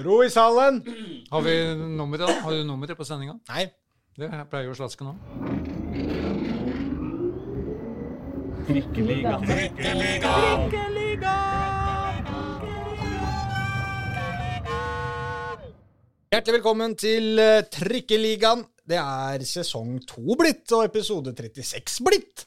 Ro i salen! Har vi nummeret? Har du nummeret på sendinga? Nei. Det pleier jo Slaske nå. Trikkeliga. Hjertelig velkommen til eh, Trikkeligaen. Det er sesong to blitt, og episode 36 blitt.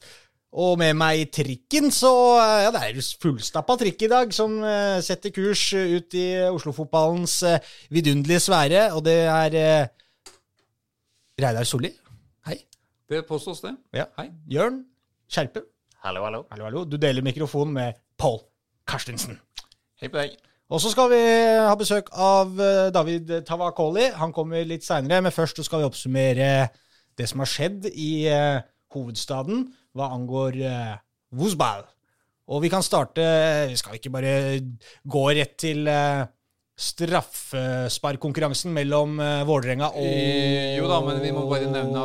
Og med meg i trikken, så eh, Ja, det er fullstappa trikk i dag, som eh, setter kurs ut i Oslo-fotballens eh, vidunderlige sfære, og det er eh, Reidar Solli. Hei. Det påstås, det. Ja. Hei. Jørn Skjerpe. Hallo, hallo. Hallo, hallo. Du deler mikrofonen med Pål Karstensen. Hei på deg. Og så skal vi ha besøk av eh, David Tavakoli. Han kommer litt seinere, men først så skal vi oppsummere det som har skjedd i eh, hovedstaden hva angår uh, Vuzbal. Og vi kan starte Vi skal ikke bare gå rett til uh, straffesparkkonkurransen mellom uh, Vålerenga og Eh, jo da, men vi må bare nevne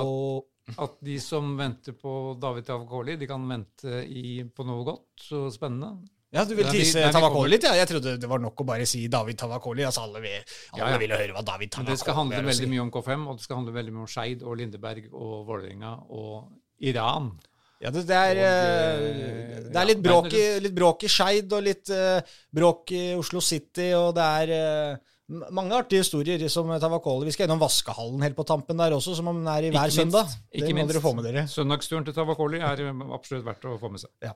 At de som venter på David Tavakoli, de kan vente i, på noe godt og spennende. Ja, du vil tise Tavakoli litt? Ja. Jeg trodde det var nok å bare si David Tavakoli. Altså alle, vil, alle Ja, ja. ville høre hva David Tavakoli det skal handle veldig mye om K5, og det skal handle veldig mye om Skeid og Lindeberg og Vålerenga og Iran. Ja, det, det, er, eh, eh, det er litt bråk i, litt bråk i Skeid og litt eh, bråk i Oslo City, og det er mange artige historier som Tavakoli. Vi skal gjennom vaskehallen helt på tampen der også, som om den er i hver søndag. Ikke det må minst. dere få med dere. Søndagsturen til Tavakoli er absolutt verdt å få med seg. Ja.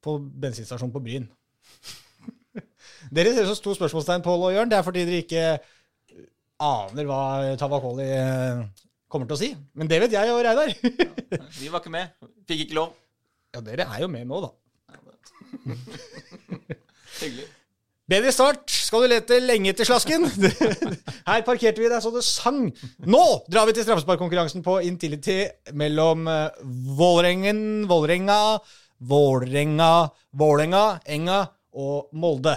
På bensinstasjonen på Bryn. dere ser så stort spørsmålstegn, Pål og Jørn. Det er fordi dere ikke aner hva Tavakoli kommer til å si. Men det vet jeg og Reidar. Vi var ikke med. Fikk ikke lov. ja, dere er jo med nå, da. Hyggelig. Bedre start skal du lete lenge etter slasken. Her parkerte vi deg så det sang. Nå drar vi til straffesparkkonkurransen på Intility mellom eh, Vålerengen, Vålerenga, Vålerenga, Vålerenga, Enga og Molde.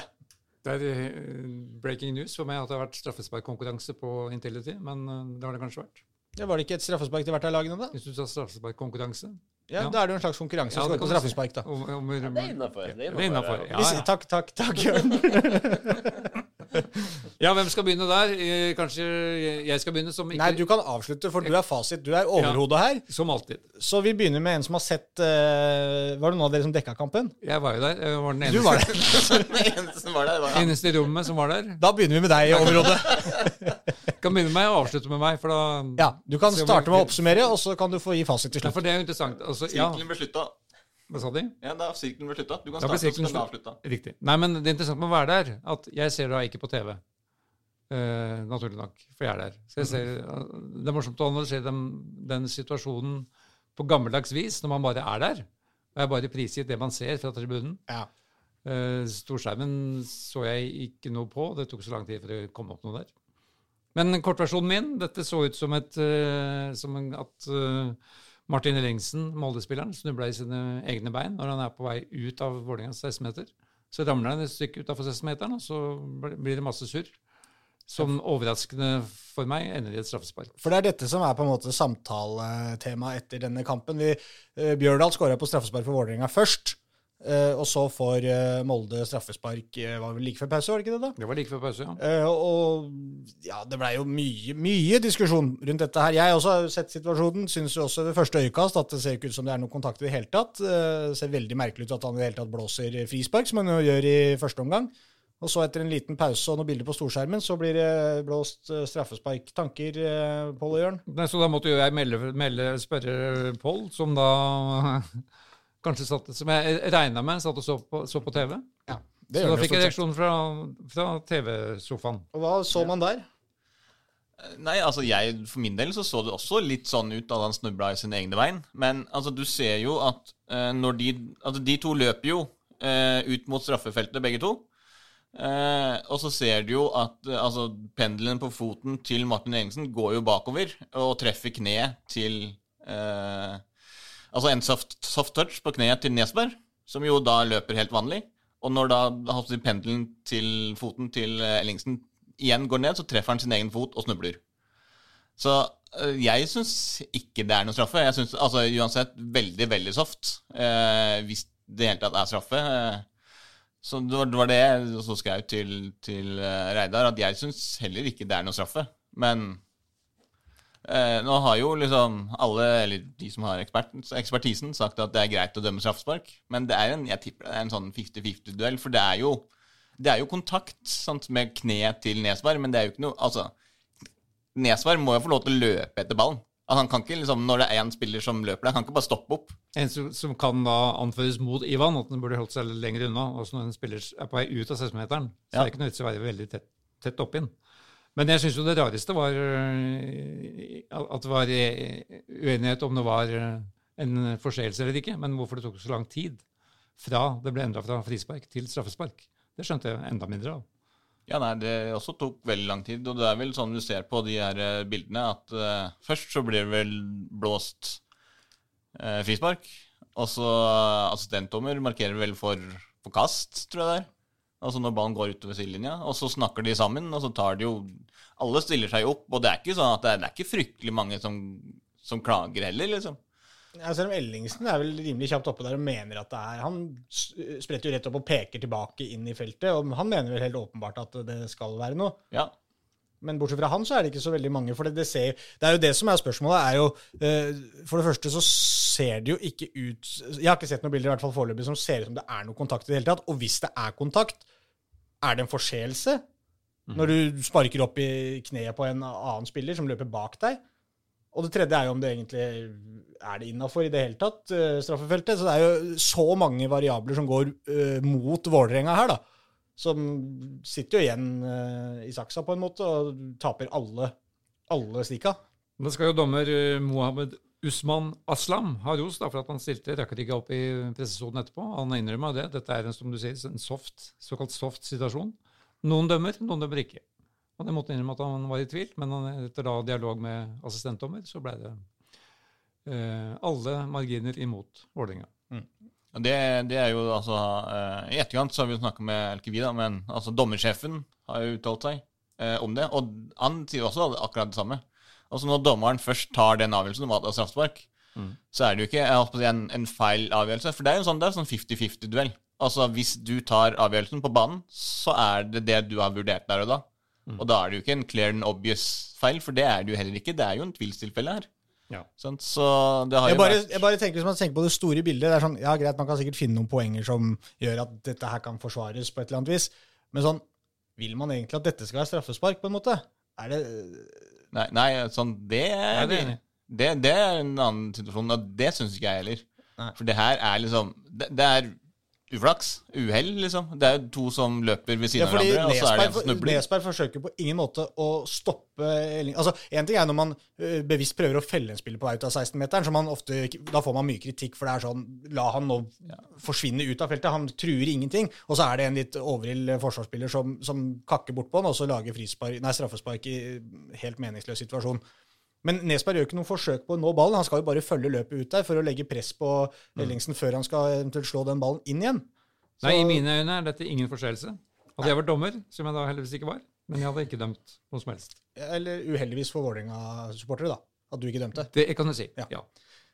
Det er eh, breaking news for meg at det har vært straffesparkkonkurranse på Intility, men eh, det har det kanskje vært. Ja, var det ikke et straffespark til hvert av lagene, da? Hvis du sa straffesparkkonkurranse Ja, Ja. Da er det jo en slags konkurranse. Ja, si. straffespark, da. om, om, om, innafor. Det Det er innenfor, ja. Takk, takk, takk, Jørn. Ja, hvem skal begynne der? Eh, Kanskje jeg skal begynne, som ikke Nei, du kan avslutte, for du er fasit. Du er overhodet her. Som alltid. Så vi begynner med en som har sett uh, Var det noen av dere som dekka kampen? Jeg var jo der. Jeg var den eneste, Du var der. Eneste som var der, var eneste i rommet som var der. Da begynner vi med deg, overhodet. Kan begynne med meg og avslutte med meg, for da Ja, Du kan starte med å oppsummere, og så kan du få gi fasit til slutt. slutt. for det er jo interessant. Altså, ja, Sirkelen ble slutta. Hva sa de? Ja, da sirkelen ble slutta. Du kan starte, så skal den slutt. avslutte. Riktig. Nei, men det interessante med å være der, at jeg ser da ikke på TV. Uh, naturlig nok, for jeg er der. Så jeg ser, det er morsomt å analysere den, den situasjonen på gammeldags vis, når man bare er der. Og er bare prisgitt det man ser fra tribunen. Ja. Uh, storskjermen så jeg ikke noe på. Det tok så lang tid for det komme opp noe der. Men kortversjonen min Dette så ut som, et, eh, som en, at Martin Ellingsen, Molde-spilleren, snubla i sine egne bein når han er på vei ut av Vålerengas 16-meter. Så ramler han et stykke utafor 16-meteren, og så blir det masse surr. Som overraskende for meg ender i et straffespark. For det er dette som er på en måte samtaletema etter denne kampen. Vi, eh, Bjørdal skåra på straffespark for Vålerenga først. Eh, og så får uh, Molde straffespark uh, var vel like før pause, var det ikke det? da? Det var like før pause, ja. Og ja, det blei jo mye, mye diskusjon rundt dette her. Jeg også har sett situasjonen. Syns jo også ved første øyekast at det ser ikke ut som det er noen kontakt i det hele tatt. Uh, ser veldig merkelig ut at han i det hele tatt blåser frispark, som han jo gjør i første omgang. Og så etter en liten pause og noen bilder på storskjermen, så blir det blåst straffespark. Tanker, Pål og Jørn? Nei, så da måtte jo jeg melde, melde spørre Pål, som da kanskje satt Som jeg regna med satt og så på, så på TV. Ja, Så da fikk jeg reaksjon fra, fra TV-sofaen. Og hva så man der? Nei, altså jeg, For min del så så det også litt sånn ut da han snubla i sin egne vei. Men altså, du ser jo at uh, når de Altså, de to løper jo uh, ut mot straffefeltet, begge to. Uh, og så ser du jo at altså, pendelen på foten til Martin Ellingsen går jo bakover og treffer kneet til eh, Altså en soft, soft touch på kneet til Nesberg, som jo da løper helt vanlig. Og når da altså, pendelen til foten til eh, Ellingsen igjen går ned, så treffer han sin egen fot og snubler. Så øh, jeg syns ikke det er noe straffe. Jeg synes, altså Uansett veldig, veldig soft. Eh, hvis det i hele tatt er straffe. Eh, Så det var, det var det jeg også skrev til, til eh, Reidar, at jeg syns heller ikke det er noe straffe. Men eh, nå har jo liksom alle, eller de som har ekspert, ekspertisen, sagt at det er greit å dømme straffespark. Men det er en, jeg tipper det er en sånn 50-50-duell, for det er jo, det er jo kontakt sant, med kneet til Nesvar, men det er jo ikke noe Altså, Nesvar må jo få lov til å løpe etter ballen. Altså, han kan ikke, liksom, Når det er én spiller som løper der, han kan ikke bare stoppe opp. En som, som kan da anføres mot Ivan, at han burde holdt seg lenger unna. Også når en spiller er på vei ut av 16-meteren, så Ja. er det ikke noe vits i å være veldig tett, tett oppinn. Men jeg syns jo det rareste var øh, at det var øh, uenighet om det var øh, en forseelse eller ikke, men hvorfor det tok så lang tid fra det ble endra fra frispark til straffespark. Det skjønte jeg enda mindre av. Ja, nei, det også tok veldig lang tid, og det er vel sånn du ser på de her eh, bildene, at uh, først så blir det vel blåst uh, frispark, og så assistentdommer markerer vel for, for kast, tror jeg det er. Altså når ballen går utover sidelinja, og så snakker de sammen, og så tar de jo Alle stiller seg opp, og det er ikke sånn at det er, det er ikke fryktelig mange som, som klager heller, liksom. Ja, selv om Ellingsen er vel rimelig kjapt oppe der og mener at det er Han spretter jo rett opp og peker tilbake inn i feltet, og han mener vel helt åpenbart at det skal være noe. Ja. Men bortsett fra han, så er det ikke så veldig mange. For det, det, ser, det er jo det som er spørsmålet. er jo, uh, For det første så ser det jo ikke ut Jeg har ikke sett noen bilder i hvert fall foreløpig som ser ut som det er noe kontakt i det hele tatt. Og hvis det er kontakt, er det en forseelse? Når du sparker opp i kneet på en annen spiller som løper bak deg? Og det tredje er jo om det egentlig er det innafor i det hele tatt, uh, straffefeltet. Så det er jo så mange variabler som går uh, mot Vålerenga her, da. Som sitter jo igjen eh, i saksa på en måte og taper alle, alle stikka. Da skal jo dommer eh, Mohammed Usman Aslam ha ros for at han stilte Rakkerigga opp i pressesonen etterpå. Han innrømmer det. Dette er en, som du sier, en soft, såkalt soft situasjon. Noen dømmer, noen dømmer ikke. Og det måtte innrømme at han var i tvil, men han, etter da dialog med assistentdommer, så ble det eh, alle marginer imot Vålerenga. Og Det, det er jo altså eh, I etterkant så har vi jo snakka med Elkevi, da, men altså dommersjefen har jo uttalt seg eh, om det. Og han sier også akkurat det samme. Altså Når dommeren først tar den avgjørelsen om at det er straffespark, så er det jo ikke si, en, en feil avgjørelse. For det er jo en sånn, det er sånn 50-50-duell. Altså Hvis du tar avgjørelsen på banen, så er det det du har vurdert der og da. Og da er det jo ikke en clear and obvious feil, for det er det jo heller ikke. Det er jo en tvilstilfelle her. Ja. Så det har Jeg jo bare, vært jeg bare tenker Hvis man tenker på det store bildet det er sånn, Ja, greit, man kan sikkert finne noen poenger som gjør at dette her kan forsvares på et eller annet vis. Men sånn Vil man egentlig at dette skal være straffespark, på en måte? Er det Nei, nei sånn, det er det det, det er en annen situasjon, og det syns ikke jeg heller. Nei. For det her er liksom Det, det er uflaks. Uhell, liksom. Det er to som løper ved Ja, siden av fordi hverandre, og så er det en som snubler. Nesberg forsøker på ingen måte å stoppe. Altså, En ting er når man bevisst prøver å felle en spiller på vei ut av 16-meteren, så man ofte, da får man mye kritikk, for det er sånn La han nå forsvinne ut av feltet. Han truer ingenting. Og så er det en litt overild forsvarsspiller som, som kakker bort på han, og så lager nei, straffespark i helt meningsløs situasjon. Men Nesberg gjør ikke noe forsøk på å nå ballen. Han skal jo bare følge løpet ut der for å legge press på Ellingsen før han skal eventuelt slå den ballen inn igjen. Så- Nei, I mine øyne er dette ingen forseelse. Hadde jeg vært dommer, som jeg da heldigvis ikke var, men jeg hadde ikke dømt noe som helst. Eller uheldigvis for Vålerenga-supportere, da. At du ikke dømte. Det kan du si. Ja. ja.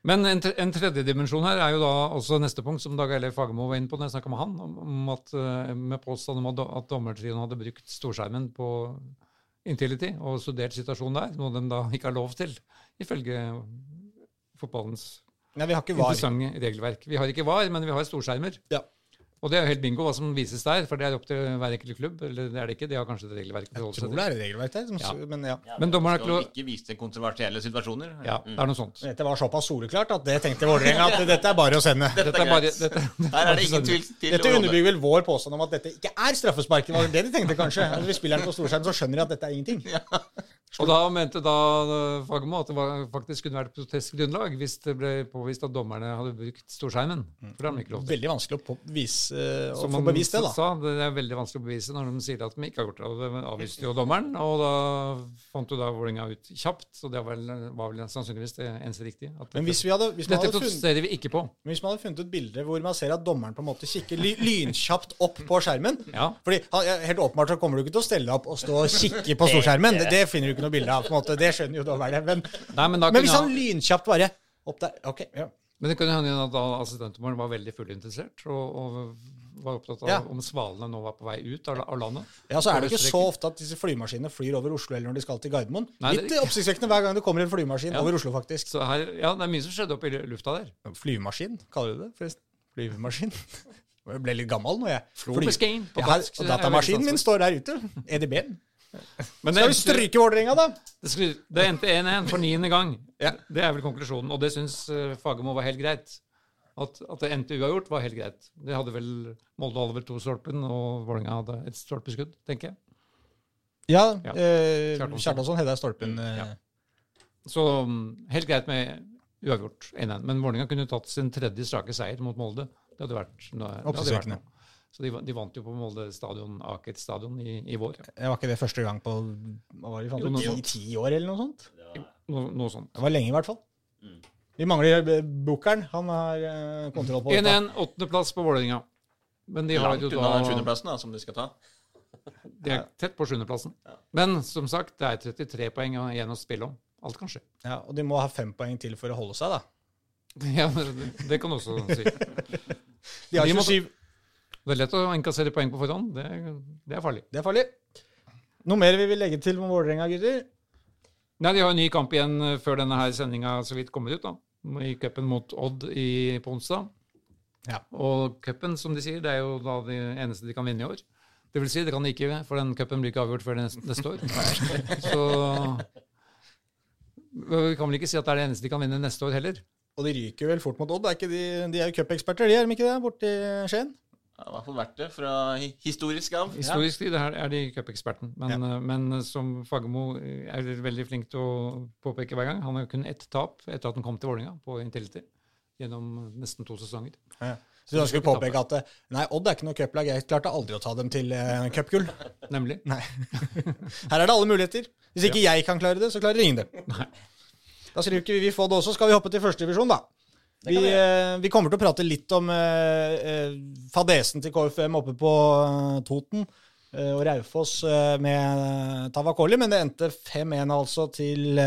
Men en, en tredje dimensjon her er jo da også neste punkt, som Dag Eilif Fagermo var inne på når jeg snakka med han, om, at, eh, med påstand om at dommertrioen hadde brukt storskjermen på Intility og studert situasjonen der, noe de da ikke har lov til, ifølge fotballens Nei, vi har ikke var. interessante regelverk. Vi har ikke VAR, men vi har storskjermer. Ja. Og det er jo helt bingo hva som vises der, for det er opp til hver enkelt klubb. Eller det er det ikke, de har kanskje et regelverk. Jeg tror det er et regelverk der, som, Ja. men ja. Men dommeren har skal ikke lov ikke vise til kontroversielle situasjoner. Ja, det er noe sånt. Dette var såpass soleklart at det tenkte Vålerenga at dette er bare å sende. Dette er bare dette, Her er det ingen tvil til Dette underbygger vel vår påstand om at dette ikke er straffespark. Det var det de tenkte kanskje. Hvis spilleren på storskjerm, så skjønner de at dette er ingenting. Og da mente da eh, Fagermo at det var, faktisk kunne vært protestgrunnlag hvis det ble påvist at dommerne hadde brukt storskjermen. For det har de ikke lov til. Veldig vanskelig å, bevise, vise, eh, å Som få bevist det, da. sa, det er veldig vanskelig å bevise når de sier at de ikke har gjort det. Og det avviste jo dommeren, og da fant jo da Vålerenga ut kjapt. Så det var vel, var vel sannsynligvis det eneste riktige. At Men hvis, vi hadde, hvis, dette protesterer vi ikke på. men hvis man hadde funnet et bilde hvor man ser at dommeren på en måte kikker ly, lynkjapt opp på skjermen Ja. Fordi Helt åpenbart så kommer du ikke til å stelle deg opp og stå og kikke på storskjermen. Det, det finner du ikke noe bilde av. på en måte, Det skjønner jo dommerne. Men, Nei, men da men hvis han lynkjapt bare opp der Ok, ja. Men det kunne hende at assistentdommeren var veldig fullinteressert og, og var opptatt av Ja. om svalene nå var på vei ut av, av landet. Ja, så er det ikke så ofte at disse flymaskinene flyr over Oslo eller når de skal til Gardermoen. Nei, Litt det... oppsiktsvekkende hver gang det kommer en flymaskin Ja. over Oslo, faktisk. Så her, ja, det er mye som skjedde oppe i lufta der. Flymaskin, kaller du det forresten? Flymaskin? Jeg ble litt gammel nå, jeg. Fly... på jeg har, og datamaskinen min står der ute. EDB-en. Men Skal vi stryke Vålerenga, da? det, skulle, det endte 1-1 for niende gang. Ja. Det er vel konklusjonen, og det syns uh, Fagermo var helt greit. At, at det endte uavgjort, var helt greit. Det hadde vel Molde hadde vel to stolpen, og Vålerenga hadde et stolpeskudd, tenker jeg. Ja, Ja. eh, Kjartansson. Hedda stolpen. eh. Ja. Så mm, helt greit med uavgjort 1-1. Men Vålerenga kunne tatt sin tredje strake seier mot Molde. Det hadde vært, det hadde vært noe. Så de, de vant jo på Molde stadion, Aker stadion i, i vår. Det var ikke det første gang på hva var det, Jo, ti, ti år eller noe sånt? Noe, noe sånt. Det var lenge, i hvert fall. Vi mangler eh, Bookeren. Han har eh, kontroll på dette. 1-1, åttendeplass på Vålerenga. Men de har Langt jo unna den da sjuendeplassen da, som de skal ta. De er tett på sjuendeplassen. Men som sagt, det er 33 poeng igjen å spille om. Alt kan skje. Ja, og de må ha fem poeng til for å holde seg, da. Ja, det, det kan du også si. De har De må- 27. Det er lett å innkassere poeng på forhånd. Det, det er farlig. Det er farlig. Noe mer vi vil legge til om Vålerenga, gutter? Nei, De har en ny kamp igjen eh, før denne her sendinga så vidt kommer ut. da. I cupen mot Odd i, på onsdag. Ja. Og cupen, som de sier, det er jo da det eneste de kan vinne i år. Det vil si, det kan de ikke, for den cupen blir ikke avgjort før neste, år. så vi kan vel ikke si at det er det eneste de kan vinne neste år heller. Og de ryker vel fort mot Odd. Er ikke de, de er jo cupeksperter, de er de ikke det? Borti Skien? Det har i hvert fall vært det fra historisk av. Historisk tid her er de cupeksperten. Men, Ja. eh, men som Fagermo er veldig flink til å påpeke hver gang, han har kun ett tap etter at han kom til Vålerenga på Intility. Gjennom nesten to sesonger. Ja. Så du ønsker å påpeke at eh, nei, Odd er ikke noe cuplag. Jeg klarte aldri å ta dem til uh, cupgull. Nemlig. Nei. Her er det alle muligheter. Hvis ikke jeg kan klare det, så klarer ingen det. Nei. Da skal ikke vi få det også. Skal vi hoppe til førstedivisjon, da? Vi, eh, vi kommer til å prate litt om eh, eh, fadesen til KFM oppe på eh, Toten eh, og Raufoss eh, med Tavakoli, men det endte 5-1 altså til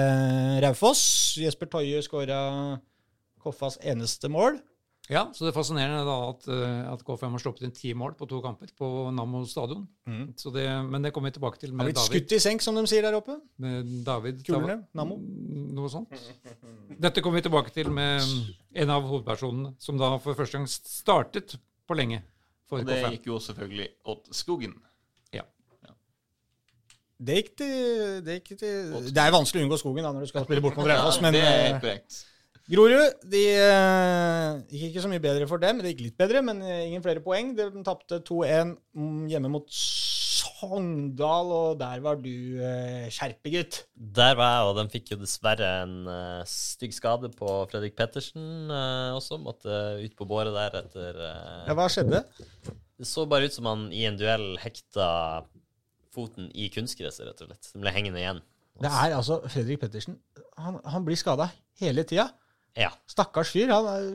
Raufoss. Jesper Toje skåra Koffas eneste mål. Ja, så det er fascinerende da at, eh, at KFM har sluppet inn ti mål på to kamper på Nammo stadion. Så det, men det kommer vi tilbake til med David. Har blitt David. skutt i senk, som de sier der oppe. Med David Kulene, Nammo. Noe sånt. Dette kommer vi tilbake til med en av hovedpersonene, som da for første gang startet på lenge for Og det KFM. gikk jo selvfølgelig åt Skogen. Ja. Det gikk til Det, gikk til, det er vanskelig å unngå skogen da når du skal spille bort mot Raufoss, men det er eh, helt korrekt. Grorud de eh, gikk ikke så mye bedre for dem. Det gikk litt bedre, men eh, ingen flere poeng. De tapte 2-1 mm, hjemme mot Sogndal, og der var du uh, skjerpegutt. Der var jeg, og de fikk jo dessverre en eh, stygg skade på Fredrik Pettersen eh, også. Måtte ut på båret der etter eh, Ja, hva skjedde? Det så bare ut som han i en duell hekta foten i kunstgresset, rett og slett. Den ble hengende igjen. Det er altså Fredrik Pettersen. Han, han blir skada hele tida. Ja. Stakkars fyr. Han er,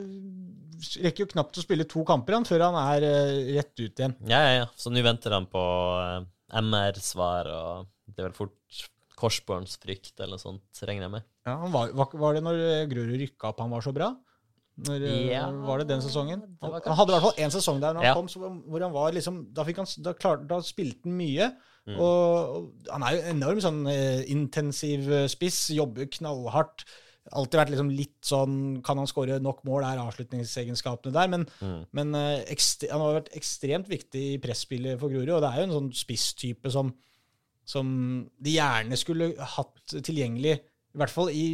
rekker jo knapt å spille to kamper han, før han er eh, rett ut igjen. Ja, ja, ja. Så nå venter han på eh, MR-svar, og det er vel fort korsbåndsfrykt eller noe sånt, regner jeg med. Ja, han var, var, det når eh, Grorud rykka opp han var så bra? Når, eh, Ja, var det den sesongen? det Han, han hadde i hvert fall én sesong der når han Ja. kom, så, hvor han var liksom Da, han, da, klar, da spilte han mye. Mm. Og, og han er jo enorm sånn eh, intensiv eh, spiss, jobber knallhardt. Alltid vært liksom litt sånn Kan han skåre nok mål, er avslutningsegenskapene der. Men, Mm. men eh, ekstre, han har vært ekstremt viktig i presspillet for Grorud, og det er jo en sånn spisstype som, som de gjerne skulle hatt tilgjengelig, i hvert fall i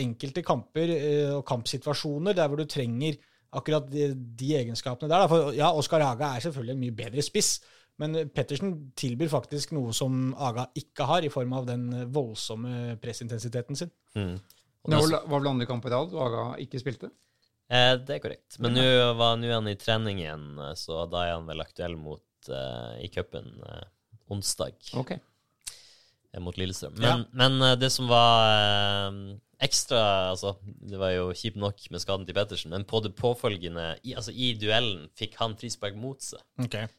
enkelte kamper eh, og kampsituasjoner, der hvor du trenger akkurat de, de egenskapene der. Da. For ja, Oskar Haga er selvfølgelig en mye bedre spiss, men Pettersen tilbyr faktisk noe som Aga ikke har, i form av den voldsomme pressintensiteten sin. Mm. Og Det var vel- andre kamp i rad og Aga ikke spilte? Eh, det er korrekt. Men nå er han i trening igjen, eh, så da er han vel aktuell mot eh, i cupen eh, onsdag Ok. eh, mot Lillestrøm. Men, men eh, det som var ekstra altså, Det var jo kjipt nok med skaden til Pettersen, men på det påfølgende i, altså, I duellen fikk han frispark mot seg.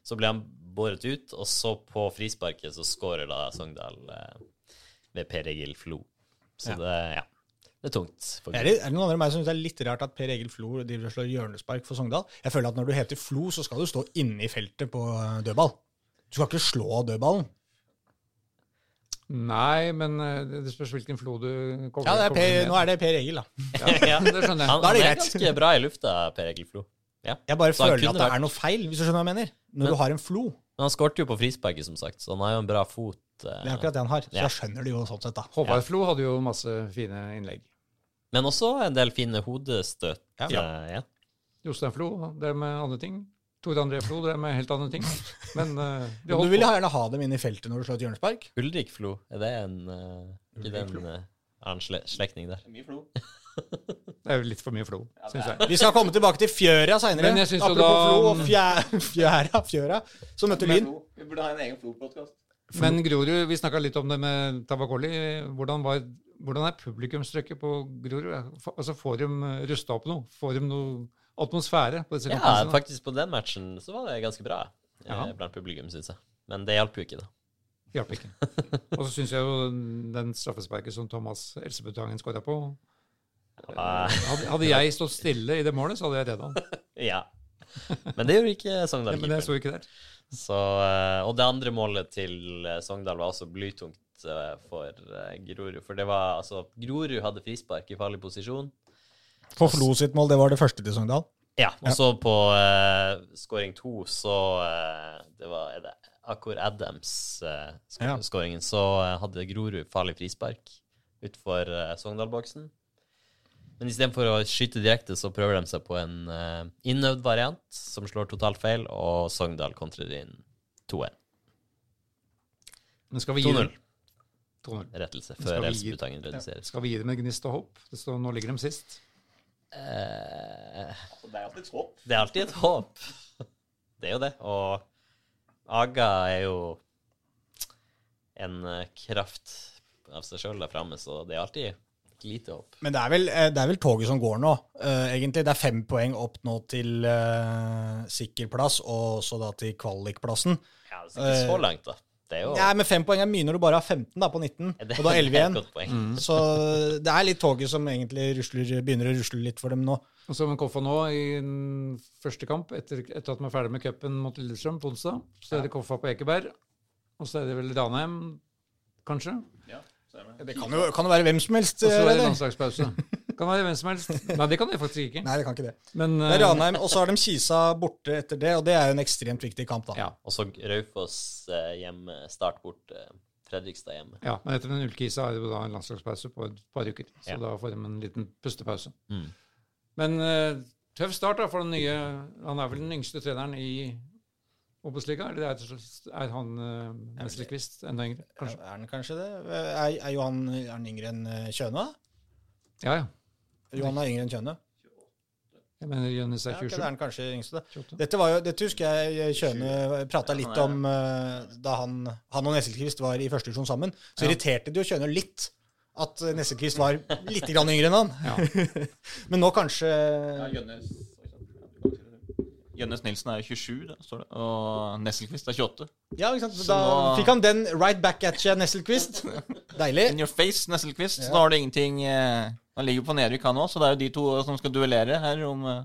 Så ble han båret ut, og så på frisparket så skårer da Sogndal ved Per Egil Flo. Så Ja. det, ja. Det er tungt. For Er det, er det noen andre enn meg som syns det er litt rart at Per Egil Flo driver og slår hjørnespark for Sogndal? Jeg føler at når du heter Flo, så skal du stå inne i feltet på eh, dødball. Du skal ikke slå dødballen. Nei, men eh, det det spørs hvilken flo du kommer Ja, det er kommer per, med. nå er det Per Egil, da. Ja, det skjønner jeg. Han, Da er han er greit. ganske bra i lufta, Per Egil Flo. Ja. Jeg bare Så føler at det vært- er noe feil, hvis du skjønner hva jeg mener. Når Men- du har en Flo. Men han skårte jo på frisparket, som sagt, så han har jo en bra fot. eh, Det er akkurat det han har. Så Ja. da skjønner det jo sånn sett, da. Håvard Flo hadde jo masse fine innlegg. Men også en del fine hodestøt. Ja. eh, ja. Jostein Flo drev med andre ting. Tore André Flo drev med helt andre ting. Men uh, de holdt du vil på. gjerne ha dem inn i feltet når du slår et hjørnespark? Ulrik Flo, er det en uh, Ikke det Ulrik uh, annen sle slektning der? Mye flo. Det er jo litt for mye Flo, syns jeg. Vi skal komme tilbake til Fjøra seinere. Apropos da- Flo og fjæ, Fjæra, Fjøra, så møtte Lyn. Vi burde ha en egen flo-podkast. Men Grorud, vi snakka litt om det med Tabakoli. Hvordan, var, hvordan er publikumstrykket på Grorud? Altså, Får de rusta opp noe? Får de noe atmosfære på disse Ja, faktisk på den matchen så var det ganske bra eh, Ja. blant publikum, syns jeg. Men det hjalp jo ikke, da. Hjalp ikke. Og så syns jeg jo den straffesparket som Thomas Elsebutangen skåra på Ah, hadde, jeg stått stille i det målet, så hadde jeg redda han. ja. Men det gjorde ikke Sogndal. Men jeg sto ikke der. Så, eh, og det andre målet til eh, Sogndal var også blytungt eh, for eh, Grorud. For det var altså Grorud hadde frispark i farlig posisjon. På Flo sitt mål, det var det første til Sogndal. Ja, og så på uh, scoring to, så uh, Det var er det Akor Adams uh, Ja. Så uh, hadde Grorud farlig frispark utfor uh, Sogndal-boksen. Men istedenfor å skyte direkte, så prøver de seg på en uh, innøvd variant som slår totalt feil, og Sogndal kontrer inn 2-1. Men skal vi gi 2-0. 2-0. Rettelse før vi reduseres. Ja. Skal vi gi dem et gnist og håp? Står, nå ligger de sist. Eh, Det er alltid et håp. det er alltid et håp. Det er jo det. Og Aga er jo en kraft av seg sjøl der framme, så det er alltid lite håp. Men det er, vel, det er vel toget som går nå, egentlig. Det er fem poeng opp nå til uh, sikker plass, og så da til kvalikplassen. Ja, det er ikke så langt, da. Det er jo Ja, men fem poeng er mye når du bare har 15 da, på 19, det, og da 11 er et igjen. Mm. Så det er litt toget som egentlig rusler, begynner å rusle litt for dem nå. Og så med Koffa nå i første kamp, etter, etter at de er ferdig med cupen mot Lillestrøm på onsdag, så er det Koffa på Ekeberg. Og så er det vel Ranheim, kanskje. Ja, stemmer. Det kan jo, kan det være hvem som helst. Og så er det landslagspause. Kan være hvem som helst. Nei, det kan det faktisk ikke. Nei, det kan ikke det. Men Det er eh, Ranheim, og så har de Kisa borte etter det, og det er jo en ekstremt viktig kamp, da. ja, Og så Raufoss eh, hjemme, start bort eh, Fredrikstad hjemme. ja, men etter den ullkisa er det jo da en landslagspause på et par uker. Så Ja. da får de en liten pustepause. Mm. Men eh, tøff start da for den nye Han er vel den yngste treneren i Obos-ligaen? Eller er, er han uh, Nesselquist enda yngre? Kanskje? Er han kanskje det? Er, er Johan er han yngre enn Kjøna? Ja, ja. Johan er yngre enn Kjøne. Jeg mener Jonis er Ja, ok, 27. det er han kanskje yngste. Dette, var jo, dette husker jeg Kjøne prata litt om eh, da han, han og Nesselquist var i første divisjon sammen. Så Ja. irriterte det jo Kjøne litt at Nesselquist var litt grann yngre enn han. Ja. Men nå kanskje Ja, Jønnes Jønnes Nilsen er 27, da, står det. Og Nesselquist er 28. Ja, ikke sant? Så Da nå- fikk han den right back at you, Nesselquist. Deilig. In your face, Nesselquist. Ja. Så da har du ingenting eh, Han ligger på nedrykk, han òg, så det er jo de to som skal duellere her om eh,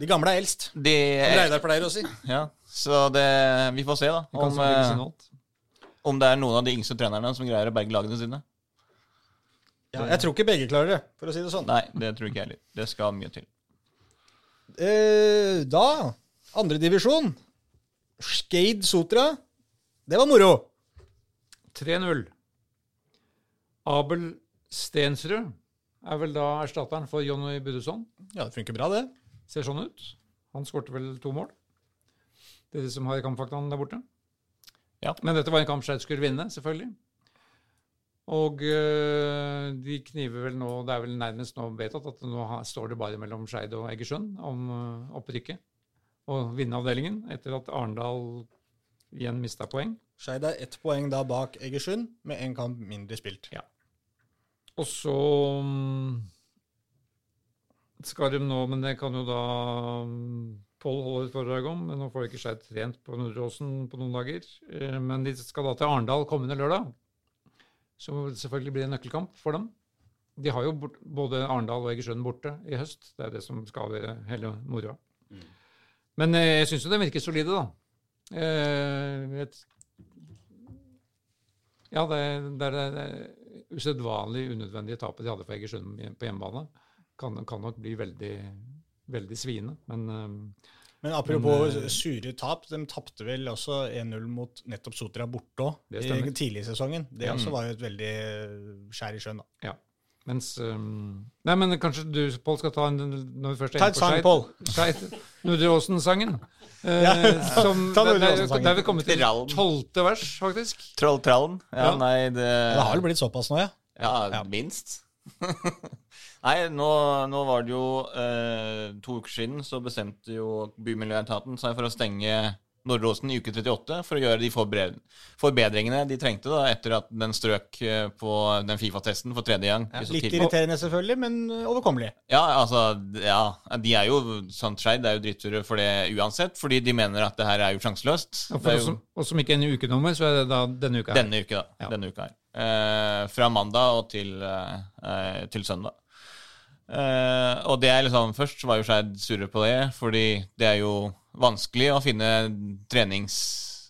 De gamle er eldst. de Som Reidar pleier å si. Ja, så det Vi får se, da. Om, eh, om det er noen av de yngste trenerne som greier å berge lagene sine. Ja, jeg tror ikke begge klarer det, for å si det sånn. Nei, det tror ikke jeg heller. Det skal mye til. Eh, da Andredivisjon. Skeid Sotra. Det var moro. 3-0. Abel Stensrud er vel da erstatteren for Jonny Budusson. Ja, det funker bra, det. Ser sånn ut. Han skårte vel to mål. Det er de som har kampfaktaen der borte. Ja. Men dette var en kamp Skeid skulle vinne, selvfølgelig. Og øh, de kniver vel nå Det er vel nærmest nå vedtatt at nå står det bare mellom Skeid og Egersund om øh, opprykket og vinneravdelingen etter at Arendal igjen mista poeng. Skeid er ett poeng da bak Egersund, med én kamp mindre spilt. Ja. Og så mm, skal de nå, men det kan jo da mm, Pål holder et foredrag om, men nå får ikke Skeid trent på Nordåsen på noen dager. Eh, Men de skal da til Arendal kommende lørdag. Så selvfølgelig blir en nøkkelkamp for dem. de har jo både Arendal og Egersund borte i høst. Det er det som skal være hele moroa. Men eh, jeg syns jo de virker solide, da. Eh, et, ja, det, det er det usedvanlig unødvendige tapet de hadde for Egersund på hjemmebane. Kan, kan nok bli veldig, veldig sviende. Men eh, Men apropos Men, eh, sure tap, de tapte vel også 1-0 mot nettopp Sotra borte òg, tidlig i sesongen. Det Ja. også var jo et veldig skjær i sjøen, da. ja. Mens um, Nei, men kanskje du, Pål, skal ta en når vi først er Ta inne på sang, Skeid-. Nordre Åsen-sangen. Eh, Ja, som- ta Nordre Åsen-sangen. Det er vi kommet til Trallen. tolvte vers, faktisk. Trolltrallen? Ja, Ja. nei, det Det har vel blitt såpass nå, ja? Ja, Ja. minst. Nei, nå, nå var det jo eh, to uker siden så bestemte jo Bymiljøetaten seg for å stenge Nordre Åsen i uke 38 for å gjøre de forbedringene de trengte da, etter at den strøk eh, på den Fifa-testen for tredje gang. Ja, Litt tidlig. irriterende selvfølgelig, men overkommelig. Ja, altså, ja, de er jo sånn Skeid er jo dritture for det uansett, fordi de mener at det her er jo sjanseløst. Og for oss som, oss som ikke er en ukenummer, så er det da denne uka. her. Denne uka, da. Ja. Denne uka her. Eh, fra mandag og til, eh, eh, til søndag. Eh, og det er liksom Først var jo Skeid surre på det, fordi det er jo vanskelig å finne trenings...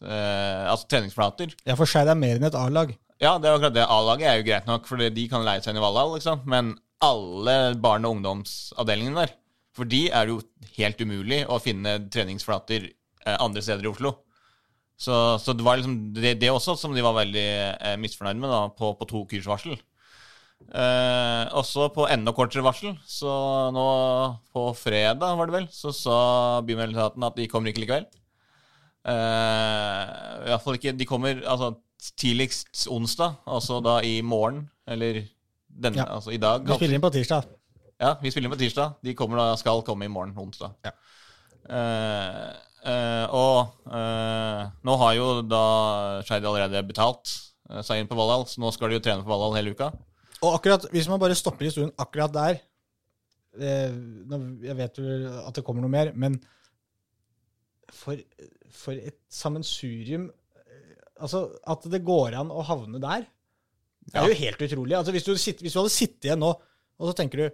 eh, altså treningsflater. Ja, for Skeid er mer enn et A-lag. Ja, det er akkurat det. A-laget er jo greit nok, for de kan leie seg inn i Valhall, liksom. Men alle barne- og ungdomsavdelingene der, for de er det jo helt umulig å finne treningsflater eh, andre steder i Oslo. Så, så det var liksom det, det også som de var veldig eh, misfornøyd med da, på, på to ukers varsel. Eh, også på enda kortere varsel, så nå på fredag, var det vel, så sa Bymiljøetaten at de kommer ikke likevel. Eh, i hvert fall ikke De kommer altså, tidligst onsdag, altså da i morgen, eller denne, Ja. altså i dag. Vi spiller inn på tirsdag. Ja, vi spiller inn på tirsdag. De kommer da, skal komme i morgen, onsdag. Ja. Eh, eh, og eh, nå har jo da Skeid allerede betalt uh, seg inn på Valhall, så nå skal de jo trene på Valhall hele uka. Og akkurat, hvis man bare stopper historien akkurat der eh, Jeg vet jo at det kommer noe mer, men for, for et sammensurium eh, Altså, at det går an å havne der, det er jo helt utrolig. Altså, hvis du, sitter, hvis du hadde sittet igjen nå, og så tenker du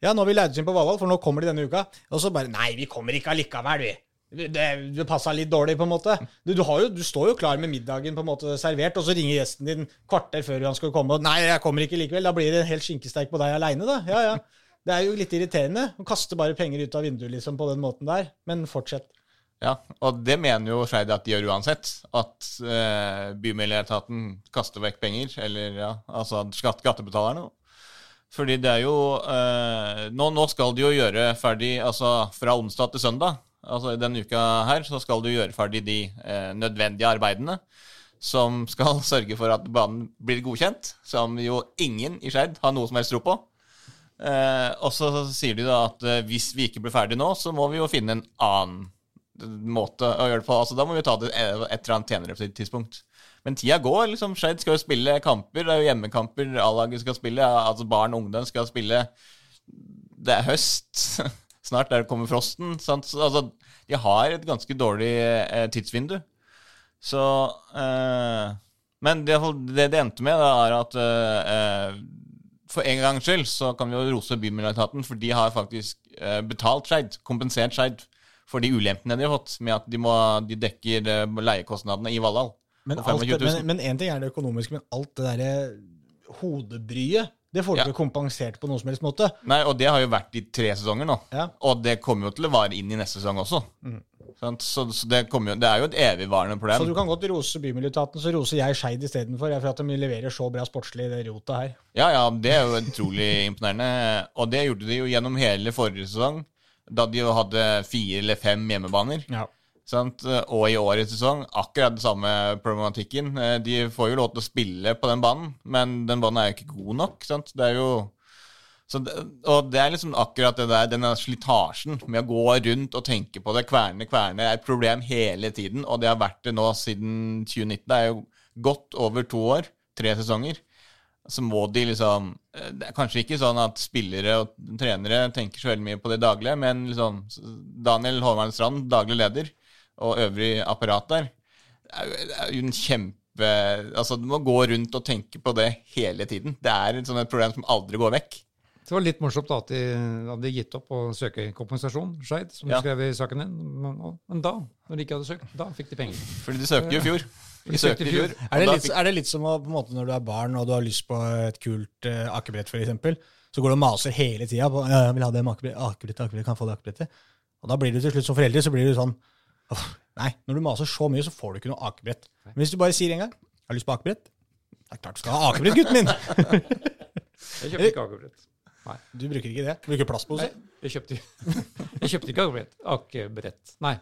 Ja, nå har vi leid oss inn på Valhall, for nå kommer de denne uka. Og så bare Nei, vi kommer ikke allikevel, vi. Det, det passa litt dårlig, på en måte. Du, du, jo, du står jo klar med middagen på en måte servert, og så ringer gjesten din kvarter før han skal komme, og 'Nei, jeg kommer ikke likevel.' Da blir det en hel skinkesteik på deg aleine, da. Ja, ja. Det er jo litt irriterende. å kaste bare penger ut av vinduet liksom på den måten der. Men fortsett. Ja, og det mener jo Skeid at de gjør uansett. At eh, Bymiljøetaten kaster vekk penger, eller ja, altså skatt, skattebetalerne. Fordi det er jo eh, nå, nå skal de jo gjøre ferdig altså fra onsdag til søndag. Altså denne uka her så skal du gjøre ferdig de eh, nødvendige arbeidene som skal sørge for at banen blir godkjent. Som jo ingen i Skeid har noe som helst tro på. Eh, og så sier de da at eh, hvis vi ikke blir ferdig nå, så må vi jo finne en annen måte å gjøre det på. Altså Da må vi ta det et eller annet senere tidspunkt. Men tida går. liksom Skeid skal jo spille kamper. Det er jo hjemmekamper A-laget skal spille. Altså Barn og ungdom skal spille. Det er høst. Snart der kommer frosten. Sant? Så, altså, de har et ganske dårlig eh, tidsvindu. Så eh, Men det, det det endte med, da, er at eh, for en gangs skyld så kan vi jo rose Bymiljøetaten, for de har faktisk eh, betalt Skeid, kompensert Skeid for de ulempene de har fått med at de, må, de dekker eh, leiekostnadene i Valhall. Men, alt, 25 000. men, men en ting er det økonomiske, men alt det derre hodebryet, det får du Ja. ikke kompensert på noen som helst måte. Nei, og det har jo vært i tre sesonger nå. Ja. Og det kommer jo til å vare inn i neste sesong også. Mm. Så, så det, jo, det er jo et evigvarende problem. Så du kan godt rose Bymiljøetaten, så roser jeg Skeid istedenfor. For at de leverer så bra sportslig i det rotet her. Ja, ja, det er jo utrolig imponerende. Og det gjorde de jo gjennom hele forrige sesong, da de jo hadde fire eller fem hjemmebaner. Ja. Sant? Og i årets sesong akkurat den samme problematikken. Eh, De får jo lov til å spille på den banen, men den banen er jo ikke god nok. Sant? Det er jo det, og det er liksom akkurat det der, denne slitasjen med å gå rundt og tenke på det, kverne, kverne, er et problem hele tiden. Og det har vært det nå siden 2019. Det er jo godt over to år, tre sesonger. Så må de liksom eh, Det er kanskje ikke sånn at spillere og trenere tenker så veldig mye på det daglige, men liksom Daniel Håvard Strand, daglig leder, og øvrig apparat der, det er jo, en kjempe Altså, du må gå rundt og tenke på det hele tiden. Det er et, sånn et problem som aldri går vekk. Det var litt morsomt da at de hadde gitt opp å søke kompensasjon, Skeid, som Ja. du skrev i saken din. Men, men da, når de ikke hadde søkt, da fikk de penger. Fordi de søkte jo i fjor. De De søkte i fjor. Er det, litt, fikk- er det litt som å, på en måte når du er barn og du har lyst på et kult uh, akebrett, f.eks., så går du og maser hele tida på ja, jeg vil ha det akebrettet, akebrettet, akebrett, akebrett, kan jeg få det akebrettet? Og da blir du til slutt som forelder så blir du sånn «Åh, Nei, når du maser så mye, så får du ikke noe akebrett. Men hvis du bare sier en gang 'Jeg har lyst på akebrett', det er klart du skal ha akebrett, gutten min! Jeg kjøpte ikke akebrett. Du bruker ikke det? Du bruker plastpose? Nei, jeg kjøpte, jeg kjøpte ikke akebrett. Akebrett. Nei.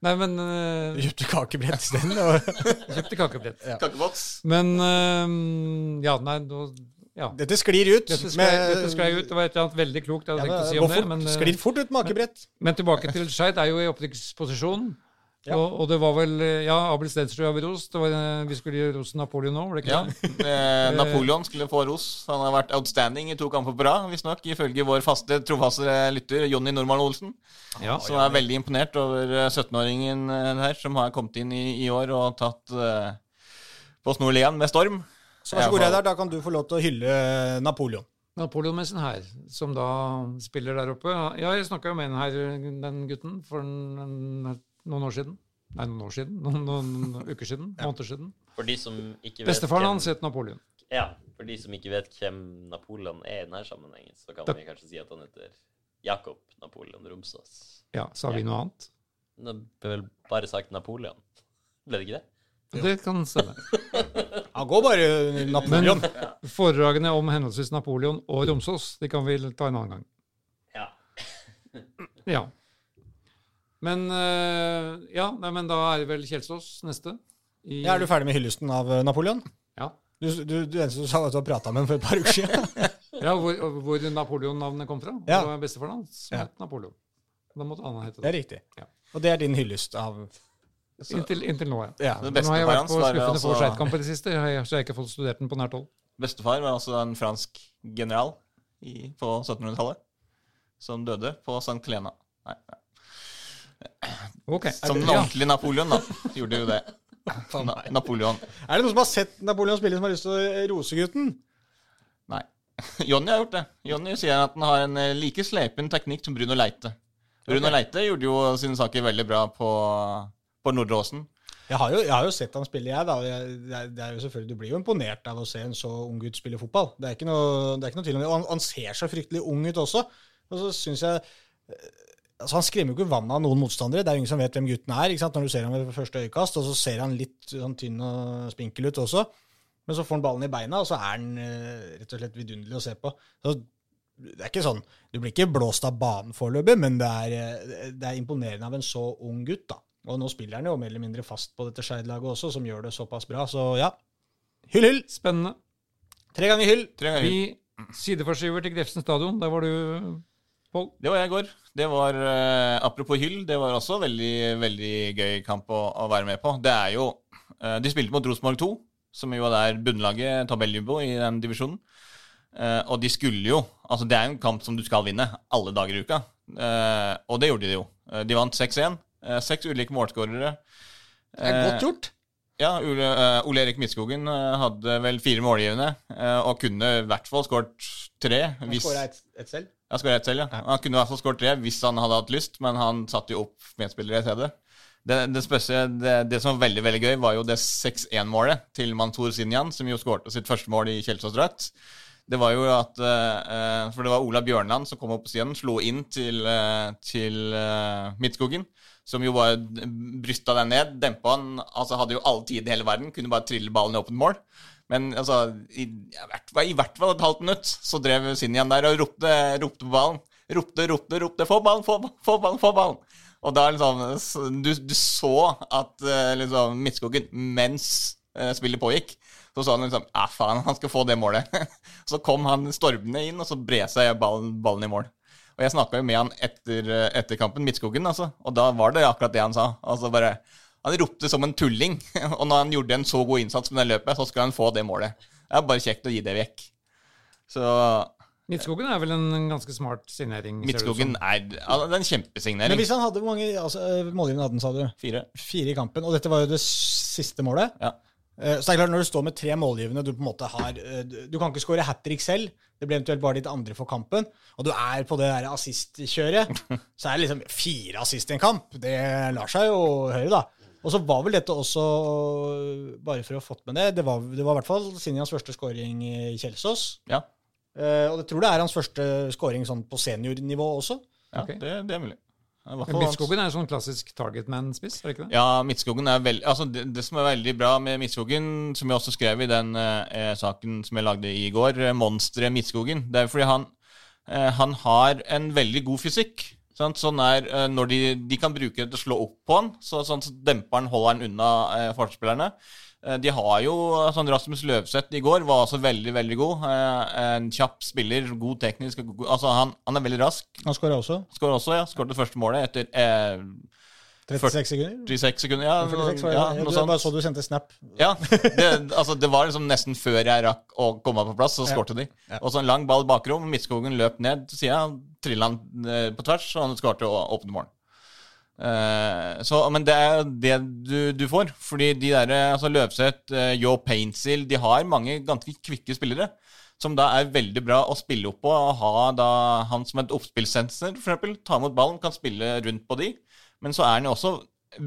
Nei, men uh, Du kjøpte kakebrett akebrett isteden? kjøpte kakebrett. Ja. Kakeboks. Men uh, Ja, nei, nå ja. Dette sklir ut. Dette sklei, dette sklei ut. Det var et eller annet veldig klokt jeg Ja, tenkt å si om det. Men, øh, sklir fort ut med akebrett. men tilbake til Skeid er jo i opprykksposisjon. Ja. Og, og det var vel øh, Ja, Abel Stensrud har vi rost. Øh, vi skulle gi rosen Napoleon nå, var det ikke Ja. det? Ja. Napoleon skulle få ros. Han har vært outstanding i to kamper på rad, visstnok, ifølge vår faste, trofaste lytter Jonny Normann Olsen. Ja. Som er veldig imponert over eh, 17-åringen eh, her, som har kommet inn i, i år og tatt uh, på Snorlien med storm. Så vær så god, Reidar, da kan du få lov til å hylle Napoleon. Napoleon Messen her, som da spiller der oppe. Ja, jeg snakka jo med den her, den gutten, for en, noen år siden. Nei, noen år siden. Noen, noen uker siden. Måneder siden. For de som ikke vet Bestefaren hans het Napoleon. Ja, for de som ikke vet hvem Napoleon er i denne sammenhengen, så kan Da- vi kanskje si at han heter Jakob Napoleon Romsås. Ja, sa vi noe annet? Det ble vel bare sagt Napoleon. Ble det ikke det? Det kan stemme. Han går bare Napoleon. Napoleon. Foredragene om henholdsvis Napoleon og Romsås, de kan vi ta en annen gang. Ja. Ja. Men øh, ja, nei, men da er det vel Kjelsås neste. I, Ja, er du ferdig med hyllesten av eh, Napoleon? Ja. Du, du, du eneste som sa at du har prata med ham for et par uker siden. Ja, hvor, hvor Napoleon-navnet kom fra. Ja. Det var bestefaren hans som Ja. het Napoleon. Da måtte Anna hete Det Det er riktig. Ja. Og det er din hyllest av Inntil, inntil nå, ja. Ja. Det Men Nå har jeg vært på skuffende få altså Skeid-kamper i det siste, så jeg har ikke fått studert den på nært hold. Bestefar var altså en fransk general i, på 1700-tallet. Som døde på St. Helena. Nei, nei. Ok. Som den Ja. ordentlige Napoleon, da. Gjorde jo det. Na. Napoleon. Er det noen som har sett Napoleon spille, som har lyst til å rose gutten? Nei. Jonny har gjort det. Jonny sier at han har en eh, like slepen teknikk som Bruno Leite. Bruno Leite gjorde jo sine saker veldig bra på, på Nordre Åsen. Jeg har, jo, jeg har jo sett han spille, jeg. da. Jeg, det, er, jo selvfølgelig, Du blir jo imponert av å se en så ung gutt spille fotball. Det er ikke noe, det er ikke noe tvil om det. Og han, han ser så fryktelig ung ut også. Og så synes jeg altså Han skremmer jo ikke vannet av noen motstandere. Det er jo ingen som vet hvem gutten er ikke sant? når du ser ham ved første øyekast. Og så ser han litt sånn tynn og spinkel ut også. Men så får han ballen i beina, og så er han eh, rett og slett vidunderlig å se på. Så det er ikke sånn, Du blir ikke blåst av banen foreløpig, men det er, eh, det er imponerende av en så ung gutt. da. Og nå spiller han jo mer eller mindre fast på dette Skeid-laget også, som gjør det såpass bra. Så ja, hyll, hyll! Spennende. Tre ganger hyll. Tre ganger. hyll. Vi sideforskyver til Grefsen stadion. Der var du, Pål. Det var jeg i går. Det var, uh, Apropos hyll, det var også veldig veldig gøy kamp å, å være med på. Det er jo uh, De spilte mot Rosenborg 2, som jo er bunnlaget, tabelljumbo, i den divisjonen. Uh, og de skulle jo Altså, det er jo en kamp som du skal vinne alle dager i uka. Og det gjorde de jo. De vant 6-1. Eh, seks ulike målskårere. Det er godt gjort. Ja, Ole, Erik Midtskogen hadde vel fire målgivende, og kunne i hvert fall skåret tre. Han skåra et, et selv. Ja, skåra ett selv, ja. Han kunne i hvert fall skåret tre hvis han hadde hatt lyst, men han satte jo opp medspillere i stedet. Det, det, spørste, det, det som var veldig veldig gøy, var jo det 6-1-målet til Mantor Sinjan, som jo skårte sitt første mål i Kjelsås-drakt. Det var jo at uh, For det var Ola Bjørnland som kom opp på siden, slo inn til, uh, til uh, Midtskogen, som jo bare brysta den ned, dempa han, altså hadde jo alle tider i hele verden, kunne bare trille ballen i åpent mål. Men altså, i, i, hvert, i hvert fall et halvt minutt så drev Sinjan der og ropte, ropte på ballen. Ropte, ropte, ropte. Få ballen, få, ba- få ballen, få ballen! Og da liksom Du, du så at eh, liksom Midtskogen, mens eh, spillet pågikk, så sa han liksom Ja, faen, han skal få det målet. så kom han stormende inn, og så bred seg ballen, ballen i mål. Og jeg snakka jo med han etter, eh, etter kampen, Midtskogen, altså. Og da var det akkurat det han sa. Altså bare Han ropte som en tulling. og når han gjorde en så god innsats med det løpet, så skal han få det målet. Det er bare kjekt å gi det vekk. Så Midtskogen er vel en ganske smart signering. Midtskogen er, altså, det er en Men hvis han hadde hvor mange altså, eh, målgivende hadde han, sa du? Fire. Fire i kampen. Og dette var jo det siste målet. Ja. Eh, Så det er klart, når du står med tre målgivende, du på en måte har eh, Du du kan ikke skåre hat trick selv. Det blir eventuelt bare ditt andre for kampen. Og du er på det der assist-kjøret. Så er det liksom fire assist i en kamp. Det lar seg jo høre, da. Og så var vel dette også, bare for å ha fått med det, det var, det var i hvert fall Sinjans første scoring i Kjelsås. Ja, Uh, og jeg tror det er hans første scoring sånn på seniornivå også. ja okay. det, det er mulig. Midtskogen er jo sånn klassisk target man-spiss, er det ikke det? Ja, Midtskogen er veldig altså det, det som er veldig bra med Midtskogen, som jeg også skrev i den eh, saken som jeg lagde i går, eh, monsteret Midtskogen, det er fordi han, eh, han har en veldig god fysikk. Sånn er, eh, når de, de kan bruke det til å slå opp på han, så, sånn så demper han, holder han unna eh, forsvarsspillerne. Eh, De har jo sånn Rasmus Løvseth i går var også veldig, veldig god. Eh, En kjapp spiller, god teknisk. God, altså han, han er veldig rask. Han skåra også. Skårer også, ja. Skåret det første målet etter eh, 36 sekunder. 36 sekunder. Ja, 46 var ja, Jeg- noe jeg bare så du sendte snap. Ja, det, altså det var liksom nesten før jeg rakk å komme på plass, så Ja. skårte de. Og så en lang ball bakrom. Midtskogen løp ned til sida, trilla han eh, på tvers, og han skårte åpne mål. Uh, så, men det er det du, du får. Fordi de der, altså Løvseth, uh, Yo Paintsill, de har mange ganske kvikke spillere. Som da er veldig bra å spille opp på. Og ha da han som et oppspillsensor, eksempel. Ta imot ballen, kan spille rundt på de. Men så er han jo også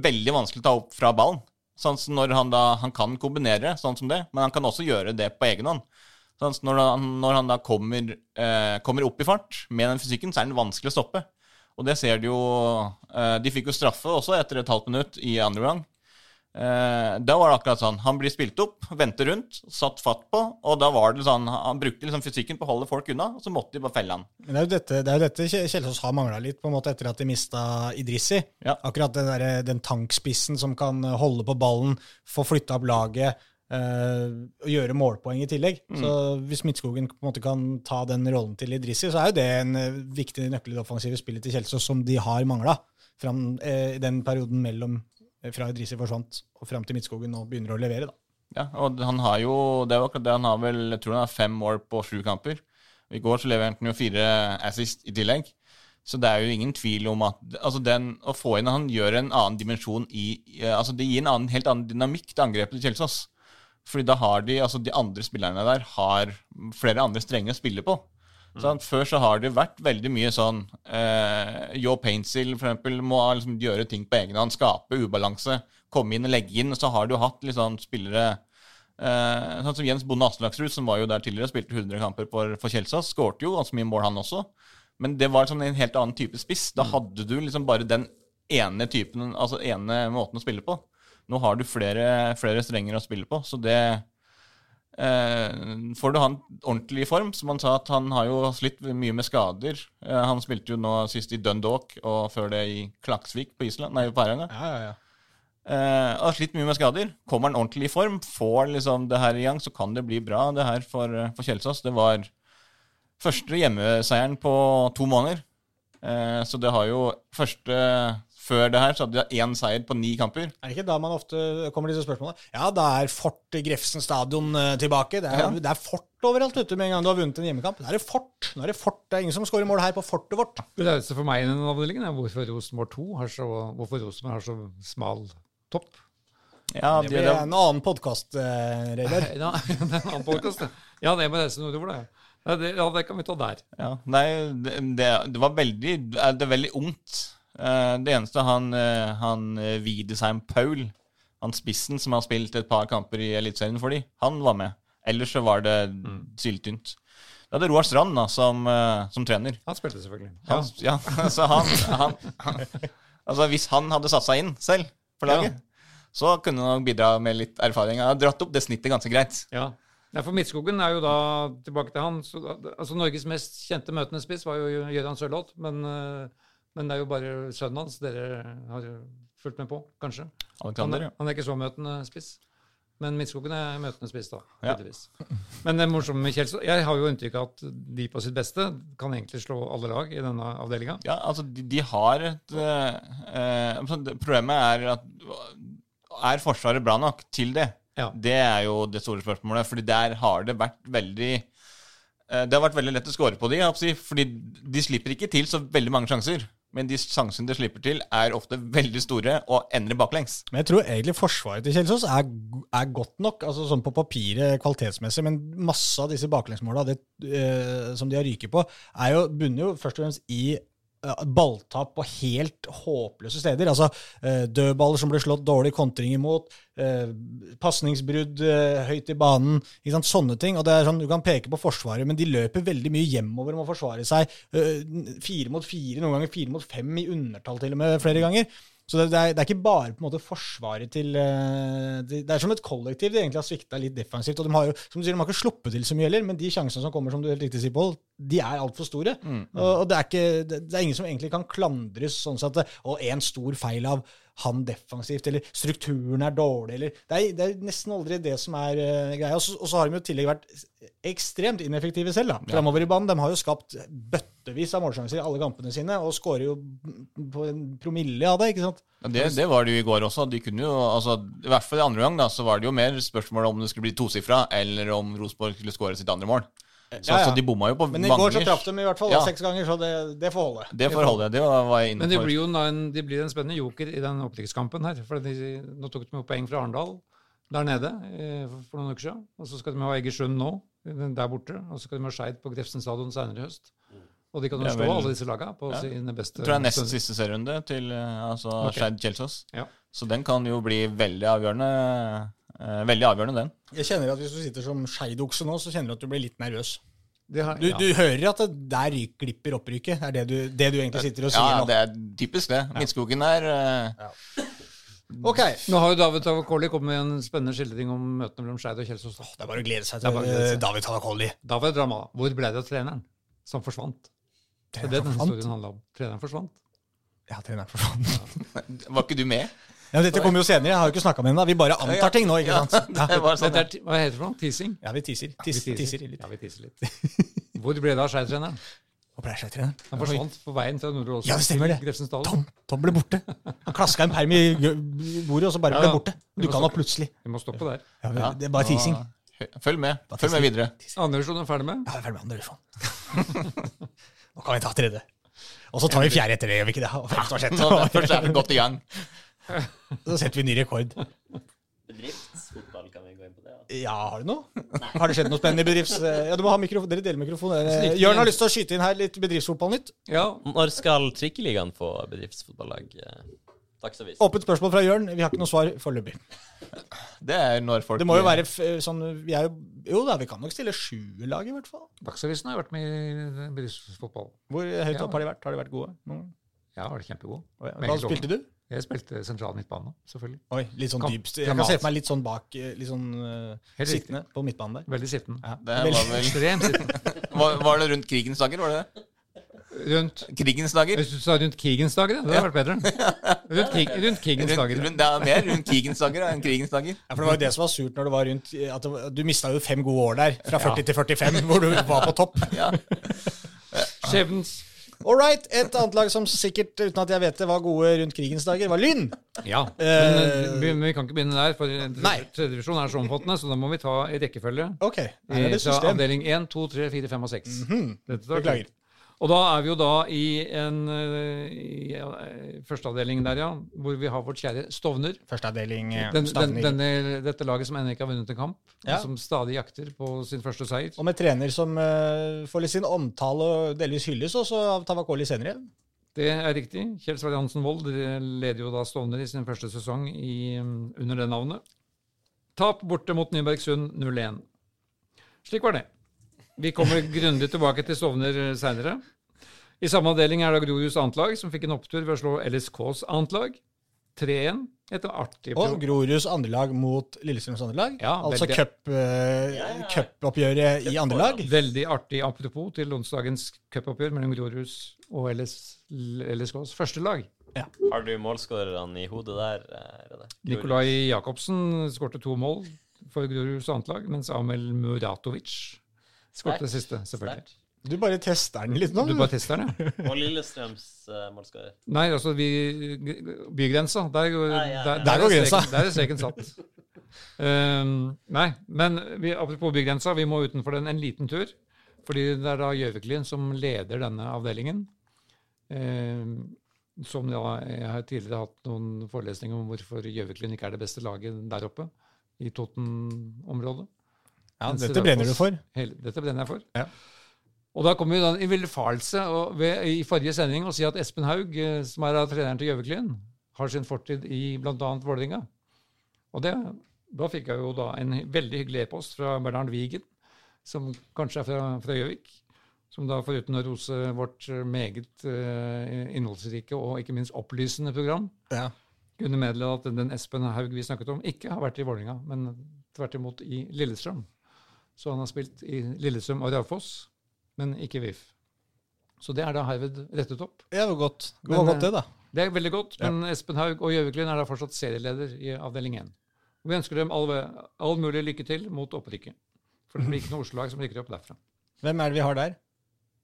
veldig vanskelig å ta opp fra ballen. Sånn når han da Han kan kombinere sånn som det, men han kan også gjøre det på egen hånd. Sånn når han, når han da kommer, eh, kommer opp i fart med den fysikken, så er den vanskelig å stoppe. Og det ser du jo eh, De fikk jo straffe også etter et halvt minutt i andre gang. Eh, da var det akkurat sånn. Han blir spilt opp, vendte rundt, satt fatt på, og da var det sånn Han brukte liksom fysikken på å holde folk unna, og så måtte de bare felle han. Men det er jo dette, det er dette Kjelsås har mangla litt, på en måte etter at de mista Idrissi. Ja. Akkurat den, der, den tankspissen som kan holde på ballen, få flytta opp laget eh, og gjøre målpoeng i tillegg. Så hvis Midtskogen på en måte kan ta den rollen til Idrissi, så er jo det en eh, viktig nøkkel i det offensive spillet til Kjelsås som de har mangla eh, i den perioden mellom eh, fra Idrissi forsvant og fram til Midtskogen og begynner å levere. da. Ja, og han har jo Det jo akkurat det. Han har vel Jeg tror han har fem mål på sju kamper. I går så leverte han jo fire assist i tillegg. Så det er jo ingen tvil om at altså den, Å få inn Han gjør en annen dimensjon i i- altså Det gir en annen, helt annen dynamikk til angrepet til Kjelsås. Fordi da har de altså de andre spillerne der har flere andre strenger å spille på. Sånn, før så har det vært veldig mye sånn eh, Joe Paintsil eksempel må liksom gjøre ting på egen hånd, skape ubalanse, komme inn og legge inn. Så har du hatt litt sånn spillere eh, Sånn som Jens Bonde Aslaksrud, som var jo der tidligere, spilte 100 kamper for, for Kjelsås. Skårte jo ganske mye mål, han også. Men det var liksom en helt annen type spiss. Da hadde du liksom bare den ene typen, altså ene måten å spille på. Nå har du flere, flere strenger å spille på, så det eh, Får du han ordentlig i form, som han sa at han har jo slitt mye med skader. Eh, han spilte jo nå sist i Dundalk, og før det i Klaksvik på Island, nei, på Færøyene. Ja, ja, ja. Eh, har slitt mye med skader. Kommer han ordentlig i form, får liksom det her i gang, så kan det bli bra, det her for, for Kjelsås. Det var første hjemmeseieren på to måneder. Eh, så det har jo første Før det her så hadde de én seier på ni kamper. Er det ikke da man ofte kommer disse spørsmålene? Ja, da er Fort Grefsen stadion eh, tilbake. Det er, Ja. det er fort overalt du, med en gang du har vunnet en hjemmekamp. Da er det fort. Nå er det fort. Det er ingen som skårer mål her på fortet vårt. Det rareste for meg i den avdelingen er hvorfor Rosenborg 2 har så, hvorfor Rosenborg har så smal topp. Ja, Det de, blir en annen podkast, Reidar. Ja, det er en annen podcast. Ja, det må reise nordover, det. Ja, det. Ja, det kan vi ta der. Ja, nei, det, det, det var veldig Det er veldig ungt. Eh, Det eneste han, eh, han eh, Wiedesheim Paul, han spissen som har spilt et par kamper i Eliteserien for de, han var med. Ellers så var det syltynt. Det hadde Roar Strand da, som, eh, som trener. Han spilte selvfølgelig. Ja. Han, ja, så han, han, han Altså Hvis han hadde satt seg inn selv for laget, så kunne han bidra med litt erfaring. Han har dratt opp det snittet ganske greit. Ja. Nei, for Midtskogen er jo da tilbake til han. Så, altså Norges mest kjente møtende spiss var jo Gøran Sørloth, men, eh, men det er jo bare sønnen hans dere har fulgt med på, kanskje. Han er, han er ikke så møtende spiss. Men Midtskogen er møtende spiss, da. Ja. Men det morsomme med Kjelsås Jeg har jo inntrykk av at de på sitt beste kan egentlig slå alle lag i denne avdelinga. Ja, altså, de, de har et eh, eh, altså, Problemet er at Er Forsvaret bra nok til det? Ja. Det er jo det store spørsmålet. Fordi der har det vært veldig eh, Det har vært veldig lett å score på de, fordi de slipper ikke til så veldig mange sjanser. Men de sjansene de slipper til, er ofte veldig store og ender baklengs. Men jeg tror egentlig forsvaret til Kjelsås er, er godt nok, altså sånn på papiret kvalitetsmessig, men masse av disse baklengsmåla eh, som de har ryket på, er jo, bunner jo først og fremst i balltap på helt håpløse steder. Altså eh, dødballer som blir slått dårlig kontring imot, eh, pasningsbrudd eh, høyt i banen, ikke sant? sånne ting. Og det er sånn, Du kan peke på Forsvaret, men de løper veldig mye hjemover om å forsvare seg. Eh, fire mot fire, noen ganger fire mot fem i undertall til og med flere ganger. Så det, det, er, det er ikke bare på en måte forsvaret til eh, Det, det er som et kollektiv de egentlig har svikta litt defensivt. og De har jo, som du sier, de har ikke sluppet til så mye heller, men de sjansene som kommer, som du helt riktig sier, Pål, de er altfor store. Og, og det, er ikke, det, er ingen som egentlig kan klandres sånn sett Og en stor feil av han defensivt, eller strukturen er dårlig, eller Det er, det er nesten aldri det som er uh, greia. Og så, har de jo i tillegg vært ekstremt ineffektive selv, da. Framover i banen. De har jo skapt bøttevis av målsjanser i alle kampene sine, og skårer jo på en promille av det, ikke sant? Ja, det, det var det jo i går også. De kunne jo, altså, I hvert fall i andre gang da, så var det jo mer spørsmål om det skulle bli tosifra, eller om Rosenborg skulle skåre sitt andre mål. Så, Ja, ja. så de bomma jo på Men i mange går så traff de i hvert fall Ja. seks ganger, så det, det får holde. Det får holde. Det var jeg inne Men det blir jo en, de blir en spennende joker i den opprykkskampen her. For de, nå tok de jo poeng fra Arendal der nede eh, for noen uker siden. Og så skal de ha Egersund nå, der borte. Og så skal de ha Skeid på Grefsen stadion senere i høst. Og de kan jo slå vel- alle disse lagene på Ja. sine beste Jeg tror det er nest siste serierunde til eh, altså okay. Skeid Kjelsås. Ja. Så den kan jo bli veldig avgjørende. Eh, veldig avgjørende, den. Jeg kjenner at Hvis du sitter som skeidokse nå, så kjenner du at du blir litt nervøs. Det har, Du, ja. du hører at det der glipper opprykket. Det er det du, det du egentlig sitter og sier Ja, nå. det er typisk det. Midtskogen er ja. Ok, Nå har jo David Tavakoli kommet med en spennende skildring om møtene mellom Skeid og Kjelsås. da. det er bare å glede seg til glede eh, seg. David Tavakoli. David Drama, hvor ble det av treneren som forsvant? Det er det den historien handla om. Treneren forsvant. Ja, treneren forsvant. Var ikke du med? Ja, men dette kommer jo senere. Jeg har jo ikke snakka med henne. Vi bare antar ting nå, ikke sant? Ja, Det var sånn, Dette er, hva heter det for noe? Teasing? ja vi teaser. Tis, Vi teaser litt. Ja, vi teaser litt. Hvor ble det av Skeid-treneren? Hvor ble Skeid-treneren? Han forsvant på veien fra Nordre Åsen. Ja, det stemmer det. til. Tom, Tom ble borte. Han klaska en perm i bordet, og så bare ble han borte. Dukka han opp plutselig. Vi må stoppe der. Ja, det er bare teasing. Følg med. Følg med videre. Andre divisjon er ferdig med. Ja, vi er ferdig med andre divisjon. Nå kan vi ta tredje. Og så tar vi fjerde etter det, gjør vi ikke det? Og femte og sjette. først er vi godt i gang. Så setter vi ny rekord. Bedriftsfotball, kan vi gå inn på det? da? Ja, har du noe? Har det skjedd noe spennende i bedrifts... Ja, du må ha mikrofon. Dere deler mikrofon. Eh, Jørn har lyst til å skyte inn her litt bedriftsfotballnytt. Ja, Når skal Trikkeligaen få bedriftsfotballag? eh, Dagsavisen. Åpent spørsmål fra Jørn. Vi har ikke noe svar foreløpig. Det er når folk Det må jo være f sånn vi er jo, jo da, vi kan nok stille sjuerlag, i hvert fall. Dagsavisen har vært med i bedriftsfotball. Hvor høyt Ja. opp har de vært? Har de vært gode? noen? Ja, har de kjempegod. Oi, Meget Hva spilte du? Jeg spilte sentral midtbane, selvfølgelig. Oi, litt sånn dypst. Jeg kan se for meg litt sånn bak, eh, litt sånn uh, sittende på midtbanen der. Veldig sittende. Ja. Det Veldig- var vel Ekstremt sittende. var, var det rundt krigens dager, var det det? Rundt Krigens dager? Hvis du sa rundt krigens dager, det hadde vært bedre. Rundt, krig, rundt krigens dager. rundt, det er mer rundt krigens dager enn krigens dager. Ja, for Det var jo det som var surt når det var rundt at det, Du mista jo fem gode år der, fra 40 til 45, hvor du var på topp. Ja. Skjebnens All right, Et annet lag som sikkert, uten at jeg vet det, var gode rundt krigens dager, var Lyn. Ja, men, Eh, vi, men vi kan ikke begynne der, for Nei. tredjedivisjon er så omfattende, så da må vi ta i rekkefølge. Ok, her er Eh, det Fra system. avdeling 1, 2, 3, 4, 5 og 6. Dette tar Beklager. Og da er vi jo da i en eh, i, eh, første der, ja, hvor vi har vårt kjære Stovner. Førsteavdeling Stovner. eh, Den, den, denne, dette laget som ennå ikke har vunnet en kamp, Ja. som stadig jakter på sin første seier. Og med trener som uh, får litt sin omtale og delvis hylles også av Tavakoli senere. Det er riktig. Kjell Sverre Hansen Wold leder jo da Stovner i sin første sesong i, um, under det navnet. Tap borte mot Nybergsund 0-1. Slik var det. Vi kommer grundig tilbake til Stovner seinere. I samme avdeling er det Groruds annet lag, som fikk en opptur ved å slå LSKs annet lag. 3-1. Et artig Og Groruds andrelag mot Lillestrøms andrelag. Ja, altså eh, cupoppgjøret i andre lag. Veldig artig apropos til onsdagens cupoppgjør mellom Groruds og LS, LSKs første lag. Har du målskårerne i hodet der? eh, René? Nikolai Jacobsen skårte to mål for Groruds annet lag, mens Amel Muratovic skårte det siste, selvfølgelig. Stert. Du bare tester den litt nå. Du bare tester den, ja? Og Lillestrøms uh, målskårer. Nei, altså vi, Bygrensa. Der, går- Nei, ja, ja. der, Der går grensa. streken- Der er streken satt. Um, nei, men vi, apropos Bygrensa, vi må utenfor den en liten tur. Fordi det er da Gjøviklin som leder denne avdelingen. Um, Som da, jeg har tidligere hatt noen forelesninger om hvorfor Gjøviklin ikke er det beste laget der oppe, i Toten-området. Ja, dette brenner du for. Hele, dette brenner jeg for. Ja. Og da kommer vi i villfarelse i forrige sending og si at Espen Haug, eh, som er treneren til Gjøviklyn, har sin fortid i bl.a. Vålerenga. Og det, da fikk jeg jo da en veldig hyggelig e-post fra Bernhard Wigen, som kanskje er fra, fra Gjøvik. Som da foruten å rose vårt eh, meget eh, innholdsrike og ikke minst opplysende program, Ja. kunne meddele at den Espen Haug vi snakket om, ikke har vært i Vålerenga, men tvert imot i Lillestrøm. Så han har spilt i Lillestrøm og Raufoss, men ikke VIF. Så det er da herved rettet opp. Det var godt. Det Men, var godt, det, da. Det er veldig godt, men Espen Haug og Gjøviklund er da fortsatt serieleder i avdeling 1. Og vi ønsker dem all, all mulig lykke til mot opprykket. For det blir ikke noe Oslo-lag som rykker opp derfra. Hvem er det vi har der?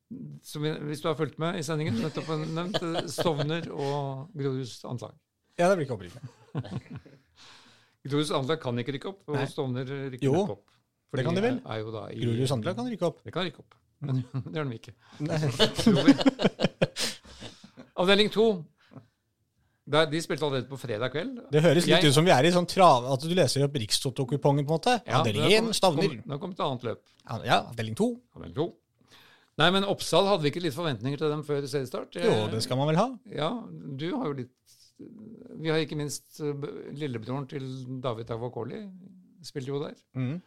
Vi, hvis du har fulgt med i sendingen, nettopp nevnt eh, Stovner og Groruds Antlag. Ja, det blir ikke opprykket. Groruds Antlag kan ikke rykke opp, og. Stovner rykker Jo, opp. For det kan de vel? Jo da i, Grorud Sandra kan rykke opp. Det kan rykke opp, men det gjør de ikke. Avdeling to. De spilte allerede på fredag kveld. Det høres litt Jeg- ut som vi er i sånn trav... At du leser opp Rikstoto-kupongen, på en måte. Ja, Avdeling det har 1, Stavner. Nå kom- Det et annet løp. Ja, avdeling 2. Avdeling to. Nei, men Oppsal hadde vi ikke litt forventninger til dem før seriestart? Jo, det skal man vel ha. Ja, du har jo litt Vi har ikke minst eh, lillebroren til David Avokoli. Spilte jo der. Mhm.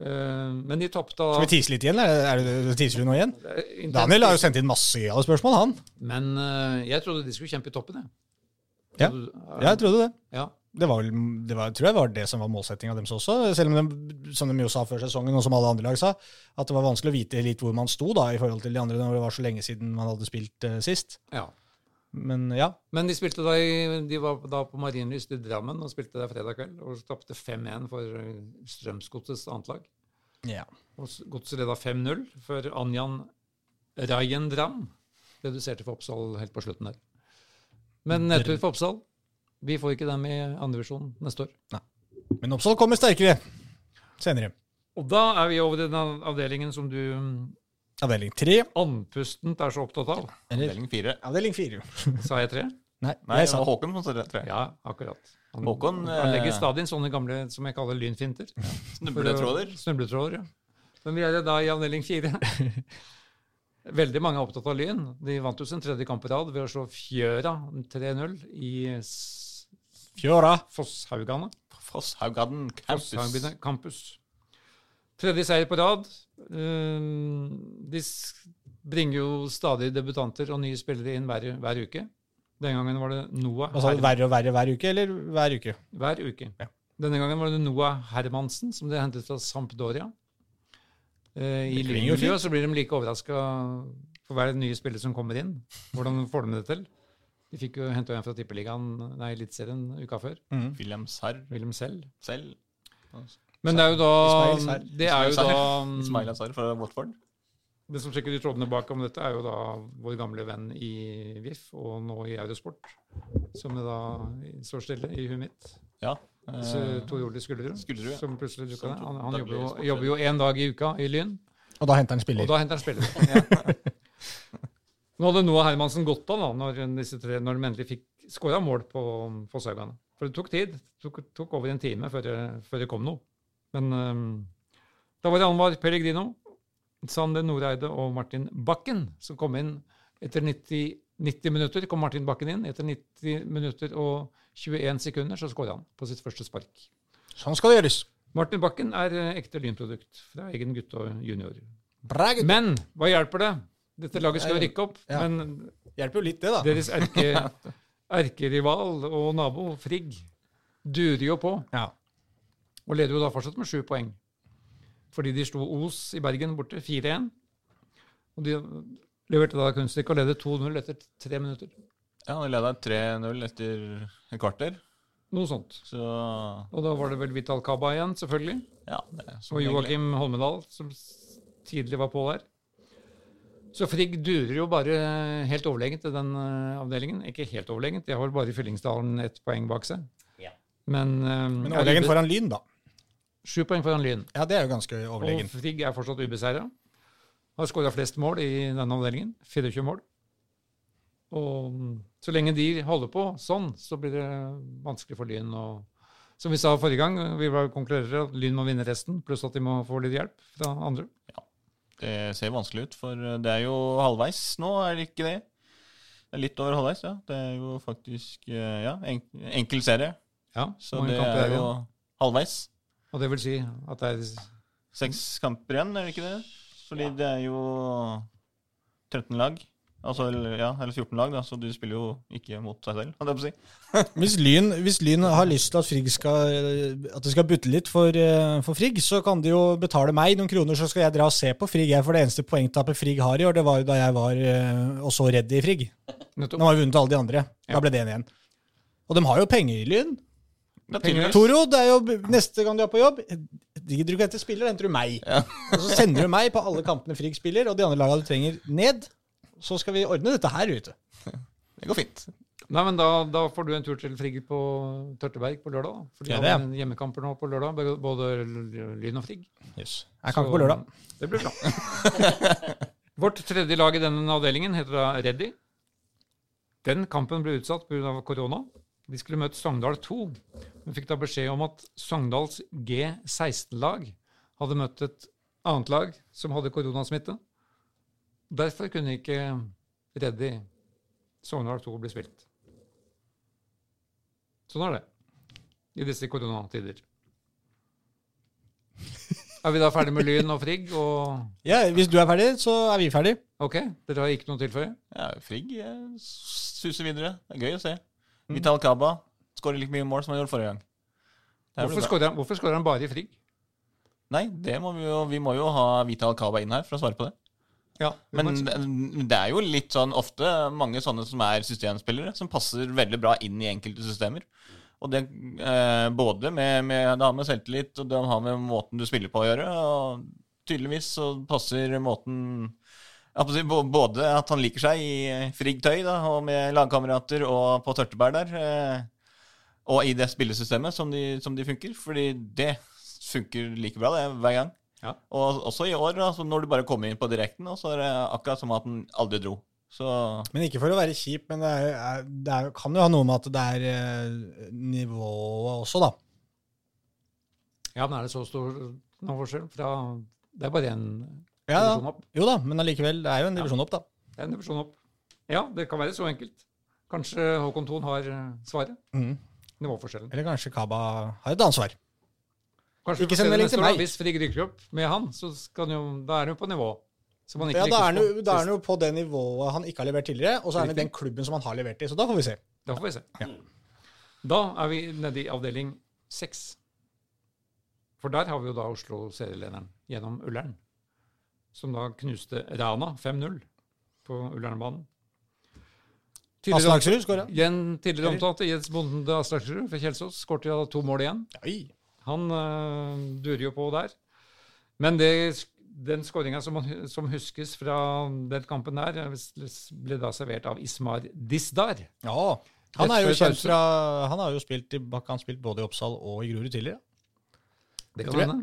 Eh, men de tapte Skal vi tise litt igjen? eller Er det, teaser du nå igjen? Daniel har jo sendt inn masse gale spørsmål, han. Men eh, jeg trodde de skulle kjempe i toppen, jeg. Ja. Ja, jeg trodde det. ja. Det var det var, tror jeg var det som var målsettinga deres også. Selv om de, som de jo sa før sesongen, og som alle andre lag sa, at det var vanskelig å vite litt hvor man sto da, i forhold til de andre når det var så lenge siden man hadde spilt uh, sist. ja. Men ja. Men de spilte da i, de var da på Marienlyst i Drammen og spilte der fredag kveld og tapte 5-1 for Strømsgodsets annet lag. ja. Og Godset leda 5-0 for Anjan Rajendram reduserte for Oppsal helt på slutten der. Men nedtur for Oppsal. Vi får ikke dem i andrevisjon neste år. Nei. Men Oppsal kommer sterkere senere. Og da er vi over i den avdelingen som du mm, Avdeling tre. andpustent er så opptatt av. Eller Avdeling fire. avdeling fire. Sa jeg tre? Nei, Nei, jeg sa Håkon som sa det, tror. Ja, akkurat. Han, Håkon, han legger eh, stadig inn sånne gamle som jeg kaller lynfinter. Snubletråder. Snubletråder, ja. Men vi er da i avdeling fire. Veldig mange er opptatt av Lyn. De vant jo sin tredje kamp i rad ved å slå Fjøra 3-0 i S- Fjøra. Fosshaugane. Fosshaugane campus. Fosshaugane campus. Tredje seier på rad. Um, De bringer jo stadig debutanter og nye spillere inn hver, hver uke. Den gangen var det Noah Altså verre og verre hver uke, eller hver uke? hver uke. Ja. Denne gangen var det Noah Hermansen, som de hentet fra Sampdoria. Eh, I lynmiljøet så blir de like overraska for hver nye spiller som kommer inn. Hvordan får de det til? De fikk jo henta en fra Tippeligaen, nei, Eliteserien uka før. Mm. William Sarr Wilhelm Sell. selv. Men det er jo da Ismail Det er jo da Ismail Ansar fra Watford. Det som sjekker de trådene bak om dette, er jo da vår gamle venn i VIF, og nå i Eurosport, som da står stille i huet mitt. Ja. Så Eh, Tor Ole Skullerud, Skullerud, ja. som plutselig dukka Som ned. Han, han daglig jobber jo, sportsleder. jobber jo en dag i uka i Lyn, Og da henter han og spiller. da henter han spillere. Nå hadde Noah Hermansen gått av da, når, disse tre, når de endelig fikk skåra mål på Fosshaugane. For det tok tid. Det tok, tok over en time før det, før det kom noe. Men um, da var det Anwar Pellegrino, Sander Noreide og Martin Bakken som kom inn etter 90, 90 minutter. kom Martin Bakken inn. Etter 90 minutter og 21 sekunder så skåra han på sitt første spark. Sånn skal det gjøres. Martin Bakken er eh, ekte lynprodukt fra egen gutt og junior. Bra, gutt. Men hva hjelper det? Dette laget skal jo rykke opp, Ja. men Hjelper jo litt, det, da. deres erke, erkerival og nabo Frigg durer jo på, Ja. Og leder jo da fortsatt med sju poeng. Fordi de slo Os i Bergen borte 4-1. Og de leverte da kunststykket og ledet 2-0 etter tre minutter. Ja, de leda 3-0 etter et kvarter. Noe sånt. Så Og da var det vel Vital Kaba igjen, selvfølgelig. ja, er Og. Joakim Holmedal, som tidlig var på der. Så Frigg durer jo bare helt overlegent i den eh, avdelingen. Ikke helt overlegent, de har vel bare i Fyllingsdalen ett poeng bak seg. Ja. Men, um, Men overlegent foran Lyn, da. Sju poeng foran Lyn. Ja, det er jo ganske overlegen. Og. Frigg er fortsatt ubeseira. Har skåra flest mål i denne avdelingen. 24 mål. Og Så lenge de holder på sånn, så blir det vanskelig for Lyn å Som vi sa forrige gang, vi var konkurrerere, at Lyn må vinne resten, pluss at de må få litt hjelp fra andre. Ja, Det ser vanskelig ut, for det er jo halvveis nå, er det ikke det? Det er litt over halvveis, ja. Det er jo faktisk eh, ja, enkel serie. Ja, Så det er jo halvveis. Og det vil si at det er Seks kamper igjen, er det ikke det? Fordi det er jo 13 lag. Altså, ja, eller 14 lag, da, så du spiller jo ikke mot seg selv, hadde jeg på å si. Hvis Lyn, hvis Lyn har lyst til at Frigg skal At det skal butte litt for, eh, for Frigg, så kan de jo betale meg noen kroner, så skal jeg dra og se på Frigg. Jeg, for det eneste poengtapet Frigg har i år, det var jo da jeg var eh, og så redd i Frigg. nettopp De har vi vunnet alle de andre. Da ble det en igjen. Og de har jo penger i Lyn. Toro, det er jo neste gang du er på jobb Gidder du ikke hente spiller, henter du meg. Ja. Og så sender du meg på alle kampene Frigg spiller, og de andre lagene du trenger, ned. Så skal vi ordne dette her ute. Det går fint. Nei, men da, da får du en tur til Frigg på Tørteberg på lørdag. da. For de Ja, har en hjemmekamper nå på lørdag, både Lyn og Frigg. Jeg kan ikke på lørdag. Det blir bra. Vårt tredje lag i denne avdelingen heter da Reddy. Den kampen ble utsatt pga. korona. De skulle møte Sogndal 2, men fikk da beskjed om at Sogndals G16-lag hadde møtt et annet lag som hadde koronasmitte. Derfor kunne ikke Reddy Sogndal 2 bli spilt. Sånn er det i disse koronatider. Er vi da ferdig med Lyn og Frigg? Og Ja, Hvis du er ferdig, så er vi ferdig. ok, dere har ikke noe å tilføye? Ja, Frigg suser videre. Det er gøy å se. Vital Kaba skårer like mye mål som han gjorde forrige gang. Hvorfor skårer han, bare i frig? Nei, det må vi, jo, vi må jo ha Vital Kaba inn her for å svare på det. Ja, Men det det er jo litt sånn ofte mange sånne som er systemspillere, som passer veldig bra inn i enkelte systemer. Og det eh, både med, med, det har med selvtillit og det har med måten du spiller på å gjøre. Og tydeligvis så passer måten Både at han liker seg i Frigg-tøy da, og med lagkamerater og på tørtebær der, eh, og i det spillesystemet som de, som de funker. Fordi det funker like bra det hver gang. Ja. Og også i år, altså, når du bare kommer inn på direkten, og så er det akkurat som at han aldri dro. Så Men ikke for å være kjip, men det, er, det er, kan jo ha noe med at det er eh, nivået også, da. ja, men er det så stor noen forskjell fra Det er bare én Ja, da. Jo da, men allikevel, det er jo en divisjon opp, da. Det er en divisjon opp. Ja, det kan være så enkelt. Kanskje Håkon Thon har eh, svaret? Mm. Nivåforskjellen. Eller kanskje Kaba har et ansvar. Kanskje Ikke send melding til meg. Hvis Frigg rykker opp med han, så jo, da er han jo på nivå. Ja, Da er han da er han jo på det nivået han ikke har levert tidligere, og så er han i den klubben som han har levert i. Så da får vi se. Da får vi se. Da er vi nede i avdeling seks. For der har vi jo da Oslo-serielederen gjennom Ullern, som da knuste Rana 5-0 på Ullernbanen. Tidligere, Aslaksrud skåra. igjen tidligere omtalte Jens Bonde Aslaksrud fra Kjelsås skårte da to mål igjen. Han uh, durer jo på der. Men det, den skåringa som, som huskes fra den kampen der, eh, ble da servert av Ismar Disdar. Ja. Han er jo kjent fra Han har jo spilt, i, han spilt både i Oppsal og i Grorud tidligere. Det kan hende.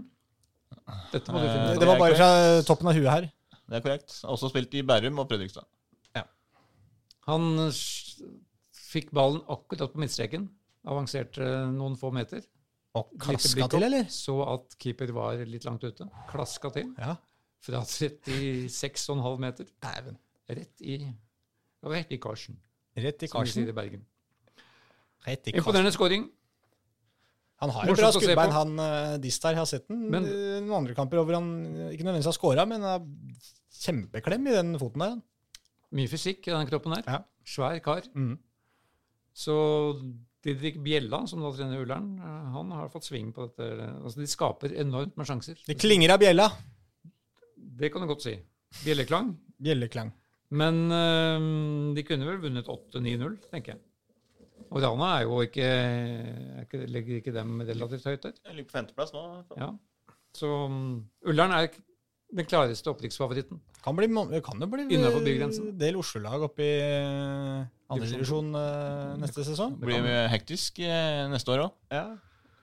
Dette må du Eh, finne ut Det var bare fra toppen av huet her. det er korrekt. Også spilt i Bærum og Fredrikstad. Han fikk ballen akkurat på midtstreken. Avanserte noen få meter. Og klaska til, eller? Så at keeper var litt langt ute. Klaska til Ja. fra 36,5 meter. Dæven. Rett i rett i karsen, Rett i som vi sier karsen. i Bergen. Rett i karsen. Imponerende skåring. Han har jo bra skuddbein, han uh, Distar. Jeg har sett den Men- eh, noen andre kamper over han ikke nødvendigvis har scora, men har kjempeklem i den foten der. Mye fysikk i den kroppen her. Ja. Svær kar. Mm. Så Didrik Bjella, som da trener Ullern, eh, han har fått sving på dette. Altså, de skaper enormt med sjanser. Det klinger av bjella. Det kan du godt si. Bjelleklang. Bjelleklang. Men øh, de kunne vel vunnet 8-9-0, tenker jeg. Og Rana er jo ikke, er ikke Legger ikke dem relativt høyt der? Jeg ligger på femteplass nå. Ja. Så um, Ullern er den klareste opprykksfavoritten. Kan, bli, kan det bli Innenfor eh, del Oslo-lag oppe i Divisjon andredivisjon uh, neste sesong? Det blir hektisk eh, neste år òg. Ja.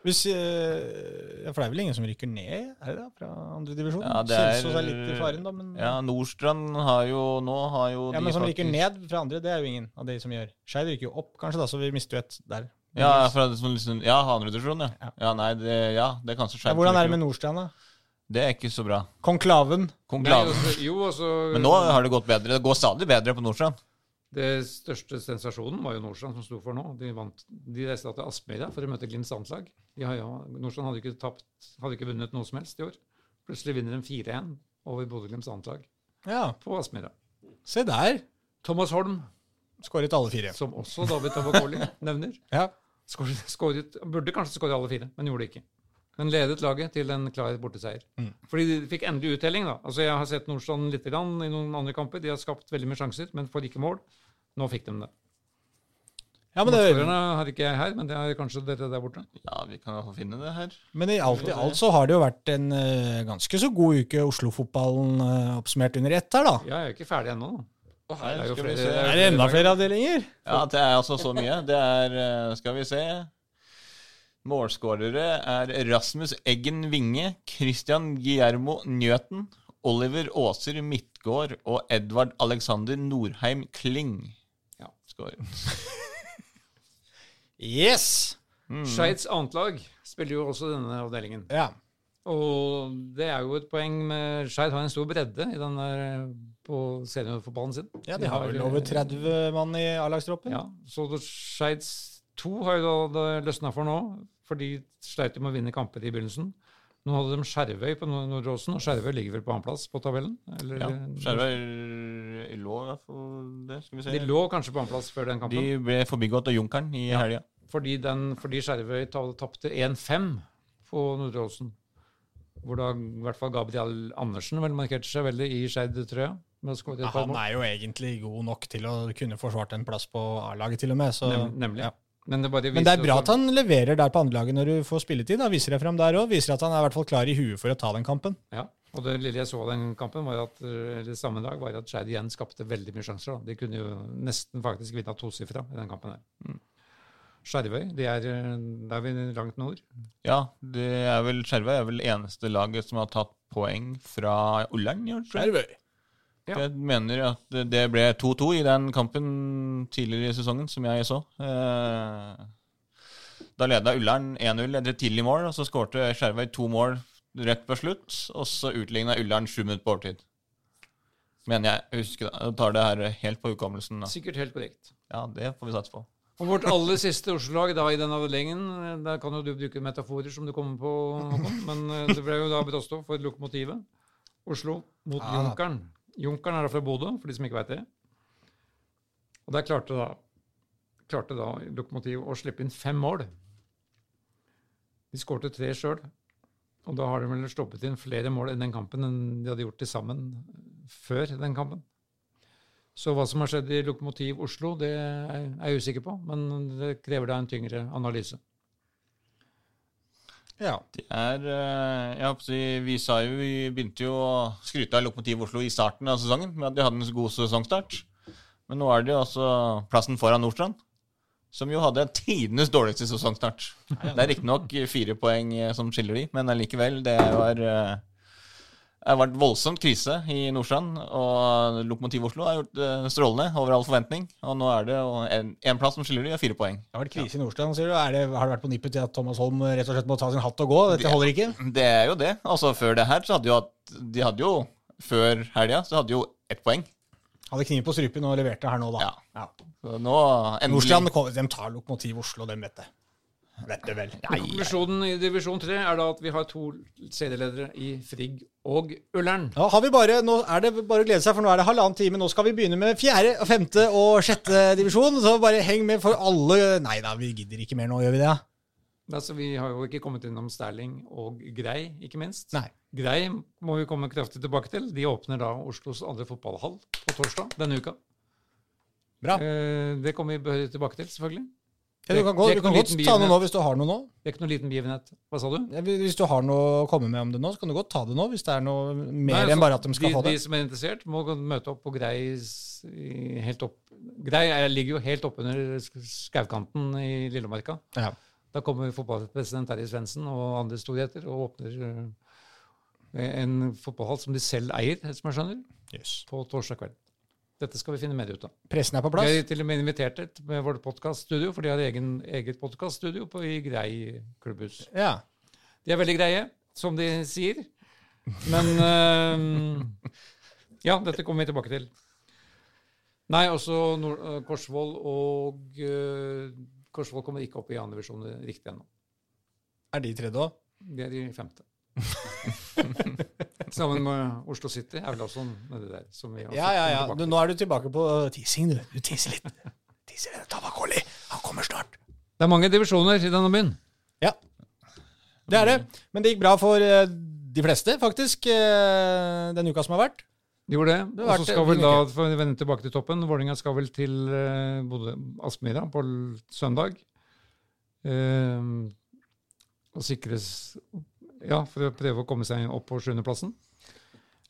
Hvis, eh, ja, for det er vel ingen som rykker ned, er det da, fra andre divisjon? Ja, det er- Kjelsås er litt i faren, da, men Ja, Nordstrand har jo nå har jo Ja, de men som faktisk- rykker ned fra andre, det er jo ingen av de som gjør. Skeid rykker jo opp, kanskje, da, så vi mister jo et der. Ja, fra det som liksom, ja andre divisjon, ja. Ja. ja. nei, det, ja, det er kanskje Ja, hvordan er det med Nordstrand, da? Det er ikke så bra. Konklaven. Nei, Konklave. altså, jo, også, Men nå har det gått bedre. Det går stadig bedre på Nordstrand. Det største sensasjonen var jo Nordstrand som sto for nå. De, vant, de reiste til Aspmyra for å møte Glimts landslag. Ja, Nordstrand hadde ikke, tapt, hadde ikke vunnet noe som helst i år. Plutselig vinner de 4-1 over Bodø-Glimts landslag Ja, på Aspmyra. se der. Thomas Holm, Skåret alle fire. som også David Tavakoli nevner, Ja. skåret, skåret, burde kanskje skåre alle fire, men gjorde det ikke. Men ledet laget til en klar borteseier. Mm. Fordi de fikk endelig uttelling. da. Altså Jeg har sett Nordstrand litt grann i noen andre kamper. De har skapt veldig mye sjanser, men får ikke mål. Nå fikk de det. ja, men, det, har ikke jeg her, men det har kanskje dere der borte. Ja, vi kan i hvert fall finne det her. men i alt i alt så har det jo vært en uh, ganske så god uke Oslo-fotballen uh, oppsummert under ett her, da. Ja, Jeg er jo ikke ferdig ennå. da. Her Det er flere- se. Er det enda flere avdelinger? Ja, det er altså så mye. Det er uh, Skal vi se. Målskårere er Rasmus Eggen Winge, Christian Guillermo Njøten, Oliver Aaser Midtgård og Edvard Alexander Norheim Kling. Skårer. Yes! Mm. Skeids annet spiller jo også denne avdelingen. Ja. Og det er jo et poeng med Skeid har en stor bredde i den der, på seniorfotballen sin. ja, de har vel over 30 mann i A-lagstroppen. Ja, så Skeids 2 har jo da det løsna for nå, for de sleit med å vinne kamper i begynnelsen. Nå hadde de Skjervøy på Nord- Nordåsen, og Skjervøy ligger vel på annenplass på tabellen? Eller, Ja, Skjervøy lå i hvert fall det, skal vi se. De lå kanskje på annenplass før den kampen. De ble forbigått av Junkeren i Ja. helga. Fordi, den, fordi Skjervøy tapte 1-5 på Nordåsen. Hvor da i hvert fall Gabriel Andersen vel markerte seg veldig i Skeid-trøya. par Han er jo egentlig god nok til å kunne forsvart en plass på A-laget, til og med. Så, Nem, nemlig. ja. Men det, bare Men det er bra at han leverer der på andrelaget når du får spilletid. Da. Viser det frem der òg. Viser at han er i hvert fall klar i huet for å ta den kampen. Ja, og det lille jeg så av den kampen, var at, eller samme dag, var at Skeid igjen skapte veldig mye sjanser. Da. De kunne jo nesten faktisk vinne tosifra i den kampen her. Mm. Skjervøy, det er, det er vi langt nord. Ja, det er vel Skjervøy er vel eneste laget som har tatt poeng fra Ullern. Skjervøy. Ja. Jeg mener at det- det ble 2-2 i den kampen tidligere i sesongen, som jeg så. Eh, Da leda Ullern 1-0 etter et tidlig mål, og så skårte Skjervøy to mål rett på slutt. Og så utligna Ullern sju minutter på overtid. Mener jeg. jeg husker. Jeg tar det her helt på hukommelsen. da. Sikkert helt korrekt. Ja, det får vi satse på. Og vårt aller siste Oslo-lag da i den avdelingen, der kan jo du bruke metaforer som du kommer på, Håkon, men eh, det ble jo da Bråstov for lokomotivet. Oslo mot Ja. Junkeren. Junkeren er da fra Bodø, for de som ikke veit det. Og der klarte da, klarte da lokomotivet å slippe inn fem mål. De skårte tre sjøl, og da har de vel stoppet inn flere mål i den kampen enn de hadde gjort til sammen før den kampen. Så hva som har skjedd i Lokomotiv Oslo, det er jeg usikker på, men det krever da en tyngre analyse. Ja. Det er eh, jeg håper å si, Vi sa jo, vi begynte jo å skryte av Lokomotiv Oslo i starten av sesongen med at de hadde en god sesongstart. Men nå er det jo altså plassen foran Nordstrand, som jo hadde tidenes dårligste sesongstart. Det er riktignok fire poeng eh, som skiller de, men allikevel. Det var eh, det har vært voldsomt krise i Nordstrand, og Lokomotiv Oslo har gjort strålende over all forventning. Og nå er det én plass som skiller de, og fire poeng. Det har vært krise i Nordstrand, sier du. Er det, har det vært på nippet til at Thomas Holm rett og slett må ta sin hatt og gå? Dette holder ikke? Det er jo det. Altså Før det her så hadde jo at De hadde jo Før helga så hadde jo ett poeng. Hadde kniven på strupen og leverte her nå, da. Ja. ja. nå Nordstrand de tar Lokomotiv Oslo, dem vet det. Vet det vel. Konklusjonen i divisjon 3 er da at vi har to serieledere i Frigg og Ullern. Ja, har vi bare, nå er det bare å glede seg, for nå er det halvannen time. Nå skal vi begynne med fjerde, femte og sjette divisjon. Så bare heng med for alle Nei da, vi gidder ikke mer nå, gjør vi det? Altså, vi har jo ikke kommet innom Sterling og Grei, ikke minst. Nei. Grei må vi komme kraftig tilbake til. De åpner da Oslos andre fotballhall på torsdag denne uka. Bra. Eh, det kommer vi behørig tilbake til, selvfølgelig. Ja, du kan, gå, du kan godt ta noe nå hvis du har noe nå. Det er ikke noe liten begivenhet. Hva sa du? Ja, Hvis du har noe å komme med om det nå, så kan du godt ta det nå. Hvis det er noe mer Nei, altså, enn bare at de skal de, få det. De som er interessert, må møte opp på Grei helt opp Grei er, ligger jo helt oppunder sk- skaukanten i Lillemarka. Ja. Da kommer fotballpresident Terje Svendsen og andre storheter og åpner eh, en fotballhall som de selv eier, som jeg skjønner, Yes. på torsdag kveld. Dette skal vi finne mer ut av. Pressen er på Vi har er til og med invitert et med vårt podkaststudio, for de har egen, eget podkaststudio i Grei klubbhus. Ja. De er veldig greie, som de sier. Men uh, Ja, dette kommer vi tilbake til. Nei, også Nord Korsvoll og eh, Korsvoll kommer ikke opp i andre divisjon riktig ennå. Er de tredje òg? De er i femte. Sammen med Oslo City er vel også nedi der. Som vi Ja, ja, ja. Du, nå er du tilbake på teasing, du. Du teaser litt. Teaser litt. Tavakoli. Han kommer snart. Det er mange divisjoner i denne byen. Ja. Det er det. Men det gikk bra for eh, de fleste, faktisk, eh, den uka som har vært. De gjorde det. Det Og så skal vi vel da, for å vende tilbake til toppen, Vålerenga skal vel til uh, Bodø Aspmyra på søndag. Uh, og sikres Ja, for å prøve å komme seg opp på sjuendeplassen.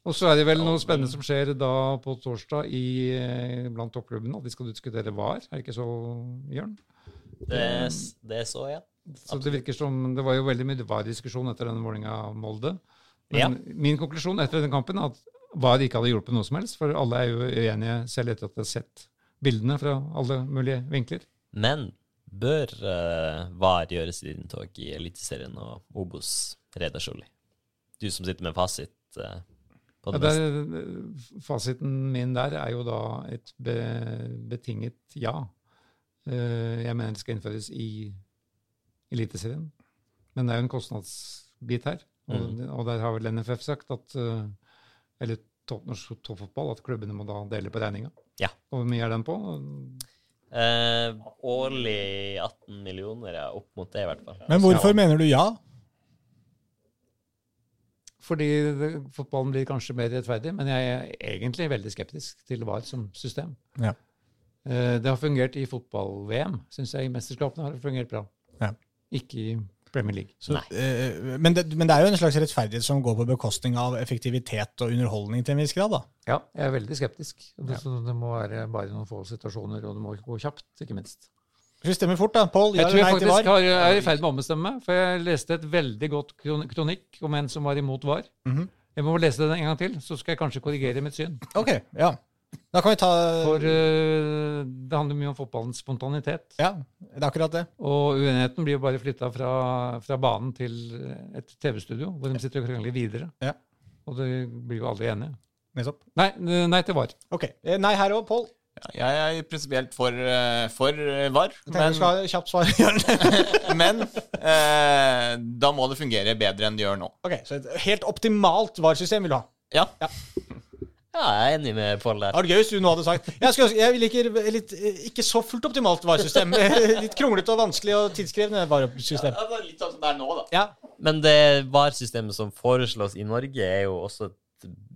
Og så er det vel noe spennende som skjer da på torsdag i, eh, blant toppklubbene. At de skal diskutere VAR. Er det ikke så, Jørn? Det, det så så, ja. Så det virker som Det var jo veldig mye VAR-diskusjon etter den Vålerenga-Molde. Men Ja. min konklusjon etter den kampen er at VAR ikke hadde hjulpet noe som helst, for alle er jo uenige selv etter at de har sett bildene fra alle mulige vinkler. Men bør uh, VAR gjøres i inntog i Eliteserien og Obos, Reidar Solli? Du som sitter med fasit Uh, på Ja, det der, meste. eh, fasiten min der er jo da et be, betinget ja. Uh, jeg mener det skal innføres i Eliteserien. Men det er jo en kostnadsbit her. Og, Mm. og der har vel NFF sagt at eh, Eller topp, norsk toppfotball, at klubbene må da dele på regninga. Ja. Og hvor mye er den på? Eh, årlig 18 millioner, ja. Opp mot det, i hvert fall. Men hvorfor mener du ja? Fordi det, fotballen blir kanskje mer rettferdig, men jeg er egentlig veldig skeptisk til VAR som system. Ja. Eh, Det har fungert i fotball-VM, syns jeg. I mesterskapene har det fungert bra. Ja. Ikke i Premier League. Så, eh, men, det, men det er jo en slags rettferdighet som går på bekostning av effektivitet og underholdning til en viss grad, da. Ja, jeg er veldig skeptisk. Det, så det må være bare noen få situasjoner, og det må gå kjapt, ikke minst. Vi stemmer fort, da. Pål, ja Jeg eller nei til VAR? har, er i ferd med å ombestemme meg, for jeg leste et veldig godt kronikk om en som var imot VAR. Mhm. Jeg må lese den en gang til, så skal jeg kanskje korrigere mitt syn. Ok, ja. Da kan vi ta For uh, det handler mye om fotballens spontanitet. Ja, det er akkurat det. Og uenigheten blir jo bare flytta fra, fra banen til et TV-studio, hvor de sitter og krangler videre. Ja. Og det blir jo aldri enige. Nettopp. Nei, nei til VAR. Ok. Eh, Nei her òg, Pål. Ja, jeg er prinsipielt for, eh, for eh, VAR, Jeg men, du skal ha kjapt svar. Men eh, da må det fungere bedre enn det gjør nå. ok, Så et helt optimalt VAR-system vil du ha. Ja, Ja, jeg er enig med Pål Det der. hadde vært gøy hvis du nå hadde sagt Jeg, skal, jeg liker litt, eh, ikke så fullt optimalt VAR-system. Litt kronglete og vanskelig og tidskrevende varesystem. Ja, det er litt sånn som det er nå, da. Ja. Men det VAR-systemet som foreslås i Norge, er jo også, et,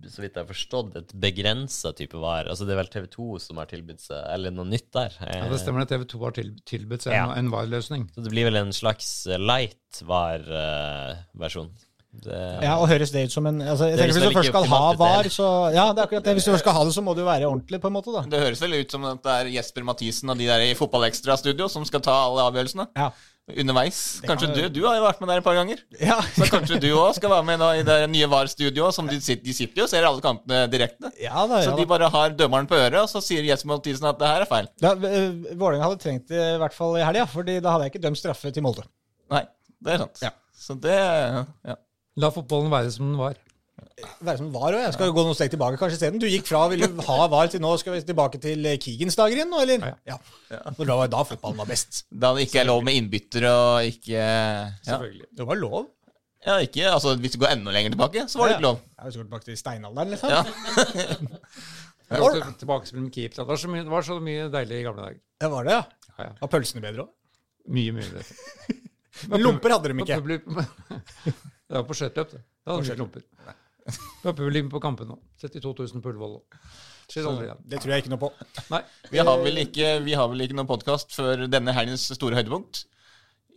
så vidt jeg har forstått, et begrensa type VAR. Altså det er vel TV 2 som har tilbudt seg Eller noe nytt der. Ja, det stemmer at TV 2 har til, tilbudt seg Ja. en, vareløsning. VAR-løsning. Så det blir vel en slags eh, light VAR-versjon. Det, ja, og høres det ut som en altså, jeg tenker Hvis du først skal ha VAR, så Ja, det er akkurat det. Hvis du først skal ha det, så må det jo være ordentlig, på en måte, da. Det høres vel ut som at det er Jesper Mathisen og de der i Fotballekstra-studio som skal ta alle avgjørelsene Ja. underveis. kan Kanskje du? Du har jo vært med der et par ganger. ja. Så kanskje du òg skal være med i det nye VAR-studioet. som De sitter, de sitter jo og ser alle kampene direkte. Ja da, Så de bare har dømmeren på øret, og så sier Jesper Mathisen at det her er feil. da eh, Vålerenga hadde trengt det i hvert fall i helga, Fordi da hadde jeg ikke dømt straffe til Molde. Nei, det er sant. Ja. Så det ja. La fotballen være som den var. Være som VAR og Jeg skal ja. gå noen steg tilbake kanskje isteden. Du gikk fra å ville ha VAR til nå skal vi tilbake til eh, Keegans dager igjen nå, eller? Ja. For da var da fotballen var best. Da det ikke er lov med innbyttere og ikke ja. Selvfølgelig. Det var lov. ja, ikke Altså, hvis du går enda lenger tilbake, så var det ikke lov. Jeg har går tilbake til steinalderen, liksom. Ja. Jeg går til- tilbake til keep. Det var, så mye, det var så mye deilig i gamle dager. Det var det, ja. Ja, ja. Var pølsene bedre òg? Mye, mye bedre. Men lomper hadde de ikke. Det var på skøyteløp, det. Da hadde vi klumper. Det var publikum på kampen nå. 72 000 på Ullevål. Det tror jeg ikke noe på. Nei. Vi har vel ikke, vi har vel ikke noen podkast før denne helgens store høydepunkt.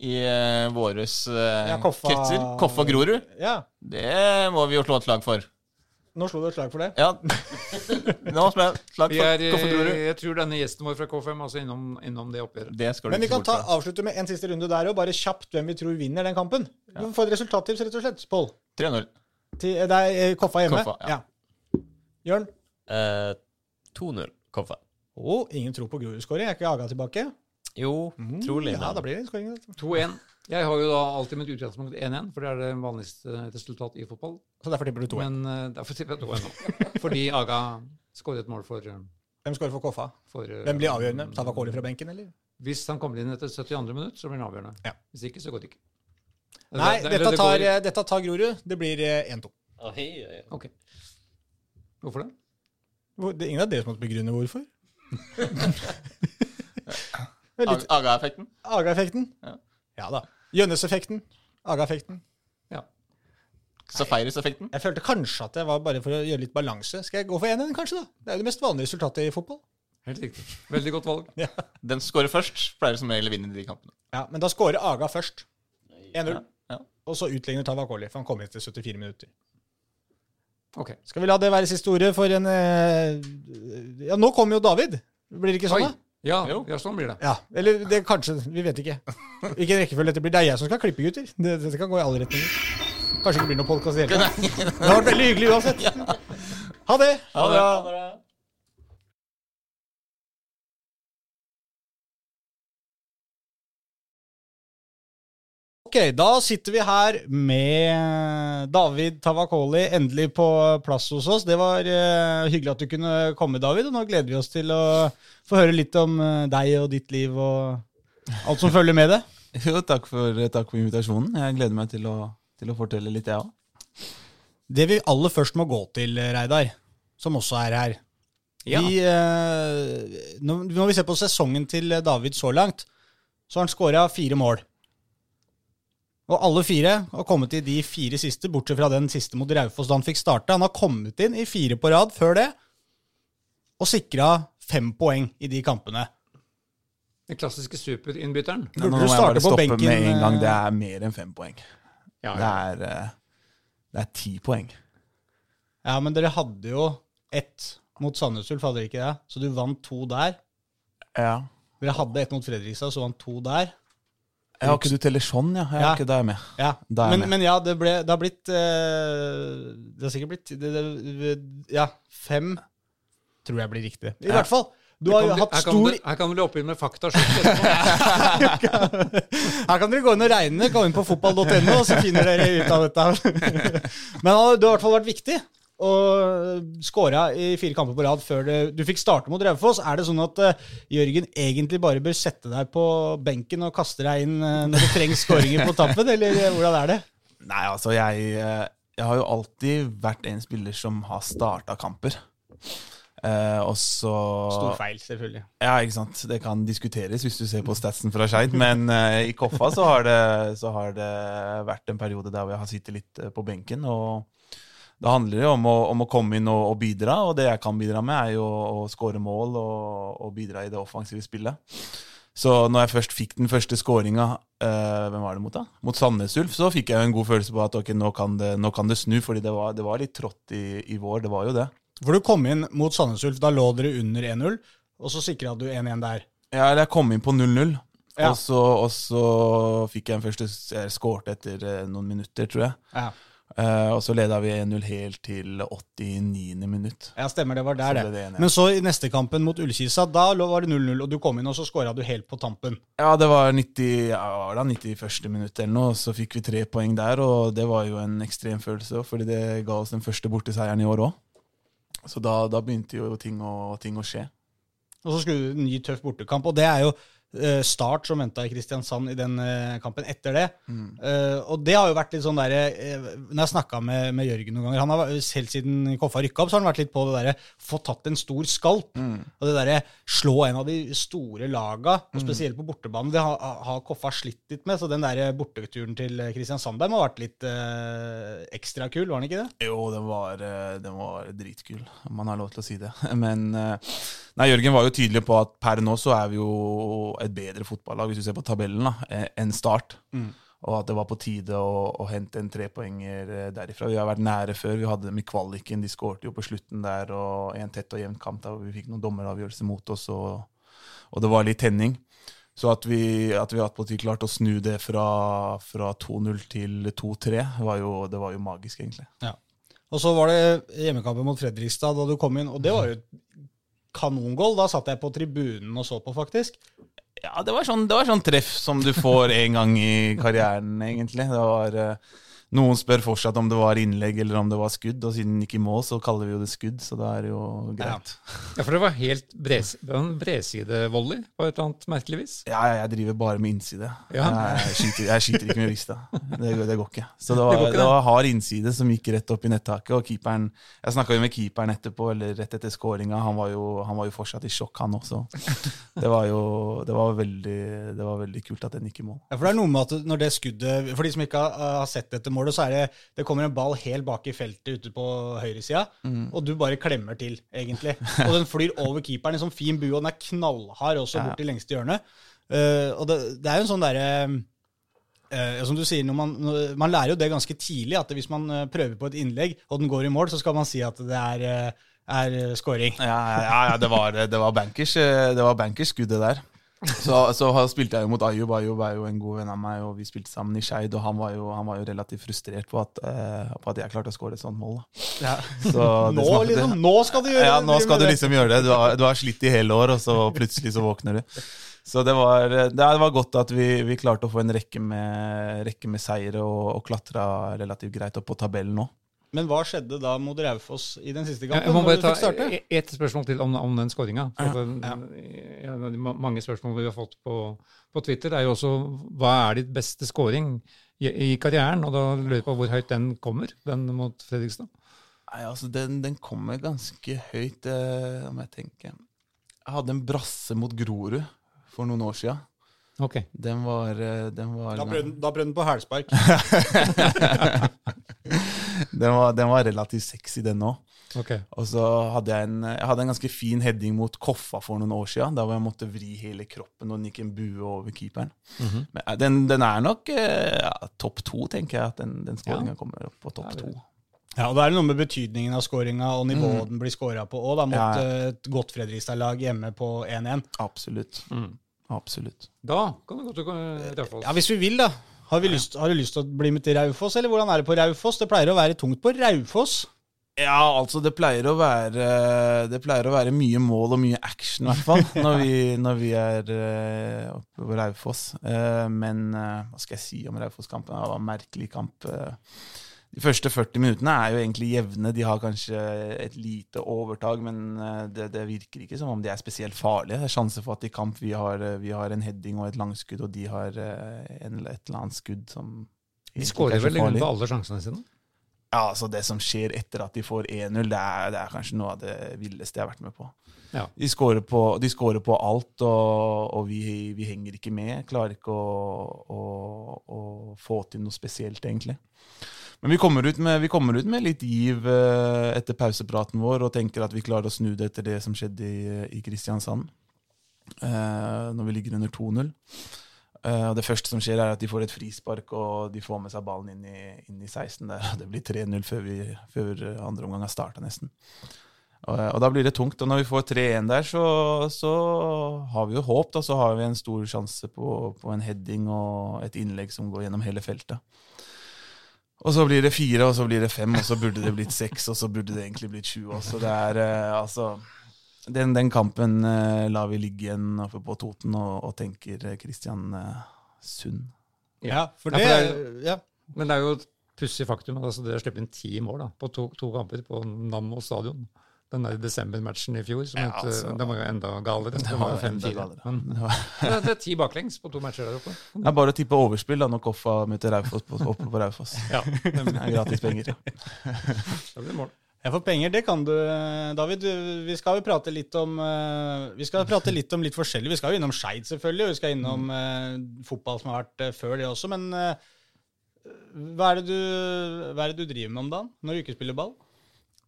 I uh, våres eh, Ja, Koffa- kretser. Koffa Grorud. Ja. Det må vi jo slå et slag for. Nå slo du et slag for det. Ja. Nå skal jeg slag for er, Hvorfor tror du? jeg tror denne gjesten vår fra K5 er altså innom, innom det oppgjøret. Det skal du Men vi ikke kan bort ta, fra. avslutte med en siste runde der og bare kjapt hvem vi tror vinner den kampen. Ja. få et resultattips, rett og slett. Pål. 3-0. Det er Koffa hjemme. Koffa, ja. ja. Jørn? Eh, 2-0, Koffa. Å, ingen tro på Grorud-skåring. Er ikke Aga tilbake? Jo, trolig. Ja, da blir det skåring. 2-1. Jeg har jo da alltid mitt utgangspunkt 1-1, for det er det vanligste resultat i fotball. Så derfor tipper du 2-1. Men uh, derfor tipper jeg 2-1 nå. Fordi Aga skåret et mål for, eh, Hvem skårer for Koffa? for uh, Hvem blir avgjørende? Savakoli fra benken, eller? Hvis han kommer inn etter 72. minutt, så blir han avgjørende. Ja. Hvis ikke, så går det ikke. Nei, Det- det- dette det tar, går- dette tar Grorud. Det blir eh, 1-2. Oh, hei, oi. Ok. Hvorfor det? Hvor- Det er ingen av dere som måtte begrunne hvorfor. Det Aga-effekten. Aga-effekten. Ja. Ja da. Gjønnes-effekten. Aga-effekten. Ja. Safaris-effekten. Jeg følte kanskje at det var bare for å gjøre litt balanse. Skal jeg gå for 1-1, kanskje? da? Det er jo det mest vanlige resultatet i fotball. Helt riktig. Veldig godt valg. Den scorer først, pleier som regel å vinne de kampene. Ja, Men da scorer Aga først. 1-0. Ja, ja. Og så utligner Tavakoli, for han kom inn til 74 minutter. Ok. Skal vi la det være siste ordet for en eh, Ja, nå kommer jo David. Blir det ikke sånn, Oi. da? Ja, ja, sånn blir det. Ja, Eller det kanskje Vi vet ikke. Hvilken rekkefølge dette blir. Det er jeg som skal klippe, gutter. Det, dette kan gå i alle retninger. Kanskje ikke blir noe podkast i det hele tatt. Det har vært veldig hyggelig uansett. Ha det. Ha det. Ok, da sitter vi her med David Tavakoli endelig på plass hos oss. Det var uh, hyggelig at du kunne komme, David. Og nå gleder vi oss til å få høre litt om eh, deg og ditt liv og alt som følger med det. Jo, takk for, takk for invitasjonen. Jeg gleder meg til å, til å fortelle litt, jeg òg. Det vi aller først må gå til, Reidar, som også er her Ja. vi, eh, når, når vi ser på sesongen til David så langt, så har han skåra fire mål. Og alle fire har kommet i de fire siste, bortsett fra den siste mot Raufoss da han fikk starte. Han har kommet inn i fire på rad før det, og sikra fem poeng i de kampene. Den klassiske superinnbytteren. Burde Nå må jeg bare stoppe benken, med en gang. eh? Det er mer enn fem poeng. Ja, Det er, eh, det er ti poeng. Ja, men dere hadde jo ett mot Sandnes Ulf, hadde dere ikke det? Så du vant to der. Ja. Dere hadde ett mot Fredrikstad, så vant to der. Jeg har ikke du teller sånn, ja. Jeg Ja. har ikke det med. Ja, er jeg men, med. men ja, det, ble, det har blitt uh, Det har sikkert blitt det, det, Ja, fem tror jeg blir riktig. I Ja. hvert fall. Du har jo hatt her kan stor du- Her kan du løpe inn med fakta. Her kan dere gå inn og regne. Gå inn på fotball.no, så finner dere ut av dette. Men du har i hvert fall vært viktig. Og skåra i fire kamper på rad før det, du fikk starte mot Raufoss. Er det sånn at uh, Jørgen egentlig bare bør sette deg på benken og kaste deg inn uh, når det trengs skåringer på tappen, eller eh, hvordan er det? Nei, altså, jeg, jeg har jo alltid vært en spiller som har starta kamper. Og så Stor feil, selvfølgelig. Ja, ikke sant. Det kan diskuteres hvis du ser på statsen fra Skeid, men i Koffa så har, det, så har det vært en periode der hvor jeg har sittet litt på benken. og da handler det om å, om å komme inn og, og bidra, og det jeg kan bidra med, er jo å skåre mål og, og bidra i det offensive spillet. Så når jeg først fikk den første skåringa, eh, hvem var det mot da? Mot Sandnes Ulf, så fikk jeg jo en god følelse på at ok, nå kan det, nå kan det snu, fordi det var, det var litt trått i, i vår, det var jo det. For du kom inn mot Sandnes Ulf, da lå dere under 1-0, og så sikra du 1-1 der. Ja, eller jeg kom inn på 0-0. Ja. Og, så, og så fikk jeg en første Jeg skårte etter eh, noen minutter, tror jeg. Ja, Eh, og så leda vi 1-0 helt til 89. minutt. ja stemmer, det var der, Så det. det Men så i neste kampen mot Ullkisa, da var det 0-0, og du kom inn, og så skåra du helt på tampen. Ja, det var 90, ja, da 91. minutt eller noe, så fikk vi tre poeng der, og det var jo en ekstrem følelse, fordi det ga oss den første borteseieren i år òg. Så da, da begynte jo ting å, ting å skje. Og så skulle du en ny tøff bortekamp, og det er jo Start som venta i Kristiansand i den eh, kampen etter det. Eh, og det har jo vært litt sånn derre eh, Når jeg snakka med, med Jørgen noen ganger han har, Helt siden Koffa rykka opp, så har han vært litt på det derre få tatt en stor skalp. Og det derre slå en av de store laga, og spesielt på bortebane, det har, har Koffa slitt litt med. Så den der borteturen til Kristiansand der må ha vært litt uh, ekstra kul, var den ikke det? Jo, den var, eh, den var dritkul, om man har lov til å si det. Men eh, nei, Jørgen var jo tydelig på at per nå så er vi jo et bedre fotballag, hvis du ser på tabellen, da, eh, enn Start. og at det var på tide å, å hente en trepoenger eh, derifra. Vi har vært nære før. Vi hadde dem i kvaliken. De skårte jo på slutten der, og en tett og jevn kamp der vi fikk noen dommeravgjørelser mot oss, og, og det var litt tenning. Så at vi, at vi attpåtil klarte å snu det fra, fra 2-0 til 2-3, var det var jo magisk, egentlig. Og så var det hjemmekampen mot Fredrikstad da du kom inn, og det var jo et kanongål. Da satt jeg på tribunen og så på, faktisk. Ja, det var, sånn, det var sånn treff som du får en gang i karrieren, egentlig. Det var, eh, noen spør fortsatt om det var innlegg eller om det var skudd, og siden den gikk i mål, så kaller vi jo det skudd, så da er det jo greit. Ja, for det var helt bres, bredsidevolley på et eller annet merkelig vis. Ja, ja, jeg driver bare med innside. Ja. Jeg, skyter, jeg skyter ikke med vrista. Det, det går ikke. Så det var, det, ikke, det. var hard innside som gikk rett opp i nettaket, og keeperen Jeg snakka jo med keeperen etterpå, eller rett etter skåringa, Han han var jo fortsatt i sjokk, han også. Det var jo det var veldig, det var veldig kult at den gikk i mål. Ja, for det er noe med at når det skuddet For de som ikke har, har sett dette målet, så er det det kommer en ball helt bak i feltet ute på høyresida, og du bare klemmer til, egentlig. Og den flyr over keeperen i sånn fin bue, og den er knallhard også Ja. bort til lengste hjørnet. Uh, og det, det er jo en sånn derre uh, Som du sier, når man, man lærer jo det ganske tidlig, at hvis man eh, prøver på et innlegg, og den går i mål, så skal man si at det er, uh, er eh, scoring. Ja, ja, ja det, var, det var bankers eh, Det var bankers skuddet der. Så, så spilte jeg jo mot Ayub. Ayub er jo en god venn av meg, og vi spilte sammen i Skeid. Og han var, jo, han var jo relativt frustrert på at, eh, på at jeg klarte å skåre et sånt mål. Ja. Så Nå, smakte- liksom, nå skal du gjøre Ja, nå skal du liksom gjøre det. Du har, du har slitt i hele år, og så plutselig så våkner du. Så det var, det var godt at vi, vi klarte å få en rekke med, rekke med seire og, og klatra relativt greit opp på tabellen nå. Men hva skjedde da mot Raufoss i den siste Jeg må bare ta starte? e- ett spørsmål til om, om den skåringa. Ja. Ja, mange spørsmål vi har fått på, på Twitter, er jo også hva er ditt beste scoring i, i karrieren? Og da lurer jeg på hvor høyt den kommer, den mot Fredrikstad. Nei, altså Den, den kommer ganske høyt, eh, om jeg tenker. Jeg hadde en brasse mot Grorud for noen år sia. Okay. Den var, eh, den var Da prøvde, da prøvde den på hælspark. den, var, den var relativt sexy, den òg. ok. Og så hadde jeg en, jeg hadde en ganske fin heading mot Koffa for noen år siden, der hvor jeg måtte vri hele kroppen, og den gikk en bue over keeperen. Mhm. Men eh, den, den er nok eh, ja, topp to, tenker jeg, at den, den skåringa kommer opp på topp Ja, to. Ja, og Da er det noe med betydningen av skåringa og nivået den blir skåra på òg, mot Ja. eh, et godt Fredrikstad-lag hjemme på 1-1. Absolutt. Mm. Absolutt. Da kan du gå til Raufoss. Ja, hvis vi vil, da. Har, vi lyst, har du lyst til å bli med til Raufoss, eller hvordan er det på Raufoss? Det pleier å være tungt på Raufoss. Ja, altså det pleier å være Det pleier å være mye mål og mye action, i hvert fall, når vi, når vi er eh, oppe på Raufoss. Eh, men eh, hva skal jeg si om Raufoss-kampen? Det var en merkelig kamp. De første 40 minuttene er jo egentlig jevne. De har kanskje et lite overtak, men eh, det, det virker ikke som om de er spesielt farlige. Det er sjanse for at i kamp vi har, eh, vi har en heading og et langskudd, og de har eh, en, et eller annet skudd som De skårer er vel i grunnen på alle sjansene sine? Ja, altså Det som skjer etter at de får 1-0, det, det er kanskje noe av det villeste jeg har vært med på. Ja. De scorer på, de scorer på alt, og, og vi, vi henger ikke med. Klarer ikke å, å, å få til noe spesielt, egentlig. Men vi kommer ut med, kommer ut med litt giv eh, etter pausepraten vår og tenker at vi klarer å snu det etter det som skjedde i, i Kristiansand. eh, når vi ligger under 2-0. Eh, Det første som skjer, er at de får et frispark, og de får med seg ballen inn i, inn i 16 der. Det blir 3-0 før, før andre omgang har starta, nesten. Og, og da blir det tungt. Og når vi får 3-1 der, så, så har vi jo håp. Da, så har vi en stor sjanse på, på en heading og et innlegg som går gjennom hele feltet. Og så blir det fire, og så blir det fem, og så burde det blitt seks, og så burde det egentlig blitt sju også. Det er eh, altså den, den kampen eh, lar vi ligge igjen oppe på Toten og, og tenker eh, Kristian eh, Sund. Ja, for Ja, for det ja. Men det er jo et pussig faktum. at Altså, dere slipper inn ti mål da, på to, to kamper på Nammo stadion. Den der desember-matchen i fjor, som Ja, het, altså. den var jo enda galere. Det var var jo jo enda 5-4. galere. Men Det er ti baklengs på to matcher der oppe. Det er bare å tippe overspill da når Koffa møter Raufoss på, oppe på Raufoss. Ja, Det er gratis penger. det blir mål. Ja, for penger, det kan du, David. Vi skal jo prate litt om eh, Vi skal prate litt om litt forskjellig. Vi skal jo innom Skeid, selvfølgelig, og vi skal innom mm. fotball som har vært eh, før det også. Men hva, er det du, hva er det du driver med om dagen når du ikke spiller ball?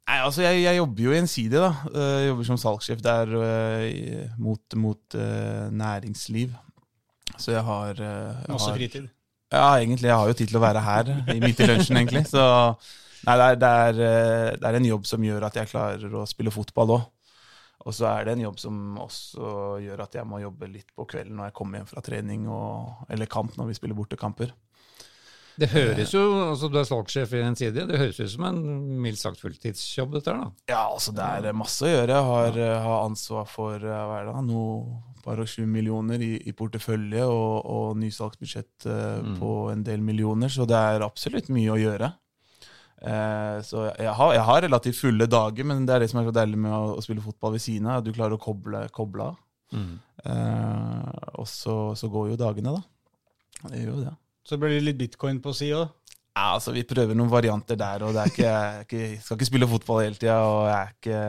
Nei, altså jeg, jeg jobber jo gjensidig, da. Eh, Jeg jobber som salgssjef der eh, mot, mot uh, næringsliv. Så jeg har, jeg Masse har fritid. Ja, egentlig. Jeg har jo tid til å være her i midt i lunsjen, egentlig. Så nei, det er, det, er, det er en jobb som gjør at jeg klarer å spille fotball òg. Og så er det en jobb som også gjør at jeg må jobbe litt på kvelden når jeg kommer hjem fra trening og, eller kamp når vi spiller bortekamper. Det høres jo, altså Du er salgssjef i en side, det høres ut som en mildt sagt fulltidsjobb, dette her, da. Ja, altså det er masse å gjøre. Jeg har, eh, har ansvar for eh, hva er det, noe par og sju millioner i, i portefølje og, og nysalgsbudsjett mm. på en del millioner, så det er absolutt mye å gjøre. Eh, så jeg har, jeg har, relativt fulle dager, men det er det som er så deilig med å, å spille fotball ved siden av. Du klarer å koble, koble av. Mm. Eh, og så, så, går jo dagene, da. Det gjør jo det. Så blir det litt bitcoin på si òg? Ja, altså Vi prøver noen varianter der. og det er ikke, Jeg, ikke, jeg skal ikke spille fotball hele tida, og jeg er ikke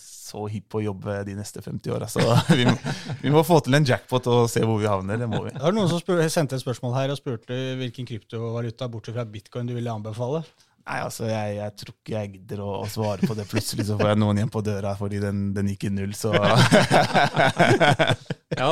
så hipp på å jobbe de neste 50 åra. Så vi må, vi må, få til en jackpot og se hvor vi havner. Det må vi. Det var noen som spør, sendte et spørsmål her og spurte hvilken kryptovaluta bortsett fra bitcoin du ville anbefale. Nei, altså, jeg, jeg, tror ikke jeg gidder å, å, svare på det. Plutselig så får jeg noen hjem på døra fordi den, den gikk i null, så Ja.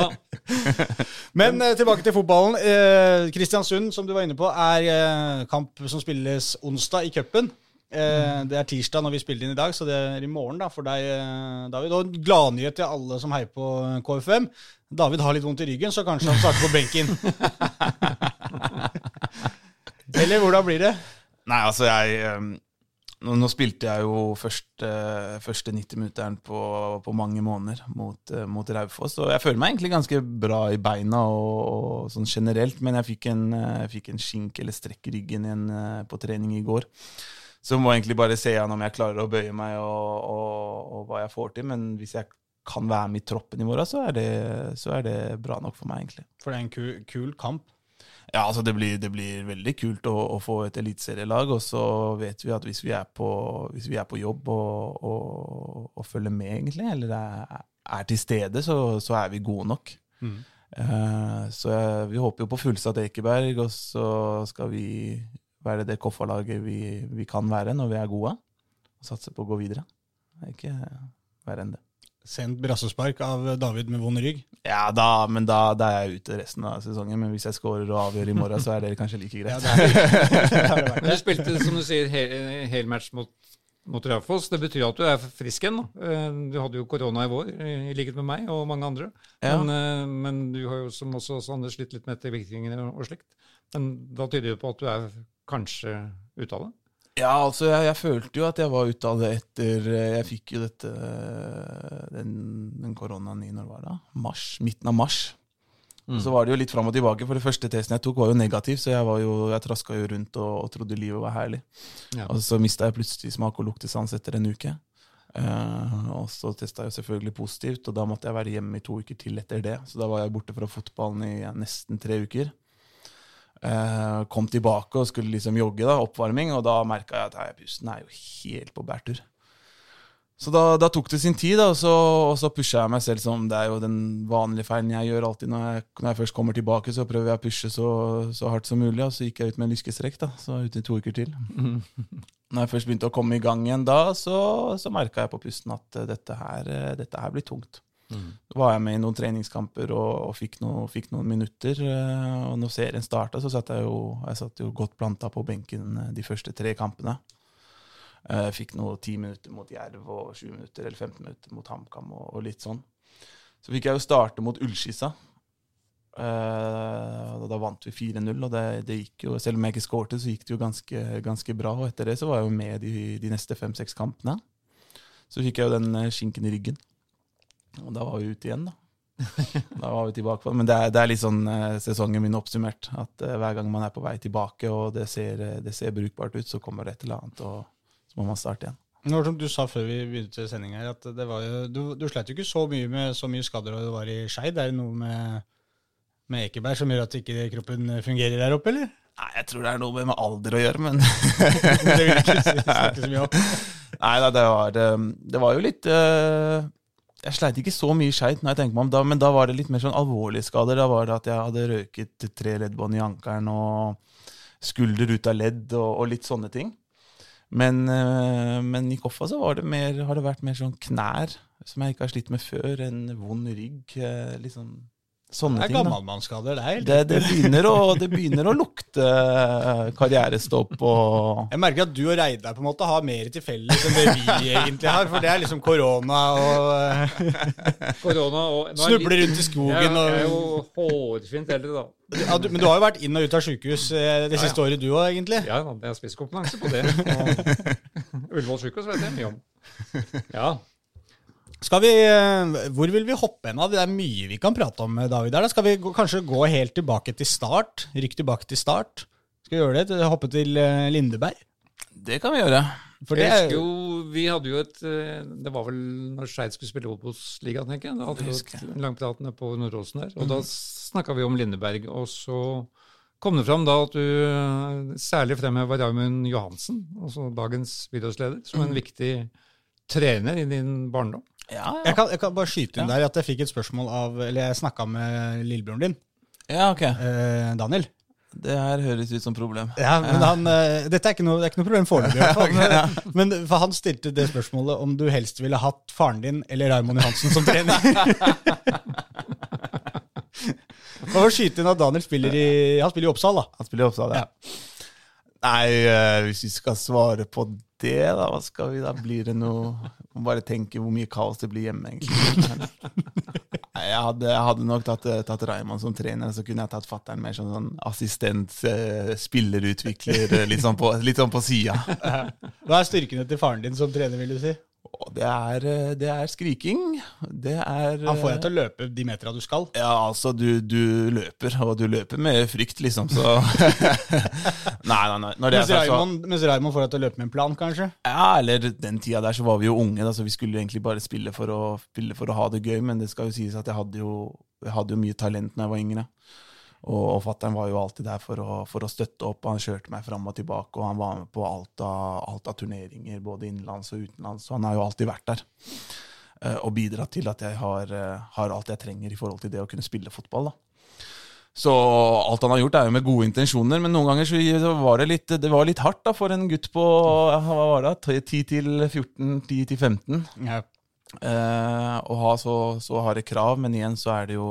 Men eh, tilbake til fotballen. Eh, Kristiansund, som du var inne på, er eh, kamp som spilles onsdag i cupen. Eh, det er tirsdag når vi spiller inn i dag, så det er i morgen da, for deg, eh, David. Og gladnyhet til alle som heier på KFM. David har litt vondt i ryggen, så kanskje han starter på benken. Eller hvordan blir det? Nei, altså jeg ehm, nå, nå, spilte jeg jo første, første 90-minutteren på, på, mange måneder mot, uh, mot Raufoss. Og jeg føler meg egentlig ganske bra i beina og, og sånn generelt, men jeg fikk en, fikk en skink eller strekk i ryggen igjen på trening i går. Så må jeg egentlig bare se an om jeg klarer å bøye meg og, og, og, hva jeg får til. Men hvis jeg kan være med i troppen i morgen, så er det, så er det bra nok for meg, egentlig. For det er en kul, kul kamp? Ja, altså det blir, det blir veldig kult å, å få et eliteserielag. Og så vet vi at hvis vi er på, vi er på jobb og, og, og, følger med, egentlig, eller er, er til stede, så, så, er vi gode nok. Mm. Uh, så jeg, vi håper jo på fullsatt Ekeberg, og så skal vi være det Koffa-laget vi, vi, kan være når vi er gode. Og satse på å gå videre. Er ikke verre enn det sendt brassespark av David med vond rygg? Ja, da, men da, da, er jeg ute resten av sesongen. Men hvis jeg scorer og avgjør i morgen, så er det kanskje like greit. Ja, du spilte, som du sier, hel, hel mot, mot Raufoss. Det betyr at du er frisk igjen. Eh, du hadde jo korona i vår, i likhet med meg og mange andre. Ja. Men, eh, men, du har jo som også Anders slitt litt med ettervirkningene og slikt. Men da tyder det på at du er kanskje ute av det? Ja, altså, jeg, jeg, følte jo at jeg var ute av det etter eh, Jeg fikk jo dette Den, den koronaen i når var det? Mars, midten av mars. Mm. Så var det jo litt fram og tilbake, for det første testen jeg tok, var jo negativ, så jeg, var jo, jeg traska jo rundt og, og, trodde livet var herlig. Ja. Og så mista jeg plutselig smak og luktesans etter en uke. Uh, og så testa jeg selvfølgelig positivt, og da måtte jeg være hjemme i to uker til etter det. Så da var jeg borte fra fotballen i nesten tre uker. Uh, kom tilbake og skulle liksom jogge, da, oppvarming, og da merka jeg at nei, pusten er jo helt på bærtur. Så da, da, tok det sin tid, da, og så, og så pusha jeg meg selv som det er jo den vanlige feilen jeg gjør alltid når jeg, når jeg først kommer tilbake, så prøver jeg å pushe så, så hardt som mulig, og så gikk jeg ut med en lyskestrekk, da, så ute i to uker til. Mm. Når jeg først begynte å komme i gang igjen da, så, så merka jeg på pusten at uh, dette, her, uh, dette her blir tungt. Mm. var jeg med i noen treningskamper og, og fikk, noe, fikk, noen minutter. Eh, og når serien starta, så satt jeg jo, jeg satt jo godt planta på benken eh, de første tre kampene. Jeg fikk noe ti minutter mot Jerv og sju minutter eller 15 minutter mot HamKam og, og, litt sånn. Så fikk jeg jo starte mot Ullskissa. Uh, da vant vi 4-0, og det, det, gikk jo, selv om jeg ikke skårte, så gikk det jo ganske, ganske bra. Og etter det så var jeg jo med de, de neste fem-seks kampene. Så fikk jeg jo den skinken i ryggen. Og da var vi ute igjen, da. Da var vi tilbake på det. Men det er, det er litt sånn eh, sesongen min oppsummert. At eh, hver gang man er på vei tilbake, og det ser, eh, det ser brukbart ut, så kommer det et eller annet, og så må man starte igjen. Nå, som du sa før vi begynte sendinga her, at det var jo, du, du sleit jo ikke så mye med så mye skader og du var i Skeid. Er det noe med, med Ekeberg som gjør at ikke kroppen fungerer der oppe, eller? Nei, jeg tror det er noe med alder å gjøre, men Det vil ikke snakke så mye om. Nei da, det var, det var jo litt uh, jeg sleit ikke så mye skeit, men da var det litt mer sånn alvorlige skader. Da var det at jeg hadde røket tre leddbånd i ankelen og skulder ut av ledd og, og litt sånne ting. Men, øh, men, i Koffa så det mer, har det vært mer sånn knær, som jeg ikke har slitt med før. En vond rygg. liksom Sånne Det er gammalmannsskader, det er Det, det, begynner å, det begynner å lukte eh, karrierestopp og Jeg merker at du og Reidar på en måte har mer til felles enn det vi egentlig har. For det er liksom korona og eh, Korona og nå snubler rundt i Jeg, skogen er- jeg er jo hårfint eldre, da. ja, du, Men du har jo vært inn og ut av sjukehus eh, det siste året du òg, egentlig. Ja, jeg har spisskompetanse på det. Og Ullevål sykehus vet jeg mye om. Ja. Skal vi, eh, Hvor vil vi hoppe hen? Det er mye vi kan prate om, eh, David. Skal vi kanskje gå helt tilbake til start? Rykke tilbake til start? Skal vi gjøre det? Hoppe til eh, Lindeberg? Det kan vi gjøre. For det jeg er husker jo, Vi hadde jo et Det var vel når Skeid skulle spille Obos-ligaen, tenker jeg. Da hadde vi et langprat på Nordåsen der. Og da snakka vi om Lindeberg. Og så kom det fram da at du særlig fremheva Raymond Johansen, altså dagens byrådsleder, som en viktig trener i din barndom. Ja, jeg kan, jeg kan bare skyte inn der at jeg fikk et spørsmål av Eller jeg snakka med lillebroren din, ja ok. eh, Daniel. Det her høres ut som problem. Ja, men han, eh, Dette er ikke noe, det er ikke noe problem foreløpig. fall. Men, men for han stilte det spørsmålet om du helst ville hatt faren din eller Raymond Johansen som trener. Bare skyte inn at Daniel spiller i, han spiller i Oppsal, da. Han spiller i Oppsal, ja. Ja. Nei, eh, hvis vi skal svare på det, da, hva skal vi da? Blir det noe Må bare tenke hvor mye kaos det blir hjemme, egentlig. Jeg hadde, jeg hadde nok tatt, tatt Raymond som trener, så kunne jeg tatt fatter'n mer som sånn assistent, eh, spillerutvikler, litt sånn på, litt sånn på sida. Hva er styrkene til faren din som trener, vil du si? Det er, eh, det er skriking. Det er Han får deg eh, til å løpe de metera du skal. Ja, altså, du, du løper, og du løper med frykt, liksom, så Nei, nei, nei. Når det Mens sagt, så mens Raymond får deg til å løpe med en plan, kanskje? Ja, eller den tida der så var vi jo unge, da, så vi skulle egentlig bare spille for å, spille for å ha det gøy, men det skal jo sies at jeg hadde jo, jeg hadde jo mye talent da jeg var yngre. Og, og fattern var jo alltid der for å, for å støtte opp, han kjørte meg fram og tilbake, og han var med på alt av, alt av turneringer, både innenlands og utenlands, så han har jo alltid vært der. eh, Og bidratt til at jeg har, eh, har alt jeg trenger i forhold til det å kunne spille fotball, da. Så alt han har gjort, er jo med gode intensjoner, men noen ganger så så var det litt, det var litt hardt da, for en gutt på hva var det, 10 til 14, 10 til 15, Ja. eh, å ha så, så harde krav. Men igjen så er det jo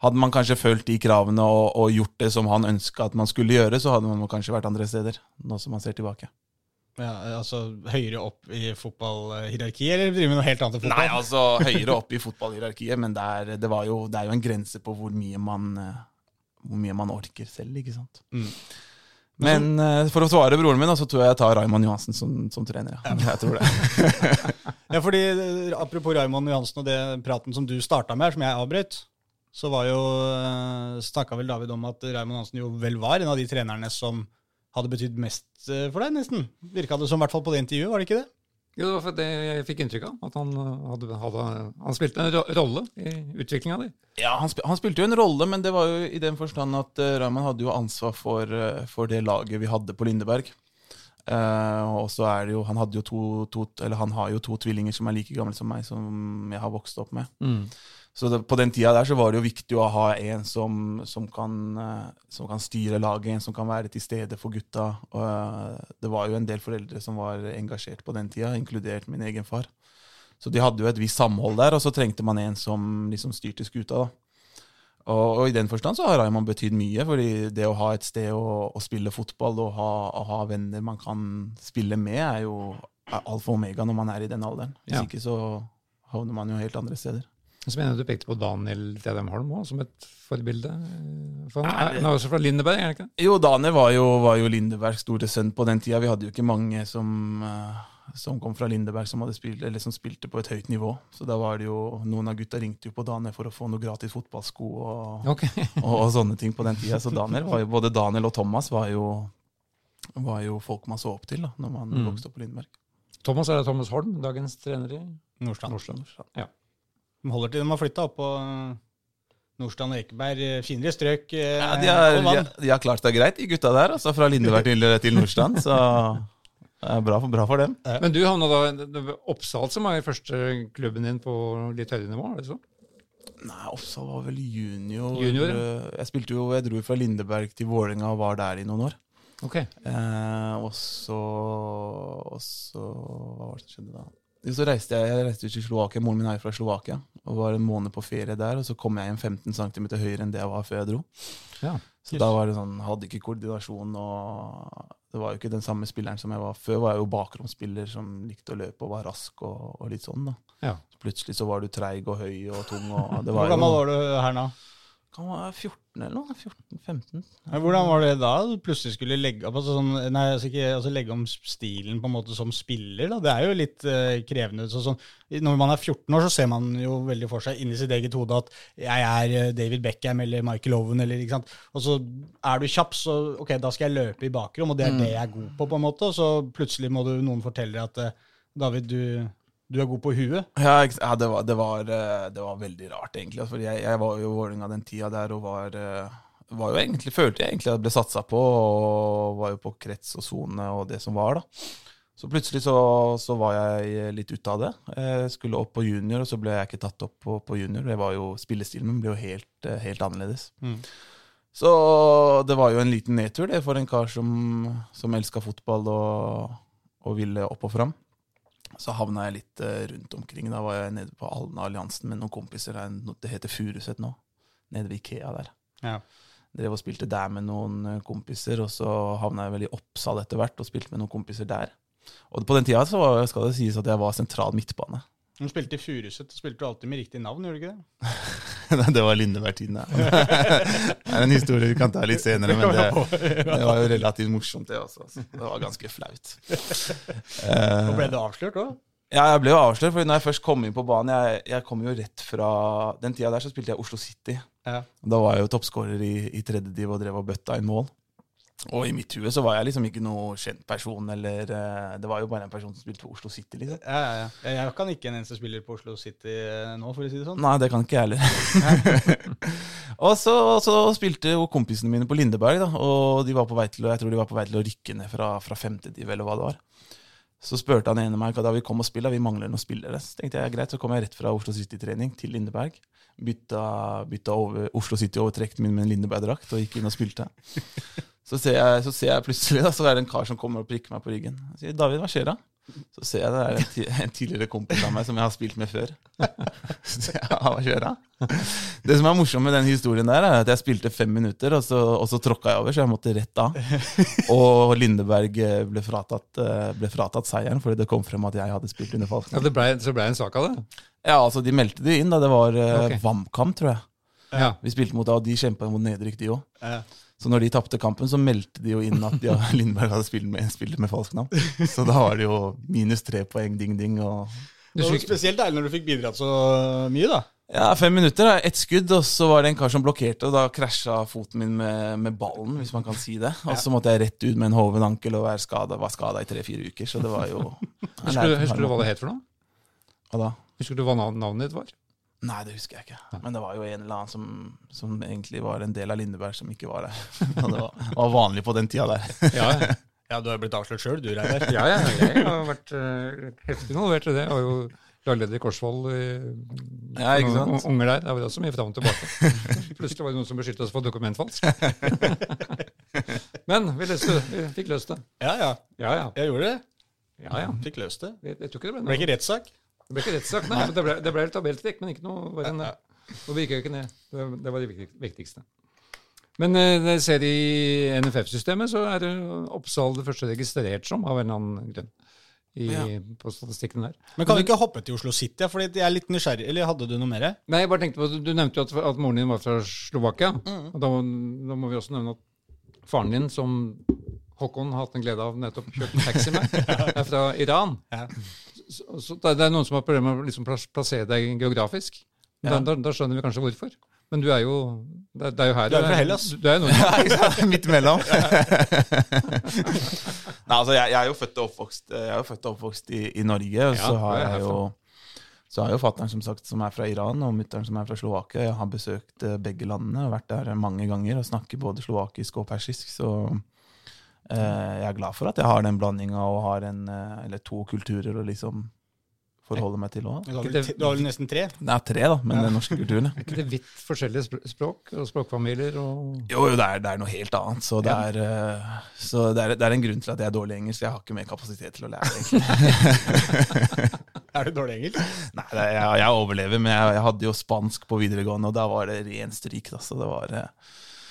Hadde man kanskje fulgt de kravene og, og gjort det som han ønska at man skulle gjøre, så hadde man kanskje vært andre steder, nå som man ser tilbake. Ja, altså Høyere opp i fotballhierarkiet, eller driver med noe helt annet enn fotball? Nei, altså høyere opp i fotballhierarkiet, men det er, det, var jo, det er jo en grense på hvor mye man, eh, hvor mye man orker selv, ikke sant. Mm. Men eh, for å svare broren min, så tror jeg jeg tar Raymond Johansen som, som trener. Ja. Jeg tror det. Ja, fordi eh, Apropos Raymond Johansen og det praten som du starta med, som jeg avbrøt, så var jo snakka vel David om at Raymond Hansen jo vel var en av de trenerne som hadde betydd mest eh, for deg, nesten. Virka det som, i hvert fall på det intervjuet, var det ikke det? Jo, det var for det jeg fikk inntrykk av. At han, eh, hadde, hadde, han spilte en ro rolle i utviklinga di. Ja, han, spil, han spilte jo en rolle, men det var jo i den forstand at uh, Raymond hadde jo ansvar for, uh, for det laget vi hadde på Lindeberg. Uh, og så er det jo Han hadde jo to, to Eller han har jo to tvillinger som er like gamle som meg, som jeg har vokst opp med. Så det, på den tida der så var det jo viktig å ha en som, som, kan, eh, som kan styre laget, en som kan være til stede for gutta. Og, eh, det var jo en del foreldre som var engasjert på den tida, inkludert min egen far. Så de hadde jo et visst samhold der, og så trengte man en som liksom styrte skuta. da. Og, og i den forstand så har Raymond betydd mye, fordi det å ha et sted å, å spille fotball og ha, å ha venner man kan spille med, er jo alfa og omega når man er i den alderen. Hvis Ja. ikke så havner man jo helt andre steder. Så mener jeg du pekte på Daniel Tedem Holm også, som et forbilde. eh, For han Nei, er, han er også fra Lindeberg, er han ikke det? Jo, Daniel var jo, var jo Lindebergs store sønn på den tida. Vi hadde jo ikke mange som, eh, som kom fra Lindeberg som, hadde spilt, eller som spilte på et høyt nivå. Så da var det jo, noen av gutta ringte jo på Daniel for å få noe gratis fotballsko og, okay. og, og sånne ting på den tida. Så Daniel var jo, både Daniel og Thomas var jo, var jo folk man så opp til da når man Mm. vokste opp på Lindeberg. Thomas er det Thomas Holm, dagens trener i Nordstrand. Nordstrand. Ja. De holder til de har flytta opp på eh, Nordstrand og Ekeberg. eh, Finere strøk. eh, Ja, de, har, og de, har- de har klart seg greit, de gutta der. Altså fra Lindeberg til, til Nordstrand. Så det er bra for, bra for dem. Men du havna da Oppsal som er i første klubben din på litt høyere nivå? er det så? Nei, Oppsal var vel junior. Junior, Jeg spilte jo, jeg dro fra Lindeberg til Vålerenga og var der i noen år. Ok. Eh, Og så Hva var det som skjedde da? Så reiste jeg, jeg reiste til Slovakia. Moren min er fra Slovakia. Og var en måned på ferie der, og så kom jeg igjen 15 cm høyere enn det jeg var før jeg dro. Ja. Så da var det sånn, hadde ikke koordinasjon, og det var jo ikke den samme spilleren som jeg var før. Var jeg jo bakromsspiller som likte å løpe og var rask og, og litt sånn, da. Ja. Så plutselig så var du treig og høy og tung, og det Hvor gammel var du her nå? Kan være 14 eller noe. 14-15. Hvordan var det da du plutselig skulle legge opp altså sånn, nei, altså ikke, altså legge om stilen på en måte som spiller? da? Det er jo litt uh, krevende. Så, sånn, når man er 14 år, så ser man jo veldig for seg inni sitt eget hode at jeg er eh, David Beckham eller Michael Owen. Eller, ikke sant? Og så er du kjapp, så ok, da skal jeg løpe i bakrom, og det er det jeg er god på. på en måte, Og så plutselig må du, noen fortelle at eh, David, du, du er god på huet. Ja, ja det, var, det, var, eh, det var veldig rart, egentlig. For Fordi jeg, jeg var jo i Vålerenga den tida der og var, eh, var jo egentlig, følte jeg egentlig at jeg ble satsa på, og var jo på krets og sone og det som var, da. Så plutselig så, så var jeg litt ute av det. Jeg skulle opp på junior, og så ble jeg ikke tatt opp på, på junior. Det var jo, Spillestilen min ble jo helt, eh, helt annerledes. Mm. Så det var jo en liten nedtur det for en kar som, som elska fotball og, og ville opp og fram. Så havna jeg litt eh, rundt omkring. Da var jeg nede på Alna Alliansen med noen kompiser. Der, Det heter Furuset nå. Nede ved Ikea der. Ja. Drev og spilte der med noen eh, kompiser, og så havna jeg vel i Oppsal etter hvert og spilte med noen kompiser der. Og på den tida så var, skal det sies at jeg var sentral midtbane. Du spilte i Furuset, spilte du alltid med riktig navn, gjorde du ikke det? det var Lindeberg-tiden, ja. Det er en historie vi kan ta litt senere, men det, det var jo relativt morsomt, det også. altså. Det var ganske flaut. Eh, Og ble du avslørt òg? Ja, jeg ble jo avslørt, for når jeg først kom inn på banen Jeg, jeg kom jo rett fra Den tida der så spilte jeg Oslo City. Ja. Da var jeg jo toppskårer i, i tredje div og drev og bøtta inn mål. Og i mitt hue så var jeg liksom ikke noe kjent person, eller eh, Det var jo bare en person som spilte på Oslo City, liksom. Ja, ja, ja. Jeg kan ikke en eneste spiller på Oslo City eh, nå, for å si det sånn. Nei, det kan ikke jeg heller. og så, så spilte jo kompisene mine på Lindeberg, da, og de var på vei til, jeg tror de var på vei til å rykke ned fra, fra femte div, eller hva det var. Så spurte han ene meg da vi kom og spilte, vi mangler noen spillere. Så tenkte jeg greit, så kom jeg rett fra Oslo City-trening til Lindeberg. Bytta, bytta over Oslo City-overtrekten min med en Lindeberg-drakt og gikk inn og spilte. Så ser, jeg, så ser jeg plutselig da, så er det en kar som kommer og prikker meg på ryggen. Jeg sier 'David, hva skjer da?' Så ser jeg det er en, en tidligere kompis av meg som jeg har spilt med før. Så jeg, hva skjer da? Det som er morsomt med den historien der, er at jeg spilte fem minutter, og så, og så tråkka jeg over, så jeg måtte rett av. Og Lindeberg eh, ble fratatt, eh, ble fratatt seieren fordi det kom frem at jeg hadde spilt under Ja, det ble, så ble det en sak av det? Ja, altså, de meldte det inn da. Det var okay. Ok. VAMKAM, tror jeg. Ja. Vi spilte mot det, og de kjempa mot nedrykk, de òg. Ja. Så når de tapte kampen, så meldte de jo inn at ja, Lindberg hadde spilt med, spilt med falskt navn. Så da var det jo minus tre poeng, ding, ding. Og Det var spesielt deilig når du fikk bidratt så mye, da. ja, fem minutter, ett skudd, og så var det en kar som blokkerte, og da krasja foten min med, med ballen, hvis man kan si det. Og så måtte jeg rett ut med en hoven ankel og være skadet, var skada i tre-fire uker, så det var jo husker du hva det het for noe? Hva da? Husker du hva navnet ditt var? Nei, det husker jeg ikke. Men det var jo en eller annen som, som egentlig var en del av Lindeberg, som ikke var der. Og det var, var vanlig på den tida der. Ja, ja. Ja, du har blitt avslørt sjøl, du, Reidar. ja, ja jeg har vært uh, heftig involvert i det. Jeg var jo lagleder i Korsvoll i Ja, ikke sant? unger der. Da var det også mye fram og tilbake. Plutselig var det noen som beskyldte oss for dokumentfalsk. Men vi, løste, vi fikk løst det. Ja, ja. Ja, ja. Jeg gjorde det. ja, ja. Fikk løst det. Jeg, jeg tror ikke det ble Det ble ikke rettssak. Det ble ikke rettssak, nei. Men det ble, det ble et tabelltrekk, men ikke noe verre enn det. Og vi gikk jo ikke ned. Det, det var det viktigste. Men det jeg ser i NFF-systemet, så er det Oppsal det første registrert som, av en eller annen grunn. I, Ja. På statistikken der. Men kan vi ikke hoppe til Oslo City? Fordi jeg er litt nysgjerrig. Eller hadde du noe mer? Nei, jeg bare tenkte på, Du nevnte jo at, at moren din var fra Slovakia. Og da, da må vi også nevne at faren din, som Håkon har hatt en glede av nettopp kjørt taxi med, er fra Iran. Ja. Så, så det er noen som har problemer med å liksom plassere deg geografisk. Da, Ja. da, da skjønner vi kanskje hvorfor. Men du er jo Det, det er jo her Du er fra Hellas. Du, du er jo noen, Ja? Midt imellom. Nei, altså, jeg, jeg er jo født og oppvokst, født og oppvokst i, i Norge. Og Ja, så har jeg jo så har jo fattern som sagt som er fra Iran, og mutter'n som er fra Slovakia. Jeg har besøkt eh, begge landene og vært der mange ganger og snakker både slovakisk og persisk. Så jeg er glad for at jeg har den blandinga og har en, eh, eller to kulturer å liksom forholde meg til òg. Du har vel, du har vel nesten tre? Det er tre, da, men den norske kulturen. ja. er ikke det vidt forskjellige språk og språkfamilier og Jo, jo, det er, det er noe helt annet. Så, det er, eh, så det, er, det er en grunn til at jeg er dårlig engelsk. Jeg har ikke mer kapasitet til å lære. egentlig. Er du dårlig engelsk? Nei, det, jeg, jeg overlever, men jeg, jeg hadde jo spansk på videregående, og da var det ren stryk. Da, så det var...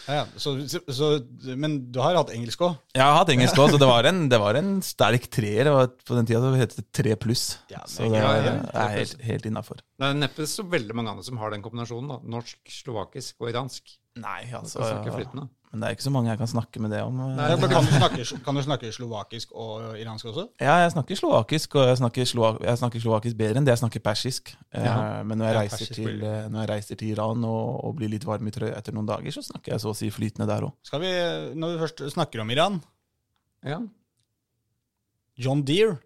Ja, ja. Så, så, men du har hatt engelsk òg? Jeg har hatt engelsk òg, så det var, en, det var en sterk treer. På den tida så het det tre pluss. Ja, så det ja, er, ja, er helt, helt innafor. Det er neppe så veldig mange andre som har den kombinasjonen. da. Norsk, slovakisk og iransk. Nei, altså Kan snakke flytende. Men det er ikke så mange jeg kan snakke med det om. Nei. Kan, du snakke, kan du snakke slovakisk og iransk også? Ja, jeg snakker slovakisk, og jeg snakker, slovak, jeg snakker slovakisk bedre enn det jeg snakker persisk. Eh, Ja. Men når jeg, Ja, reiser persisk til, eh, når jeg reiser til Iran og, og blir litt varm i trøya etter noen dager, så snakker jeg så å si flytende der òg. Når vi først snakker om Iran Ja. John Deere.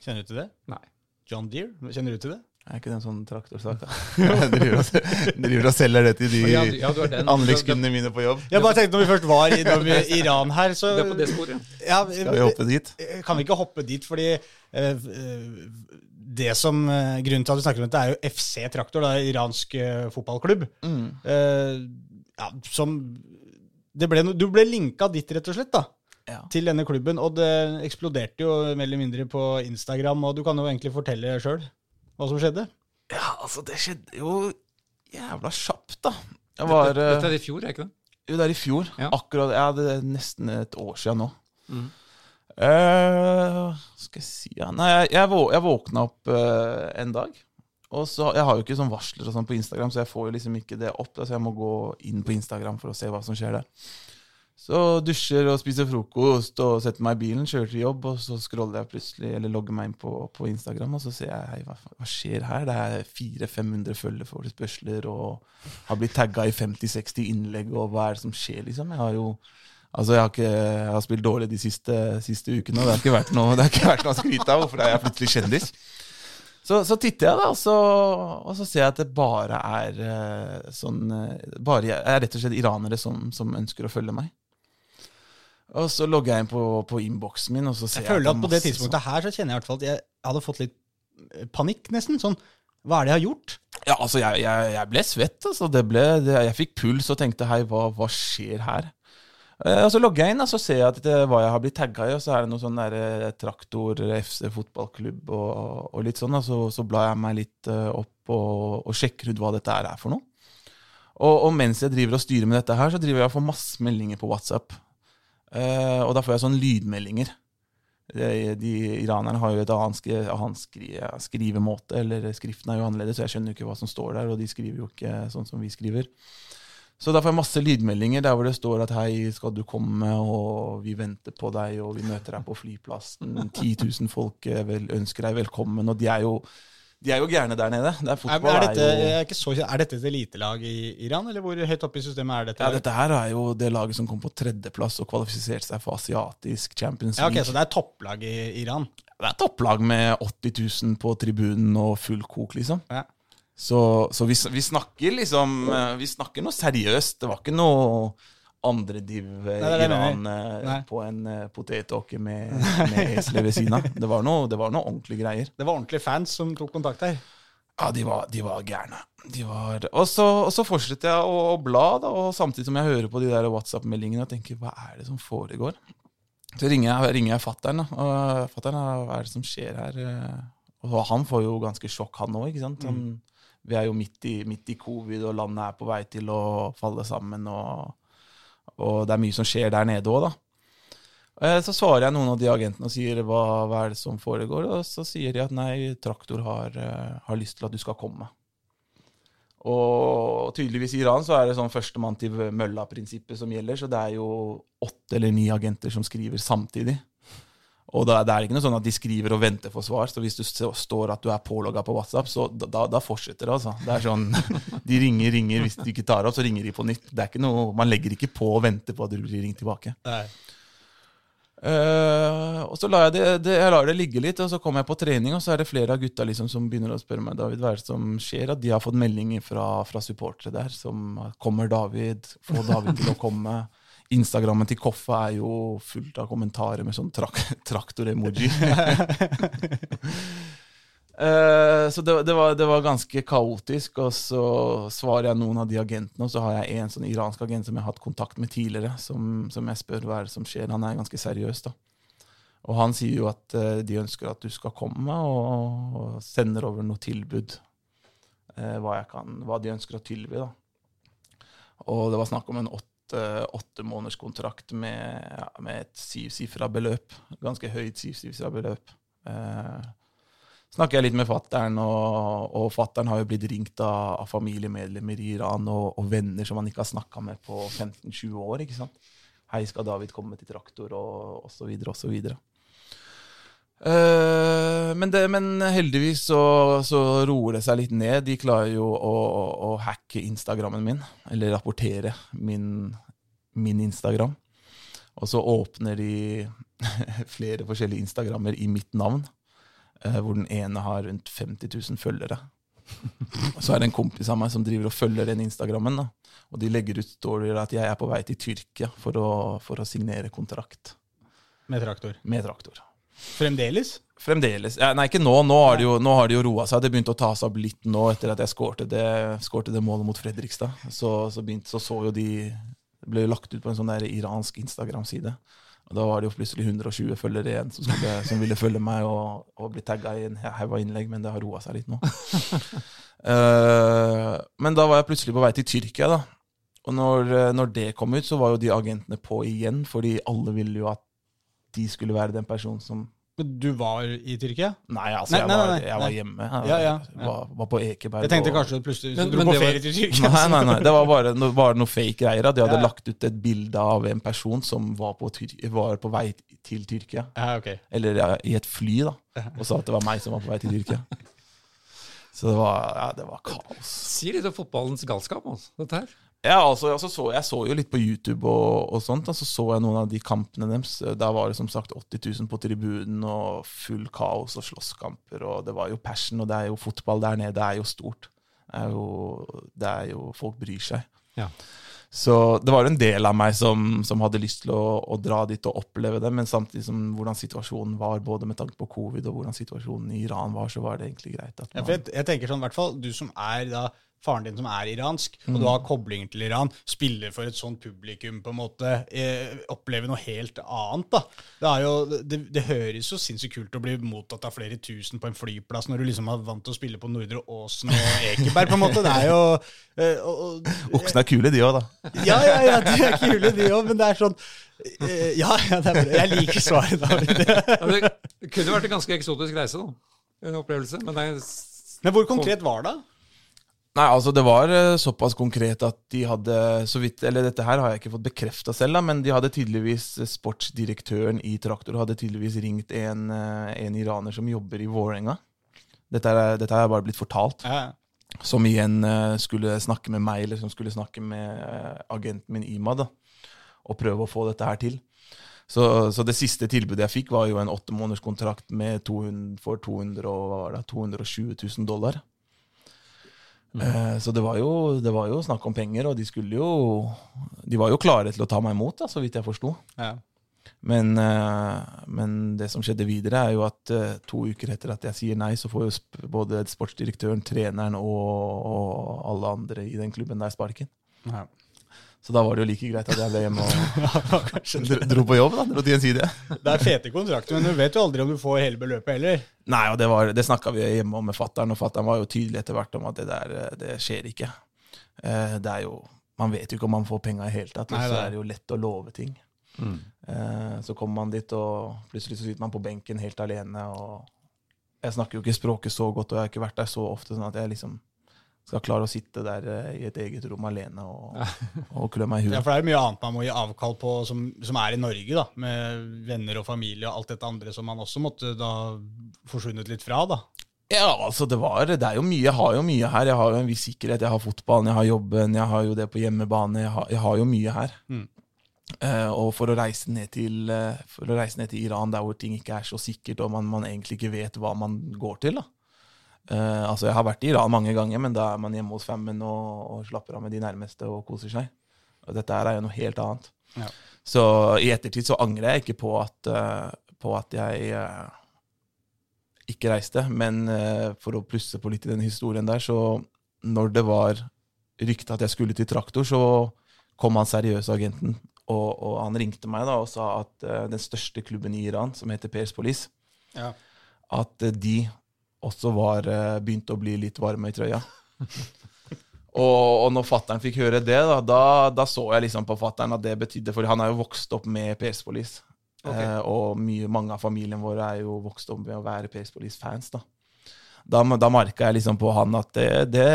Kjenner du til det? Nei. John Deere, kjenner du til det? Er ikke det en sånn traktorsak, da? Jeg driver og, driver og selger det til de Ja, ja, du har den. anleggskundene mine på jobb. Jeg bare tenkte Når vi først var i Iran her, så Det er på det sporet. ja, Skal vi hoppe dit? Kan vi ikke hoppe dit, fordi eh, eh, det som, eh, Grunnen til at vi snakker om dette, er jo FC Traktor, da, iransk eh, fotballklubb. Mm. Eh, ja, som det ble, Du ble linka dit, rett og slett, da, Ja. til denne klubben. Og det eksploderte jo mer eller mindre på Instagram, og du kan jo egentlig fortelle sjøl hva som skjedde. ja, altså, det skjedde jo jævla kjapt, da. Jeg var Dette, dette eh, er i fjor, er ikke det? Jo, det er i fjor. Ja. Akkurat, ja, det er nesten et år siden nå. Mhm. Eh, skal jeg si ja. Nei, jeg, jeg, jeg våkna opp uh, en dag. Og så, Jeg har jo ikke sånn varsler og sånn på Instagram, så jeg får jo liksom ikke det opp. Da, så jeg må gå inn på Instagram for å se hva som skjer der. Så dusjer og spiser frokost og setter meg i bilen, kjører til jobb, og så scroller jeg plutselig, eller logger meg inn på, på Instagram, og så ser jeg hei, hva, hva skjer her? Det er 400-500 følgeforespørsler, og har blitt tagga i 50-60 innlegg, og hva er det som skjer, liksom? Jeg har jo Altså, jeg har, ikke, jeg har spilt dårlig de siste, siste ukene, og det har ikke vært noe, det har ikke vært å skryte av. Hvorfor er jeg plutselig kjendis? Så, så titter jeg, da, og så, og så ser jeg at det bare er eh, sånn eh, bare jeg, er rett og slett iranere som, som ønsker å følge meg. Og så logger jeg inn på, på innboksen min, og så ser Jeg føler jeg at på det tidspunktet her så kjenner jeg i hvert fall at jeg hadde fått litt eh, panikk, nesten. Sånn, hva er det jeg har gjort? Ja, altså, jeg, jeg, jeg ble svett. Altså. Det ble, det, jeg fikk puls og tenkte hei, hva, hva skjer her? Eh, og Så logger jeg inn, og så ser jeg at det, hva jeg har blitt tagga i. Og så er det noe sånn der, eh, traktor, FC fotballklubb og, og litt sånn. Og så, så blar jeg meg litt eh, opp og, og sjekker ut hva dette er for noe. Og, og mens jeg driver og styrer med dette her, så driver jeg og får masse meldinger på WhatsApp. Eh, og da får jeg sånne lydmeldinger. De, de Iranerne har jo et annen skri, skrivemåte, eller skriften er jo annerledes, så jeg skjønner jo ikke hva som står der, og de skriver jo ikke sånn som vi skriver. Så da får jeg masse lydmeldinger der hvor det står at hei, skal du komme, og vi venter på deg, og vi møter deg på flyplassen. 10 000 folk eh, ønsker deg velkommen, og de er jo, de er jo gærne der nede. Det er, fotball er, dette, jo er, ikke så, er dette et elitelag i Iran, eller hvor høyt oppe i systemet er dette? ja, Dette her er jo det laget som kom på tredjeplass og kvalifiserte seg for asiatisk Champions League. Ja, ok, Så det er topplag i Iran? Det er topplag med 80 000 på tribunen og full kok, liksom. Ja. Så, så vi, vi snakker liksom eh, Vi snakker noe seriøst. Det var ikke noe det jeg Iran eh, på en uh, potetåke med, med esler ved siden av. Det var noe, det var noe ordentlige greier. Det var ordentlige fans som tok kontakt her? Ja, de var, de var gærne. De var, og, så, og så fortsetter jeg å, å bla, da, og samtidig som jeg hører på de der WhatsApp-meldingene og tenker hva er det som foregår? Så ringer jeg, ringer jeg fatter'n. Og fatter'n, hva er det som skjer her? Og han får jo ganske sjokk, han òg. Mm. Vi er jo midt i, midt i covid, og landet er på vei til å falle sammen. Og, og det er mye som skjer der nede òg, da. Eh, Så svarer jeg noen av de agentene og sier hva, hva er det som foregår, og så sier de at nei, Traktor har, eh, har lyst til at du skal komme. Og tydeligvis i Iran så er det sånn førstemann til mølla-prinsippet som gjelder, så det er jo åtte eller ni agenter som skriver samtidig. Og da, det er ikke noe sånn at de skriver og venter for svar, så hvis du står at du er pålogga på WhatsApp, så da, da- fortsetter det, altså. Det er sånn, De ringer, ringer, hvis de ikke tar opp, så ringer de på nytt. Det er ikke noe, Man legger ikke på og venter på at du blir ringt tilbake. Nei. Uh, og så lar jeg det, det, jeg lar det ligge litt, og så kommer jeg på trening, og så er det flere av gutta liksom som begynner å spørre meg David, hva er det som skjer. At de har fått meldinger fra, fra supportere der som Kommer David? Få David til å komme. Instagrammen til Koffa er jo fullt av kommentarer med sånn trak traktor-emoji. uh, så det, det, var, det var ganske kaotisk, og så svarer jeg noen av de agentene, og så har jeg en sånn iransk agent som jeg har hatt kontakt med tidligere, som, som jeg spør hva er det som skjer. Han er ganske seriøs, da. Og han sier jo at uh, de ønsker at du skal komme, og, og sender over noe tilbud. Uh, hva, kan, hva de ønsker å tilby. da. Og det var snakk om en åtte, åtte måneders kontrakt med, med et syvsifra beløp. Ganske høyt syvsifra beløp. Eh, snakker jeg litt med fattern, og, og fattern har jo blitt ringt av, av familiemedlemmer i Iran og, og venner som han ikke har snakka med på 15-20 år. ikke sant? Hei, skal David komme til traktor, og, så videre, og så Eh, men, det, men heldigvis så, så roer det seg litt ned. De klarer jo å, å, å hacke Instagrammen min, eller rapportere min, min Instagram. Og så åpner de flere forskjellige Instagrammer i mitt navn, eh, hvor den ene har rundt 50 000 følgere. Og så er det en kompis av meg som driver og følger den Instagrammen. da. Og de legger ut storyer at jeg er på vei til Tyrkia for å, for å signere kontrakt Med traktor. med traktor. Fremdeles? Fremdeles. Ja, nei, ikke nå. Nå har det jo, nå har det jo roa seg. Det begynte å ta seg opp litt nå etter at jeg skårte det, skårte det målet mot Fredrikstad. Så, så, begynte, så så jo de Det ble jo lagt ut på en sånn der iransk Instagram-side. Og Da var det jo plutselig 120 følgere igjen som, skulle, som ville følge meg og, og bli tagga i en haug av innlegg, men det har roa seg litt nå. uh, men da var jeg plutselig på vei til Tyrkia, da. Og når, når det kom ut, så var jo de agentene på igjen, fordi alle ville jo at de skulle være den personen som Du var i Tyrkia? Nei, altså, Nei, jeg, nei, var, nei, jeg var hjemme. Jeg Ja, ja, ja. Var, var på Ekeberg. Jeg tenkte kanskje du plutselig Men- dro men på ferie var- til Tyrkia. Nei, nei, nei. Det var bare, no, bare noe fake greier. De hadde lagt ut et bilde av en person som var på, var på vei til Tyrkia. Ja, ok. Eller ja, i et fly, da. Og sa at det var meg som var på vei til Tyrkia. Så det var, ja, det var kaos. Si litt om fotballens galskap, altså, dette her. Ja, altså, altså så, jeg så jo litt på YouTube og, og sånt, og så så jeg noen av de kampene deres. Der var det som sagt 80 000 på tribunen og full kaos og slåsskamper. Og det var jo passion, og det er jo fotball der nede. Det er jo stort. Det er jo, det er jo Folk bryr seg. Ja. Så det var en del av meg som, som hadde lyst til å, å dra dit og oppleve det, men samtidig som hvordan situasjonen var, både med tanke på covid og hvordan situasjonen i Iran var, så var det egentlig greit. at Ja, for jeg, jeg tenker sånn, i hvert fall du som er da faren din som er iransk, og du Mm. har koblinger til Iran, spiller for et sånt publikum, på en måte, eh, opplever noe helt annet, da. Det, er jo, det, det høres jo sinnssykt kult å bli mottatt av flere tusen på en flyplass når du liksom er vant til å spille på Nordre Åsen og Ekeberg, på en måte. Det er jo eh, og, Oksene er kule, de òg, da. Ja, ja, ja, de er kule, de òg, men det er sånn eh, Ja, ja, det er bra. Jeg liker svaret, David. Det, det kunne vært en ganske eksotisk reise, da. En opplevelse. Men det er Men hvor konkret var det? Nei, altså det var eh, såpass konkret at de hadde så vidt, Eller dette her har jeg ikke fått bekrefta selv, da, men de hadde tydeligvis eh, sportsdirektøren i Traktor hadde tydeligvis ringt en, eh, en iraner som jobber i Vålerenga. Dette, dette er bare blitt fortalt. Ja, Som igjen skulle snakke med meg, eller som skulle snakke med agenten min Ima, da, og prøve å få dette her til. Så, så det siste tilbudet jeg fikk, var jo en åtte måneders kontrakt med 200, for 200 og, det, 220 000 dollar. Eh, Så det var, jo, det var jo snakk om penger, og de skulle jo De var jo klare til å ta meg imot, da, så vidt jeg forsto. ja. Men, eh, men det som skjedde videre, er jo at eh, to uker etter at jeg sier nei, så får jo både sportsdirektøren, treneren og, og alle andre i den klubben der sparken. ja. Så da var det jo like greit at jeg ble hjemme og dro- på jobb. da, Dro til en. Det er fete kontrakter, men du vet jo aldri om du får hele beløpet heller. Nei, og det, var- det snakka vi hjemme om med fattern, og fattern var jo tydelig etter hvert om at det der, eh, det skjer ikke. Eh, Det er jo Man vet jo ikke om man får penga i hele tatt, og så er- er det jo lett å love ting. Mm. Så kommer man dit, og plutselig så sitter man på benken helt alene, og jeg snakker jo ikke språket så godt, og jeg har ikke vært der så ofte, sånn at jeg liksom skal klare å sitte der eh, i et eget rom alene og, og klø meg i Ja, for det er mye annet man må gi avkall på som, som er i Norge, da. Med venner og familie og alt dette andre som man også måtte da forsvunnet litt fra, da. Ja, altså det var Det er jo mye. Jeg har jo mye her. Jeg har jo en viss sikkerhet. Jeg har fotballen, jeg har jobben, jeg har jo det på hjemmebane. Jeg har, jeg har jo mye her. Mm. Uh, og for å reise ned til uh, For å reise ned til Iran, der hvor ting ikke er så sikkert, og man, man egentlig ikke vet hva man går til, da. Eh, altså Jeg har vært i Iran mange ganger, men da er man hjemme hos fammen og, og slapper av med de nærmeste og koser seg. Og dette er jo noe helt annet. Ja. Så i ettertid så angrer jeg ikke på at, uh, på at jeg uh, ikke reiste. Men for å plusse på litt i den historien der, så når det var rykte at jeg skulle til traktor, så kom han seriøse agenten. Og, og han ringte meg da og sa at den største klubben i Iran, som heter Pers Police, Ja. at de også var eh, begynt å bli litt varme i trøya. Og, og når fattern fikk høre det, da, da, da så jeg liksom på fattern at det betydde For han er jo vokst opp med PS Police. Okay. Eh, og mye, mange av familien vår er jo vokst opp med å være PS Police-fans. Da Da, da merka jeg liksom på han at det, det,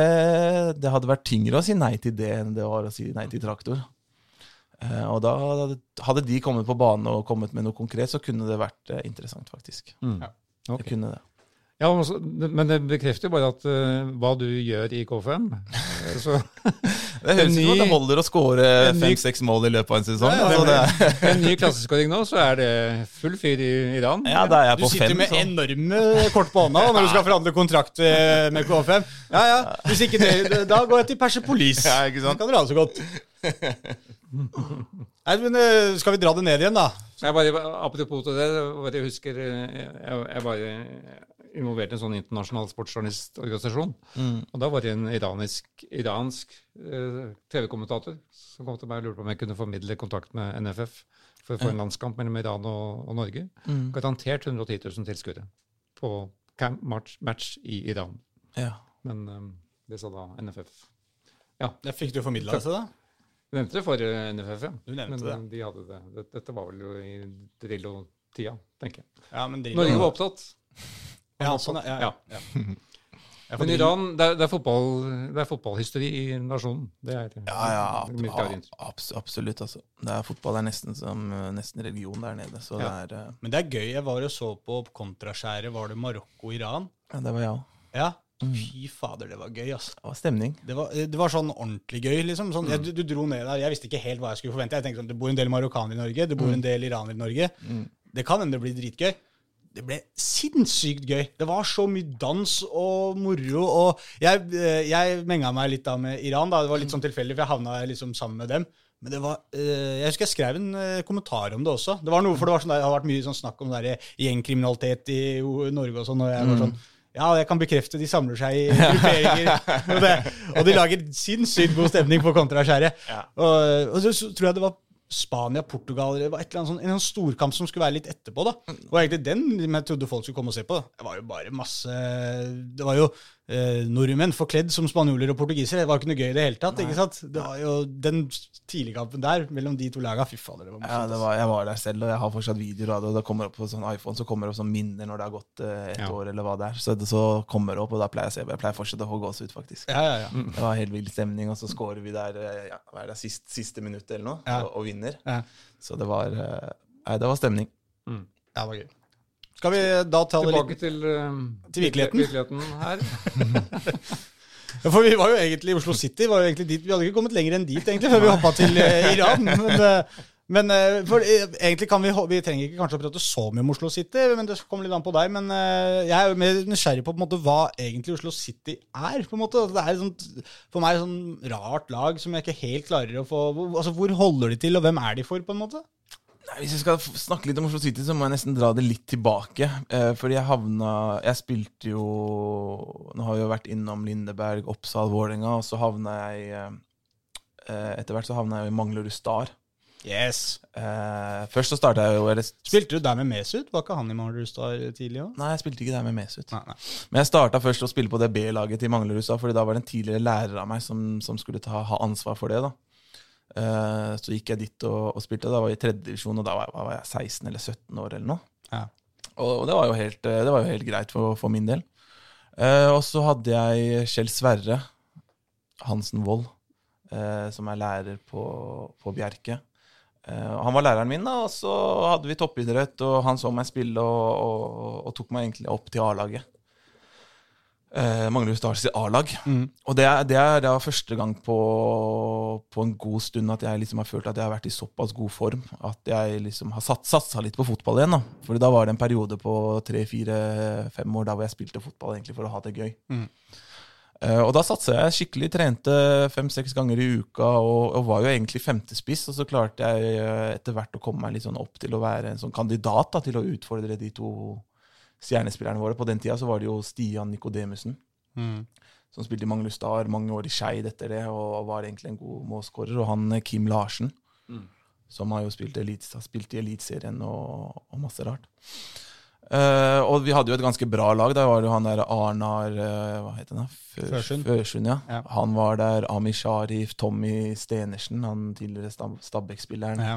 det hadde vært tyngre å si nei til det enn det var å si nei til traktor. Eh, og da hadde de kommet på banen og kommet med noe konkret, så kunne det vært eh, interessant, faktisk. Ok. Det kunne det. Ja, men det bekrefter jo bare at uh, hva du gjør i K5 eh, så Det høres ut som at det holder å skåre fem-seks mål i løpet av en sesong. Ja, ja, altså, det, En ny klasseskåring nå, så er det full fyr i Iran. ja, da er jeg Du på sitter fem. med så. enorme kort på hånda når du skal forhandle kontrakt eh, med K5. Ja, ja. Hvis ikke det, da går jeg til Persepolis. Ja, ikke sant? Da kan dere ha det så godt. Nei, men eh, Skal vi dra det ned igjen, da? Jeg bare, Apropos til det, bare jeg husker jeg, jeg var involvert i en sånn internasjonal sportsjournalistorganisasjon. Mm. Og da var det en iransk, iransk eh, TV-kommentator som kom til meg og lurte på om jeg kunne formidle kontakt med NFF for å få en landskamp mellom Iran og, og Norge. Mm. Garantert 110 000 tilskuere på camp match, match i Iran. Ja. Men um, det sa da NFF. Ja. Det fikk du formidla det til, da? Du nevnte det for eh, NFF, ja. Du nevnte Men det. eh, de hadde det. Dette, dette var vel jo i Drillo-tida, tenker jeg. Ja, men Norge var opptatt. Ja, sånn, ja, ja. ja. Ja, Men Iran, det er, det, er fotball, det er fotballhysteri i nasjonen. Det er Ja, ja, ab ab absolutt. Altså. Det er Fotball er nesten som eh, nesten religion der nede. Så Ja. det er uh... Men det er gøy. Jeg var og så på kontraskjæret. Var det Marokko-Iran? Ja, det var jeg òg. Ja. Fy fader, det var gøy, ass. Det var stemning. Det var, det var sånn ordentlig gøy, liksom. Sånn, jeg, du, du dro ned der. Jeg visste ikke helt hva jeg skulle forvente. Jeg tenkte sånn, Det bor en del marokkanere i Norge, det bor en del iranere i Norge. Det kan hende det blir dritgøy. Det ble sinnssykt gøy. Det var så mye dans og moro. Og jeg, eh, jeg menga meg litt da med Iran. da, Det var litt sånn tilfeldig, for jeg havna liksom sammen med dem. Men det var, eh, jeg husker jeg skrev en eh, kommentar om det også. Det var noe, for det, var sånn det har vært mye sånn snakk om der gjengkriminalitet i Norge og sånn. og jeg var sånn, ja, jeg kan bekrefte, de samler seg i grupperinger. og, det, og de lager sinnssykt god stemning på kontraskjæret. Og, og så, så tror jeg det var Spania-Portugal Det var et eller annet sånn, en storkamp som skulle være litt etterpå. da. Det var egentlig den jeg trodde folk skulle komme og se på. Det var jo bare masse Det var jo eh, nordmenn forkledd som spanjoler og portugisere. Det var ikke noe gøy i det hele tatt. ikke sant? Det var jo Den tidligkampen der mellom de to laga, fy fader, det var Ja, det var, jeg var der selv, og jeg har fortsatt videoer av det. Og det kommer opp på sånn iPhone så kommer det opp sånn minner når det har gått eh, et Ja. år, eller hva det er. Så det så kommer det opp, og da pleier jeg å se. Jeg pleier fortsatt å få gåsehud, faktisk. Ja, ja, ja. Det var helt vill stemning, og så scorer vi der eh, ja, hva er det, sist, siste minutt eller noe, Ja. og, og vinner. Ja. Så det var eh, Nei, det var stemning. ja, det var gøy. Skal vi da ta Tilbake litt til, uh, Til virkeligheten. virkeligheten her. Ja, For vi var jo egentlig i Oslo City. Var jo egentlig dit. Vi hadde ikke kommet lenger enn dit egentlig før vi hoppa til uh, Iran. Men, uh, men for, egentlig kan vi Vi trenger ikke kanskje å prate så mye om Oslo City, men det kommer litt an på deg. Men jeg er jo mer nysgjerrig på, på måte, hva egentlig Oslo City er. på en måte. Det er sånt, for meg et sånn rart lag som jeg ikke helt klarer å få altså Hvor holder de til, og hvem er de for, på en måte? Nei, Hvis vi skal snakke litt om Oslo City, så må jeg nesten dra det litt tilbake. Eh, fordi jeg havna Jeg spilte jo Nå har vi jo vært innom Lindeberg, Oppsal, Vålerenga, og så havna jeg eh, Etter hvert så havna jeg i Manglerud Star. Yes. Eh, først så starta jeg jo eller, Spilte du der med Mesut? Var ikke han i Manglerud tidlig òg? Nei, jeg spilte ikke der med Mesut. Nei, nei. Men jeg starta først å spille på det B-laget til Manglerud Star, fordi da var det en tidligere lærer av meg som, som skulle ta, ha ansvar for det. da. Eh, så gikk jeg dit og, og spilte. Da var jeg i tredje divisjon, og da var jeg, var jeg 16 eller 17 år eller noe. Ja. Og, og det var helt, eh, det var jo helt greit for, for min del. Uh, og så hadde jeg Kjell Sverre Hansen Wold, uh, som er lærer på, på Bjerke. Han var læreren min, da, og så hadde vi toppidrett, og han så meg spille og, og tok meg egentlig opp til A-laget. Eh, Manglerud Stars i A-lag. Mm. Og det er, det er da første gang på, på en god stund at jeg liksom har følt at jeg har vært i såpass god form at jeg liksom har sat, satsa litt på fotball igjen. da. Fordi da var det en periode på tre-fire-fem år da hvor jeg spilte fotball egentlig for å ha det gøy. Mm. Eh, og da satsa jeg skikkelig, trente fem-seks ganger i uka og, og var jo egentlig femtespiss. Og så klarte jeg eh, etter hvert å komme meg litt sånn opp til å være en sånn kandidat da, til å utfordre de to stjernespillerne våre. På den tida så var det jo Stian Nikodemussen Mm. som spilte i Magnus Star mange år i Skeid etter det, og var egentlig en god målskårer. Og han eh, Kim Larsen, som har jo spilt, elit, har spilt i Eliteserien og, og masse rart. Uh, og vi hadde jo et ganske bra lag. Der var det jo han der Arnar uh, Hva het han? Førsund. Førsund, ja. Ja. Han var der. Ami Sharif, Tommy Stenersen, han tidligere Stab Stabæk-spilleren. Ja.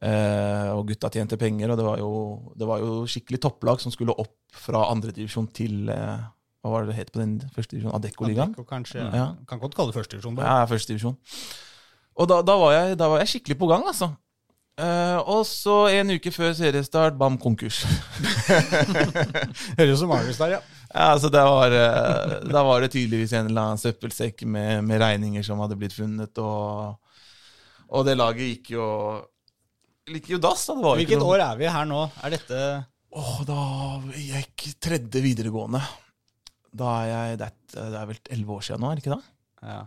Eh, og gutta tjente penger, og det var jo, det var jo skikkelig topplag som skulle opp fra andredivisjon til eh, Hva var det det het på den første divisjonen? Adeccoligaen? Adecco, kanskje. Ja. Kan godt kalle det førstedivisjon. Ja, første divisjon. Og da, da, var jeg, da var jeg skikkelig på gang, altså. Eh, og så en uke før seriestart, bam, konkurs. Høres ut som Magnus der, ja. Ja, altså da var, eh, Da var det tydeligvis en eller annen søppelsekk med, med regninger som hadde blitt funnet, og, og det laget gikk jo gikk jo dass. da. Det var jo ikke Hvilket år er vi her nå? Er dette Åh, da jeg gikk tredje videregående. Da er jeg Det er, det er vel elleve år siden nå, er det ikke det? ja.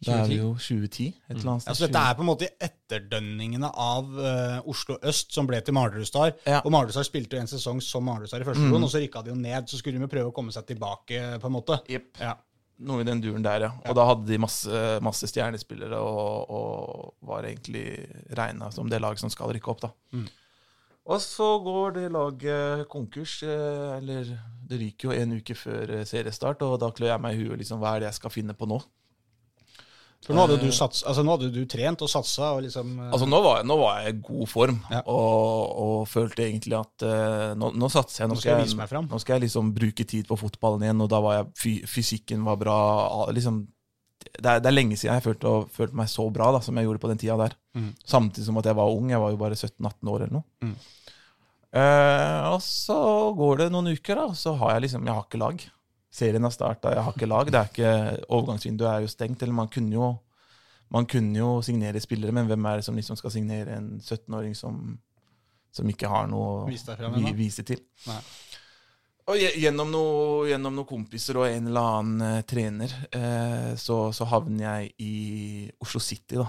Da er vi jo 2010, et eller annet sted. Altså, dette er på en måte etterdønningene av uh, Oslo Øst, som ble til Mardrudstad. Ja. Og Mardrudstad spilte jo en sesong som Mardrudstad i første divisjon, og så rykka de jo ned. Så skulle de jo prøve å komme seg tilbake, på en måte. Yep. Ja. Noe i den duren der, ja. Og da hadde de masse, masse stjernespillere og, og var egentlig regna som det laget som skal rykke opp, da. Mm. Og så går det laget konkurs, eh, eller det ryker jo en uke før eh, seriestart, og da klør jeg meg i huet liksom, hva er det jeg skal finne på nå? For nå hadde du, sats, altså, nå hadde du trent og satsa og liksom eh, Altså, nå var, jeg- nå var jeg i god form, Ja. og, og følte egentlig at uh, nå, nå satser jeg. Nå, Nå skal jeg vise meg fram. Nå skal jeg liksom bruke tid på fotballen igjen, og da var jeg Fysikken var bra. liksom det er, det er lenge siden jeg følte, følte meg så bra da, som jeg gjorde på den tida der. Mm. Samtidig som at jeg var ung. Jeg var jo bare 17-18 år eller noe. Mm. Eh, og så går det noen uker, da, og så har jeg liksom Jeg har ikke lag. Serien har starta, jeg har ikke lag. Det er ikke, overgangsvinduet er jo stengt. Eller man kunne jo man kunne jo signere spillere, men hvem er det som liksom skal signere en 17-åring som, som ikke har noe å vise til? Nei. Og gjennom noen noe kompiser og en eller annen eh, trener, eh, så, så havner jeg i Oslo City, da.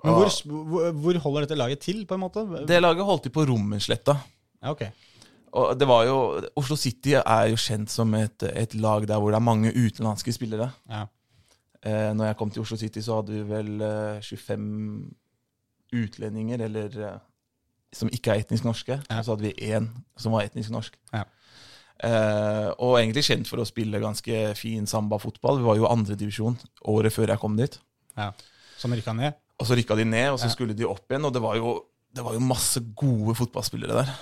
Men hvor, hvor, holder dette laget til, på en måte? det laget holdt til på Rommensletta. Ja, ok. Og det var jo, Oslo City er jo kjent som et, et lag der hvor det er mange utenlandske spillere. Ja. Eh, når jeg kom til Oslo City, så hadde vi vel eh, 25 utlendinger, eller eh, som ikke er etnisk norske. Ja. Og så hadde vi én som var etnisk norsk. Ja. Eh, og egentlig kjent for å spille ganske fin samba-fotball. Vi var jo andredivisjon året før jeg kom dit. ja. Som rykka ned? Og så rykka de ned, og så skulle de opp igjen. Og det var, jo, det var jo masse gode fotballspillere der.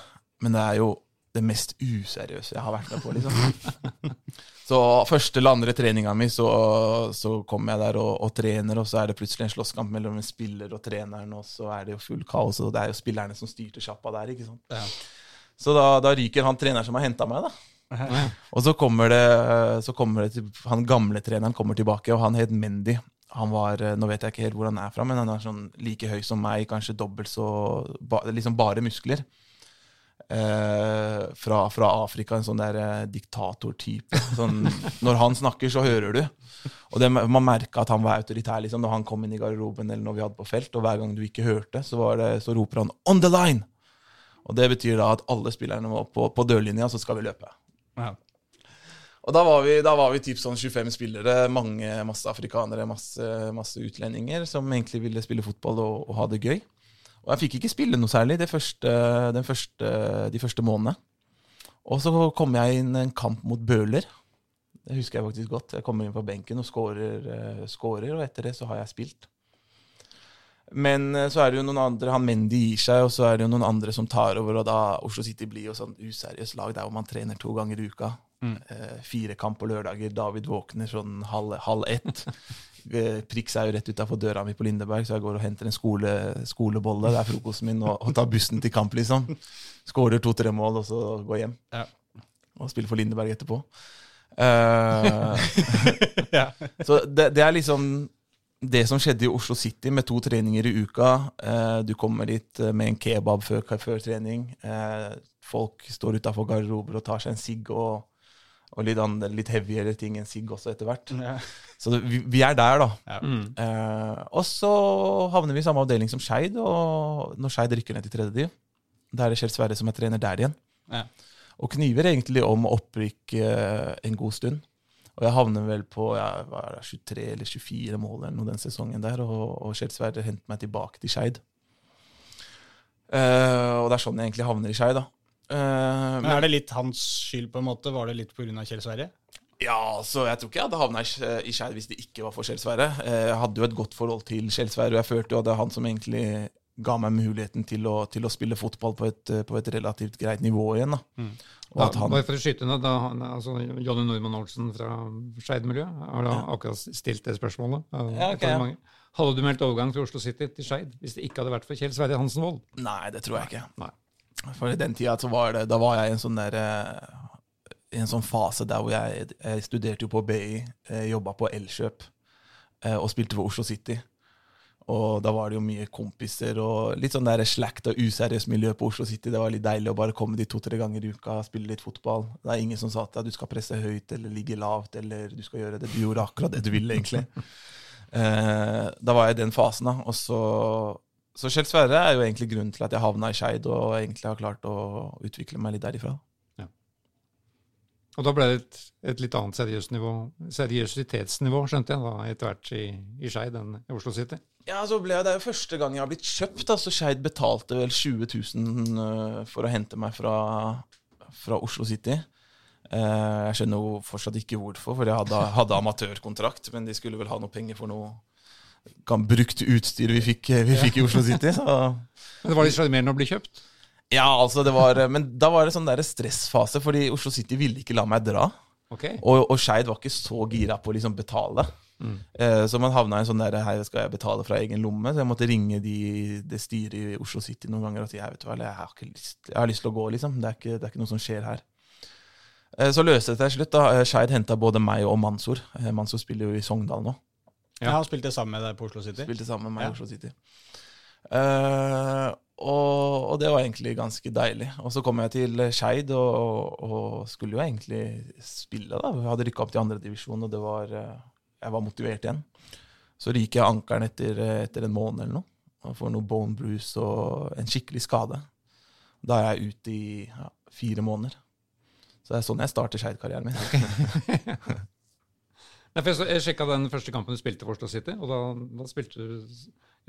Men det er jo det mest useriøse jeg har vært med på, liksom. så første eller andre treninga mi, så, så kommer jeg der og, og trener, og så er det plutselig en slåsskamp mellom en spiller og treneren, og så er det jo full kaos, og det er jo spillerne som styrte sjappa der, ikke sant. Ja. Så da, da ryker han treneren som har henta meg, da. Og så kommer det, så kommer det til, Han gamle treneren kommer tilbake, og han het Mendy. Han var, Nå vet jeg ikke helt hvor han er fra, men han er sånn like høy som meg, kanskje dobbelt så ba, Liksom bare muskler. Eh, fra, fra Afrika, en sånn der eh, diktatortype. Sånn, når han snakker, så hører du. Og det, man merka at han var autoritær liksom, når han kom inn i garderoben eller når vi hadde på felt. Og hver gang du ikke hørte, så, var det, så roper han 'on the line'! Og det betyr da at alle spillerne må på, på dørlinja, så skal vi løpe. Ja. Og da var vi, da var vi typ sånn 25 spillere, mange, masse afrikanere, masse, masse utlendinger som egentlig ville spille fotball og, og ha det gøy. Og jeg fikk ikke spille noe særlig det første, den første, de første månedene. Og så kom jeg inn en kamp mot Bøhler. Det husker jeg faktisk godt. Jeg kommer inn på benken og scorer, eh, scorer, og etter det så har jeg spilt. Men eh, så er det jo noen andre, han Mendy gir seg, og så er det jo noen andre som tar over, og da Oslo City blir jo sånn useriøst lag der hvor man trener to ganger i uka. Eh, fire kamp på lørdager. David våkner sånn halv, halv ett. Eh, Prix er jo rett utafor døra mi på Lindeberg, så jeg går og henter en skole, skolebolle. Det er frokosten min, og, og tar bussen til kamp, liksom. Skårer to-tre mål, og så går hjem. Ja. Og spiller for Lindeberg etterpå. Uh, Ja. så det, det er liksom det som skjedde i Oslo City med to treninger i uka. Uh, du kommer dit med en kebab før, før trening. Uh, folk står utafor garderober og tar seg en sigg og, og litt, andre, litt heavyere ting enn sigg også etter hvert. Ja. Så det, vi, vi er der, da. Ja. Mm. Eh, og så havner vi i samme avdeling som Skeid, og når Skeid rykker ned til tredje div, da er det Kjell Sverre som er trener der igjen. Ja. Og kniver egentlig om opprykk eh, en god stund. Og jeg havner vel på ja, hva er det, 23 eller 24 mål eller noe den sesongen der, og, og Kjell Sverre henter meg tilbake til Skeid. Eh, og det er sånn jeg egentlig havner i Skeid, da. Eh, Men er det litt hans skyld, på en måte? Var det litt pga. Kjell Sverre? Ja, så jeg tror ikke jeg hadde havna i Skeid hvis det ikke var for Kjell Sverre. Eh, Jeg hadde jo et godt forhold til Kjell Sverre, og jeg følte jo at det er han som egentlig ga meg muligheten til å, til å spille fotball på et, eh, på et relativt greit nivå igjen. da. Og at Da, han, bare for å skyte ned, da, altså, Jonny Normann Olsen fra Skeid-miljøet har da akkurat stilt det spørsmålet. Ja, okay. ja. Hadde du meldt overgang fra Oslo City til Skeid hvis det ikke hadde vært for Kjell Sverre Hansen Wold? Nei, det tror jeg ikke. Nei. For i den tida så var det Da var jeg i en sånn der eh, I en sånn fase der hvor jeg, jeg studerte jo på BI, eh, jobba på Elkjøp eh, og spilte for Oslo City. Og da var det jo mye kompiser og litt sånn der slakt og useriøst miljø på Oslo City. Det var litt deilig å bare komme dit to-tre ganger i uka, spille litt fotball. Det er ingen som sa til deg at du skal presse høyt eller ligge lavt eller du skal gjøre det. Du gjorde akkurat det du ville, egentlig. Eh, da var jeg i den fasen, da. Og så så Kjell Sverre er jo egentlig grunnen til at jeg havna i Skeid og egentlig har klart å utvikle meg litt derifra. Og da ble det et, et litt annet seriøst nivå, seriøsitetsnivå, skjønte jeg, da, etter hvert i, i Skeid enn i Oslo City. Ja, så ble jeg, Det er jo første gang jeg har blitt kjøpt. altså så Skeid betalte vel 20 000 øh, for å hente meg fra, fra Oslo City. Eh, jeg skjønner jo fortsatt ikke hvorfor, for jeg hadde, hadde amatørkontrakt. Men de skulle vel ha noe penger for noe kan, brukt utstyr vi fikk, vi fikk i Oslo City. Så Men det var litt sjarmerende å bli kjøpt. ja, altså det var, Men da var det sånn der stressfase, fordi Oslo City ville ikke la meg dra. Okay. Og, og Skeid var ikke så gira på å liksom betale. Eh, så man havna i en sånn der Her skal jeg betale fra egen lomme. Så jeg måtte ringe de, det styret i Oslo City noen ganger og si jeg vet hva, jeg har, lyst, jeg har lyst til å gå, liksom. Det er ikke, det er ikke noe som skjer her. Eh, så løste det seg til slutt. da Eh, Skeid henta både meg og Mansour. Eh, Mansour spiller jo i Sogndal nå. Ja. Han spilte sammen med deg på Oslo City. Spilte sammen med meg Ja. i Oslo City. Uh, og, og det var egentlig ganske deilig. Og så kom jeg til Skeid og, og skulle jo egentlig spille. da. Vi hadde rykka opp til andredivisjon, og det var, eh, jeg var motivert igjen. Så ryker jeg ankelen etter, eh, etter en måned eller noe. Og får noe bone bruise og en skikkelig skade. Da er jeg ute i ja, fire måneder. Så det er sånn jeg starter Skeid-karrieren min. Jeg, sjekka den første kampen du spilte for Oslo City, og da, da spilte du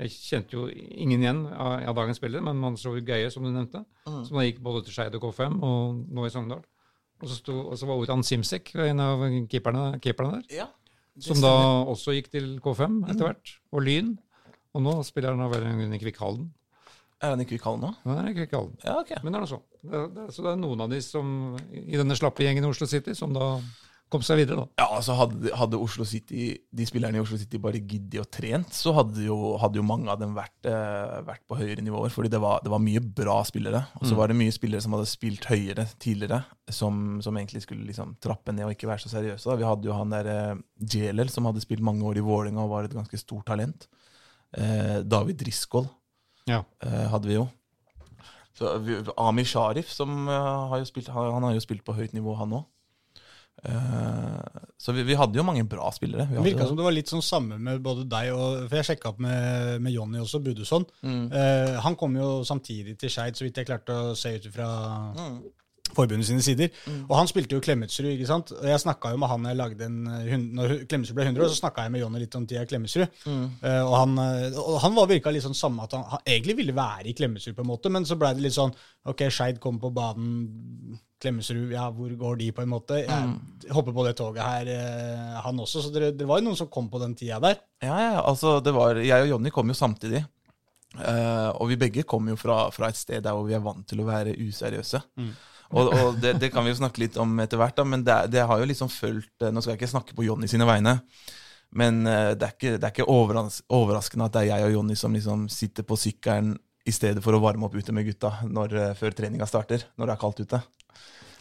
Jeg kjente jo ingen igjen av, av dagens spillere, men man så jo Geie, som du nevnte, som da gikk både til Skeid og K5, og nå i Sogndal. Og så, sto, og så var Oran Simsek en av keeperne, keeperne der, Ja, som da også gikk til K5 etter hvert, og Lyn. Og nå spiller han vel i Kvikkhalden. Er han i Kvikkhallen nå? Nei, han er i Kvikkhalden. Ja, ok. Men det er noe sånn. Det, det, så det er noen av de som i denne slappe gjengen i Oslo City som da kom seg videre, da. Ja, altså hadde, hadde Oslo City, de spillerne i Oslo City bare giddet og trent, så hadde jo, hadde jo mange av dem vært, eh, vært på høyere nivåer. fordi det var, det var mye bra spillere. Og så var det mye spillere som hadde spilt høyere tidligere, som, som egentlig skulle liksom trappe ned og ikke være så seriøse. Da. Vi hadde jo han der eh, Jelel, som hadde spilt mange år i Vålerenga og var et ganske stort talent. Eh, David Driscoll Ja. eh, hadde vi jo. Så Amir Sharif, som eh, har spilt, han, han har jo spilt på høyt nivå, han òg. Så vi, vi hadde jo mange bra spillere. Vi Det virka som det var litt sånn samme med både deg og For jeg sjekka opp med, med Jonny også, Budusson. Mm. Eh, han kom jo samtidig til Skeid, så vidt jeg klarte å se ut fra Mm. Forbundet sine sider. Og han spilte jo Klemetsrud, ikke sant. Og jeg snakka jo med han jeg lagde en eh, Når Klemetsrud ble 100 år, så snakka jeg med Jonny litt om tida i Klemetsrud. Mm. Uh, og, han, eh, og han var virka litt sånn samme at han, han egentlig ville være i Klemetsrud, på en måte, men så blei det litt sånn Ok, Skeid kommer på banen. Klemetsrud, ja, hvor går de, på en måte? Jeg Mm. hopper på det toget her, han også. Så det, det var jo noen som kom på den tida der. Ja, ja, altså det var, Jeg og Jonny kom jo samtidig. Uh, og vi begge kom jo fra, fra et sted der hvor vi er vant til å være useriøse. Og, og det, det kan vi jo snakke litt om etter hvert, da, men det, det har jo liksom fulgt eh, Nå skal jeg ikke snakke på Jonny sine vegne, men eh, det er ikke, det er ikke overras overraskende at det er jeg og Jonny som liksom sitter på sykkelen i stedet for å varme opp ute med gutta når, eh, før treninga starter, når det er kaldt ute.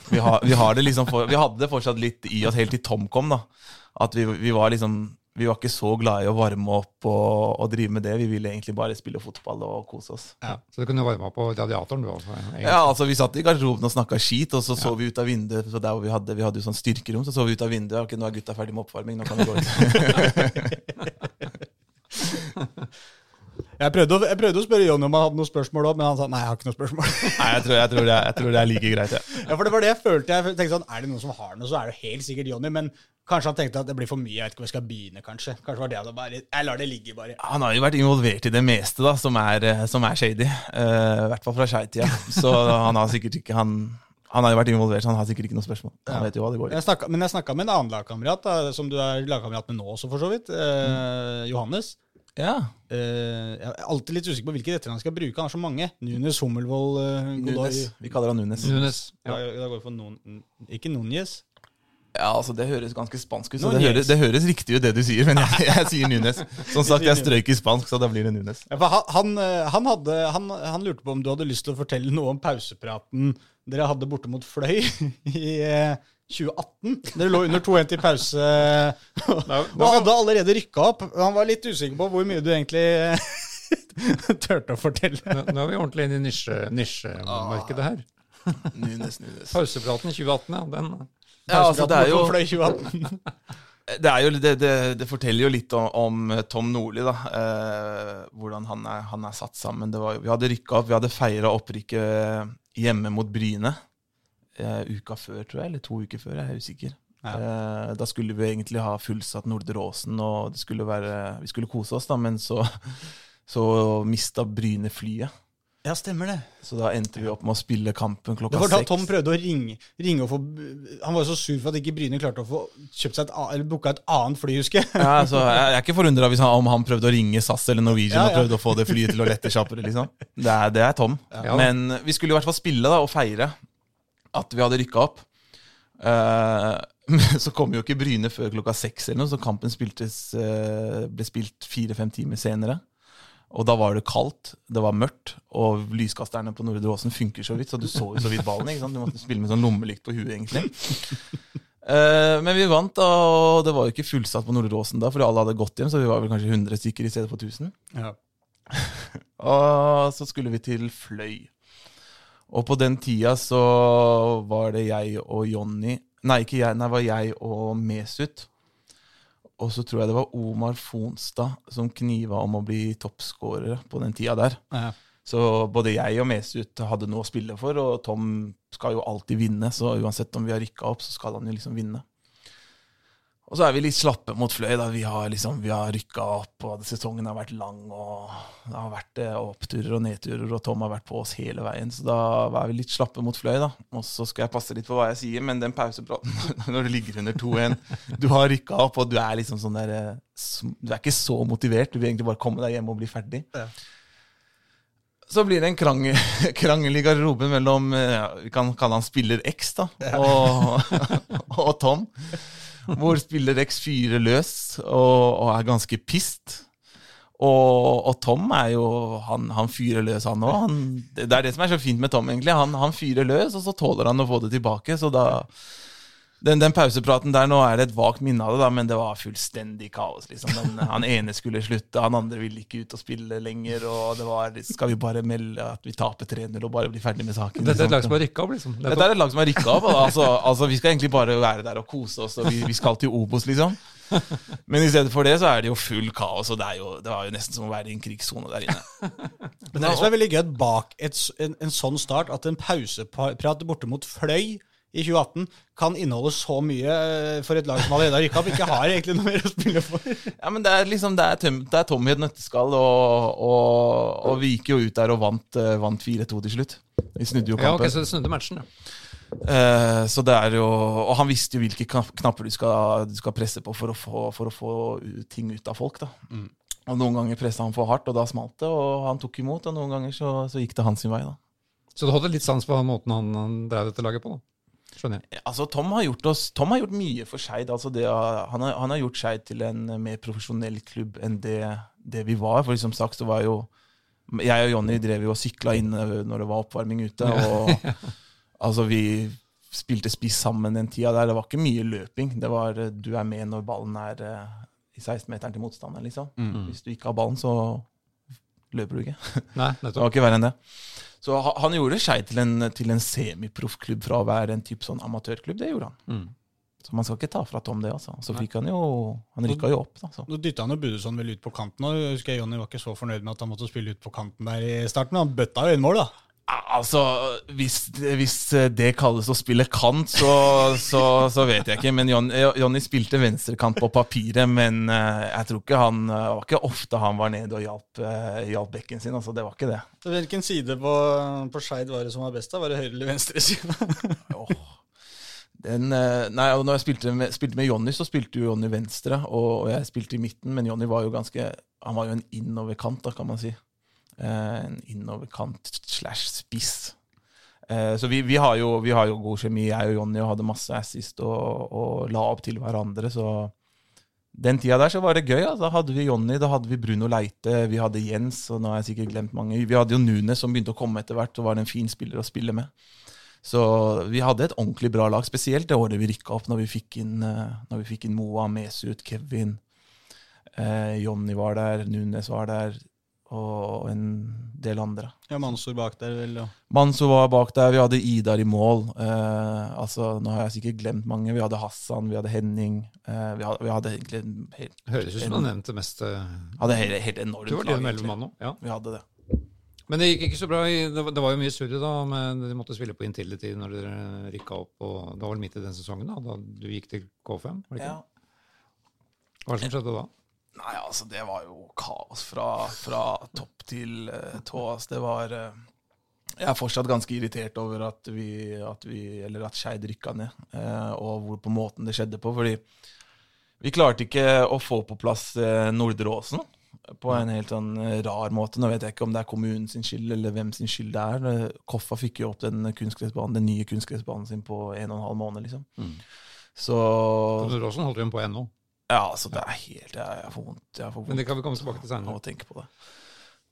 Vi, har, vi, har liksom for, vi hadde det fortsatt litt i oss helt til Tom kom. da At vi, vi var liksom Vi var ikke så glad i å varme opp og, og drive med det. Vi ville egentlig bare spille fotball og kose oss. Så du kunne varme opp på radiatoren, du også? egentlig. Ja, altså Vi satt i garderoben og snakka skit, og så så vi ut av vinduet. Så der hvor Vi hadde Vi hadde jo sånn styrkerom, så så vi ut av vinduet. Ok, nå er gutta ferdig med oppvarming. Nå kan vi gå ut. Jeg prøvde, å, jeg prøvde å spørre Jonny om han hadde noen spørsmål òg, men han sa nei, jeg har ikke noe spørsmål. Nei, jeg tror, jeg, tror det, er- jeg tror det er like greit, ja. ja, for det var det jeg følte. Jeg tenkte sånn, Er det noen som har noe, så er det helt sikkert Jonny. Men kanskje han tenkte at det blir for mye. Jeg vet ikke hvor jeg skal begynne, kanskje. Kanskje var det han bare Jeg lar det ligge, bare. Han har jo vært involvert i det meste da, som er, eh, som er shady. Uh, I hvert fall fra Skeid-tida. Så han har sikkert ikke han, han har jo vært involvert, så han har sikkert ikke noe spørsmål. Han vet jo hva det går i. Jeg snakket, men jeg snakka med en annen lagkamerat, da, som du er lagkamerat med nå også, for så vidt. Eh, Johannes. Ja, Uh, jeg er alltid litt usikker på hvilke retter han skal bruke. Han har så mange. Nunes, Hummelvold, uh, Godoy. Nunes. Vi kaller han Nunes. Nunes. Ja. da går vi for non, Ikke Núñez. Ja, altså Det høres ganske spansk ut, så det høres, det høres riktig ut det du sier, men jeg, jeg sier Nunes. Som sagt, jeg strøyk i spansk, så da blir det Nunes. Ja, for han, han, eh, hadde, han, han lurte på om du hadde lyst til å fortelle noe om pausepraten dere hadde borte mot Fløy i eh, 2018. Dere lå under 2-1 til pause og hadde allerede rykka opp. Han var litt usikker på hvor mye du egentlig eh, turte å fortelle. Nå, nå er vi ordentlig inne i nisje- her. Nunes, Nunes. Pausepraten 2018, ja. Den Ja, altså, det er jo Fløy 2018. Det, er jo, det, det, det forteller jo litt om, om Tom Nordli, da. Eh, hvordan han er, han er satt sammen. Det var, vi hadde rykka opp, vi hadde feira opprykket hjemme mot Bryne. Eh, uka før, tror jeg, eller to uker før, jeg er usikker. Eh, da skulle vi egentlig ha fullsatt Nordre Åsen, og det skulle være, vi skulle kose oss, da, men så, så mista Bryne flyet. Ja, stemmer det. Så da endte vi opp med å spille kampen klokka seks. Det var da. Tom prøvde å ringe, ringe og få Han var så sur for at ikke Bryne klarte å få kjøpt seg et, eller booka et annet fly, husker jeg. Ja, så jeg jeg er ikke forundra om han prøvde å ringe SAS eller Norwegian Ja, og prøvde å få det flyet til å lette kjappere. liksom. Det er, det er Tom. Ja. Men vi skulle i hvert fall spille da, og feire at vi hadde rykka opp. Uh, men så kom jo ikke Bryne før klokka seks, eller noe, så kampen spiltes, eh, ble spilt fire-fem timer senere. Og da var det kaldt, det var mørkt, og lyskasterne på Nordre Åsen funker så vidt, så du så jo så vidt ballen. ikke sant? Du måtte spille med sånn lommelykt på huet, egentlig. Eh, men vi vant, da, og det var jo ikke fullsatt på Nordre Åsen da, fordi alle hadde gått hjem, så vi var vel kanskje 100 stykker i stedet for 1000. Ja. Og så skulle vi til Fløy. Og på den tida så var det jeg og Jonny Nei, ikke jeg, nei, det var jeg og Mesut. Og så tror jeg det var Omar Fonstad som kniva om å bli toppskårer på den tida der. Ja. Så både jeg og Mesut hadde noe å spille for, og Tom skal jo alltid vinne. Så uansett om vi har rykka opp, så skal han jo liksom vinne. Og så er vi litt slappe mot Fløy. da Vi har liksom, vi har rykka opp, og sesongen har vært lang. og Det har vært eh, oppturer og nedturer, og Tom har vært på oss hele veien. Så da er vi litt slappe mot Fløy. da Og så skal jeg passe litt på hva jeg sier, men den pausepraten når du ligger under 2-1 Du har rykka opp, og du er liksom sånn der eh, Du er ikke så motivert. Du vil egentlig bare komme deg hjem og bli ferdig. Ja. Så blir det en krangel, krangel i garderoben mellom eh, ja, Vi kan kalle han spiller X da og, og Tom. Hvor spiller X fyrer løs og, og er ganske pissed. Og, og Tom er jo Han, han fyrer løs, han òg. Det er det som er så fint med Tom, egentlig. Han, han fyrer løs, og så tåler han å få det tilbake. Så da den, den pausepraten der, nå er det et vagt minne av det, da, men det var fullstendig kaos. liksom. Den, han ene skulle slutte, han andre ville ikke ut og spille lenger. Og det var Skal vi bare melde at vi taper 3-0 og bare bli ferdig med saken? Dette er et liksom? lag som har rykka opp, liksom. Dette er et lag som har rykka opp. og Altså, altså, vi skal egentlig bare være der og kose oss, og vi, vi skal til Obos, liksom. Men i stedet for det så er det jo full kaos, og det, er jo, det var jo nesten som å være i en krigssone der inne. Men det er det som er veldig gøy bak et, en, en sånn start, at en pauseprat borte mot Fløy i 2018 kan inneholde så mye eh, for et lag som allerede har rykka opp, ikke har egentlig noe mer å spille for. Ja, men Det er liksom, det er, tøm, det er Tom i et nøtteskall, og, og, og vi gikk jo ut der og vant, eh, vant 4-2 til slutt. Vi snudde jo kampen. Ja, ok, Så det snudde matchen, ja. Eh, så det er jo, og han visste jo hvilke knapper du skal, du skal presse på for å få, for å få ting ut av folk. da. Og Noen ganger pressa han for hardt, og da smalt det, og han tok imot. Og noen ganger så, så gikk det hans sin vei. da. Så du hadde litt sans på måten han, han drev dette laget på, da. Skjønner jeg. Altså, Tom har gjort, oss, Tom har gjort mye for Skeid. Altså det han, har- han har gjort Skeid til en mer profesjonell klubb enn det, det vi var. For som sagt, så var jo Jeg og Jonny drev jo og sykla inn når det var oppvarming ute. Og altså, vi spilte spiss sammen den tida der. Det var ikke mye løping. Det var eh, du er med når ballen er eh, i 16-meteren til motstanderen, liksom. Hvis du ikke har ballen, så løper du ikke. Nei, Det var ikke verre enn det. Så han gjorde Skei til en, til en semiproffklubb fra å være en type sånn amatørklubb. Det gjorde han. Mm. Så man skal ikke ta fra Tom det, altså. Så fikk han jo Han rykka jo opp, da. Så. Nå dytta han jo Budesson vel ut på kanten, jeg husker jeg Jonny var ikke så fornøyd med at han måtte spille ut på kanten der i starten. Han bøtta jo inn mål, da. Altså, hvis, hvis det kalles å spille kant, så, så, så vet jeg ikke. Men Jonny, Jonny spilte venstrekant på papiret, men eh, jeg tror ikke han Det var ikke ofte han var nede og hjalp, eh, hjalp bekken sin. altså Det var ikke det. Så Hvilken side på, på Skeid var det som var best? da? Var det høyre eller venstre side? oh. Den, eh, nei, og når jeg spilte med, spilte med Jonny, så spilte jo Jonny venstre, og, og jeg spilte i midten, men Jonny var jo ganske Han var jo en innoverkant, da, kan man si. Eh, en innoverkant slash spiss. Eh, så vi, vi, har jo, vi har jo god kjemi, jeg og Jonny, hadde masse assist og, og la opp til hverandre, så den tida der så var det gøy. Altså. Da hadde vi Jonny, da hadde vi Bruno Leite, vi hadde Jens, og nå har jeg sikkert glemt mange. Vi hadde jo Nunes som begynte å komme etter hvert, og var en fin spiller å spille med. Så vi hadde et ordentlig bra lag, spesielt det året vi rykka opp, når vi fikk inn, eh, vi fikk inn Moa, Mesut, Kevin. Eh, Jonny var der, Nunes var der, og en del andre. Ja, Mansour bak der, vel. Ja. Mansour var bak der, vi hadde Idar i mål. Eh, altså, Nå har jeg sikkert glemt mange. Vi hadde Hassan, vi hadde Henning. Eh, vi, hadde, vi hadde egentlig helt, Høres ut som du har nevnt det meste. hadde helt, helt enormt Du var din mellommann. Ja. Vi hadde det. Men det gikk ikke så bra. i- Det var, det var jo mye surr da, men de måtte spille på Intility når dere rykka opp. og Det var vel midt i den sesongen da, da du gikk til K5? var det ikke? Hva er det som skjedde da? Nei, altså, det var jo kaos fra, fra topp til uh, tå. Altså, det var uh, Jeg er fortsatt ganske irritert over at vi, at vi eller at Skeid rykka ned, eh, og hvor på måten det skjedde på. Fordi vi klarte ikke å få på plass uh, Nordre Åsen på en helt sånn rar måte. Nå vet jeg ikke om det er kommunen sin skyld, eller hvem sin skyld det er. Koffa fikk jo opp den kunstgressbanen, den nye kunstgressbanen sin på en og en halv måned, liksom. Mm. Så Råsen holder hun på ennå. Ja, altså, det er helt Jeg, får vondt. Jeg får vondt Men det kan vi komme tilbake til senere. å tenke på det.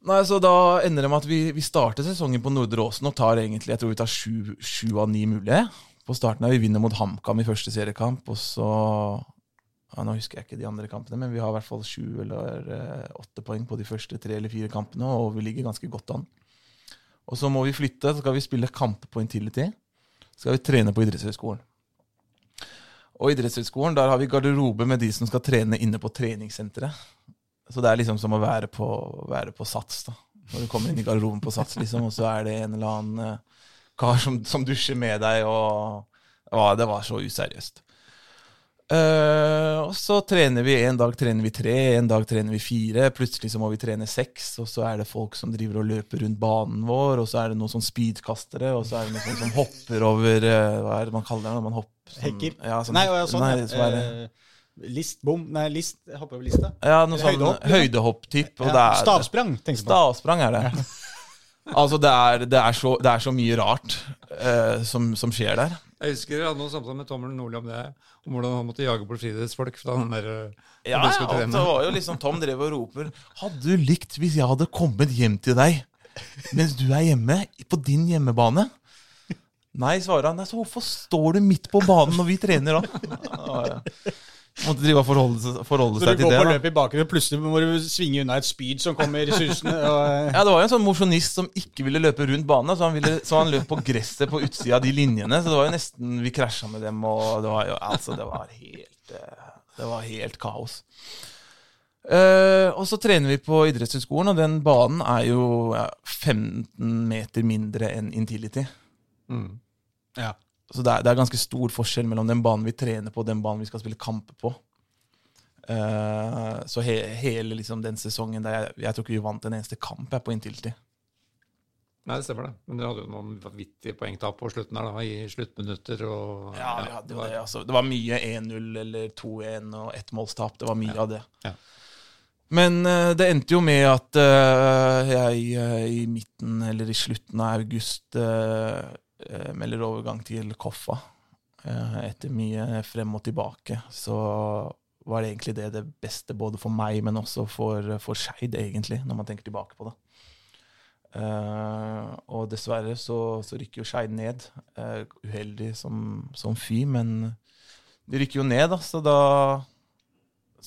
Nei, så Da ender det med at vi, vi starter sesongen på Nordre Åsen og tar egentlig, jeg tror vi tar sju, sju av ni mulige. På starten her, Vi vinner mot HamKam i første seriekamp, og så ja, Nå husker jeg ikke de andre kampene, men vi har i hvert fall sju eller eh, åtte poeng på de første tre eller fire kampene, og vi ligger ganske godt an. Og så må vi flytte, så skal vi spille kamper på Intility. Så skal vi trene på idrettshøyskolen. Og idrettshøyskolen, der har vi garderobe med de som skal trene inne på treningssenteret. Så det er liksom som å være på, være på Sats, da. Når du kommer inn i garderoben på Sats, liksom, og så er det en eller annen eh, kar som, som dusjer med deg, og ja, Det var så useriøst. Eh, og så trener vi en dag trener vi tre, en dag trener vi fire. Plutselig så må vi trene seks, og så er det folk som driver og løper rundt banen vår, og så er det noen sånn speedkastere, og så er det noen som hopper over uh, Hva er det man kaller det når man hopper? Sånn, Hekker? Ja, sånn, Nei, sånn. nei, så er det, Eh, List, bom Nei, list. Hopper over lista. ja, noe sånn høydehopp, ja. Stavsprang, tenker på. Stavsprang er det. Altså, det er, det, er så, det er så mye rart eh, som, som skjer der. Jeg husker jeg hadde noen samtaler med Tommel Nordli om det, om hvordan han måtte jage politifolk. fra den der eh, Ja, ja, det var jo liksom Tom drev og roper Hadde du likt hvis jeg hadde kommet hjem til deg mens du er hjemme, på din hjemmebane? Nei, svarer han. Nei, så hvorfor står du midt på banen når vi trener, da? Måtte drive og forholde, seg- forholde Så du går på løpet i bakgrunnen, plutselig må du svinge unna et spyd som kommer susende. Og, eh, Ja, Det var jo en sånn mosjonist som ikke ville løpe rundt banen, så han, ville, så han løp på gresset på utsida av de linjene. Så det var jo nesten Vi krasja med dem, og det var jo Altså, det var helt eh, Det var helt kaos. Uh, og så trener vi på idrettshøyskolen, og den banen er jo ja, 15 meter mindre enn Intility. Mm. ja. Så det er, det er ganske stor forskjell mellom den banen vi trener på, og den banen vi skal spille kamper på. Uh, så he, hele liksom, den sesongen der jeg, jeg tror ikke vi vant en eneste kamp jeg, på tid. Nei, det stemmer det. Men dere hadde jo noen vanvittige poengtap på slutten her, da, i sluttminutter og Ja, vi hadde jo det. Altså. Det var mye 1-0 eller 2-1 og ettmålstap. Det var mye av det. Ja. Men uh, det endte jo med at uh, jeg i midten eller i slutten av august melder overgang til Koffa. Eh, etter mye frem og tilbake. Så var det egentlig det det beste både for meg, men også for, for Skeid, egentlig, når man tenker tilbake på det. Eh, og dessverre så, så rykker jo Skeid ned. Eh, uheldig som, som fy, men de rykker jo ned, da, så da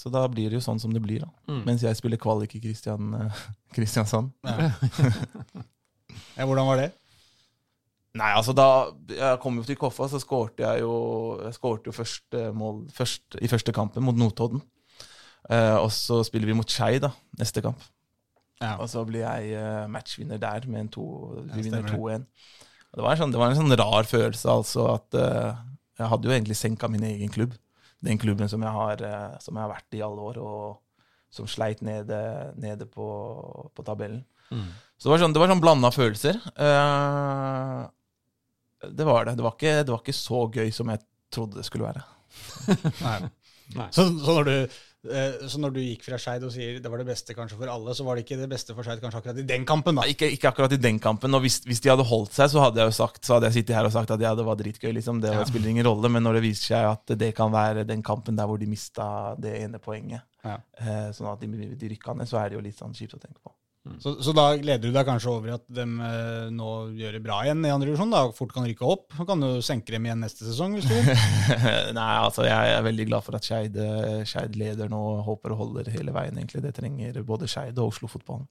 så da blir det jo sånn som det blir, da. Mm. Mens jeg spiller kvalik i Kristian, eh, Kristiansand. Ja. ja, hvordan var det? Nei, altså da jeg kom jo til Koffa, så skårte jeg jo Jeg skårte jo første mål først, i første kampen mot Notodden. Eh, og så spiller vi mot Skei da, neste kamp. Ja. Og så blir jeg eh, matchvinner der med en to Vi vinner 2-1. Det sånn, det var en sånn rar følelse, altså, at eh, jeg hadde jo egentlig senka min egen klubb. Den klubben som jeg har, eh, som jeg har vært i alle år, og som sleit nede, nede på, på tabellen. Så det var sånn, det var sånn blanda følelser. Eh, det var det. Det var, ikke, det var ikke så gøy som jeg trodde det skulle være. Nei. Nei. Så, så, når du, eh, så når du gikk fra Skeid og sier det var det beste kanskje for alle, så var det ikke det beste for Skeid kanskje akkurat i den kampen, da? Nei, Ikke, ikke akkurat i den kampen. Og hvis, hvis de hadde holdt seg, så hadde jeg jo sagt Så hadde jeg sittet her og sagt at ja, det var dritgøy. liksom Det Ja. spiller ingen rolle. Men når det viser seg at det kan være den kampen der hvor de mista det ene poenget, Ja. eh, sånn at de, de rykka ned, så er det jo litt sånn kjipt å tenke på. Så, så da gleder du deg kanskje over at de eh, nå gjør det bra igjen i andre divisjon? da, Fort kan rykke opp? Kan du senke dem igjen neste sesong, hvis du vil. Nei, altså jeg er veldig glad for at Skeid eh, Skeid leder nå håper og holder hele veien, egentlig. Det trenger både Skeid og Oslo-fotballen.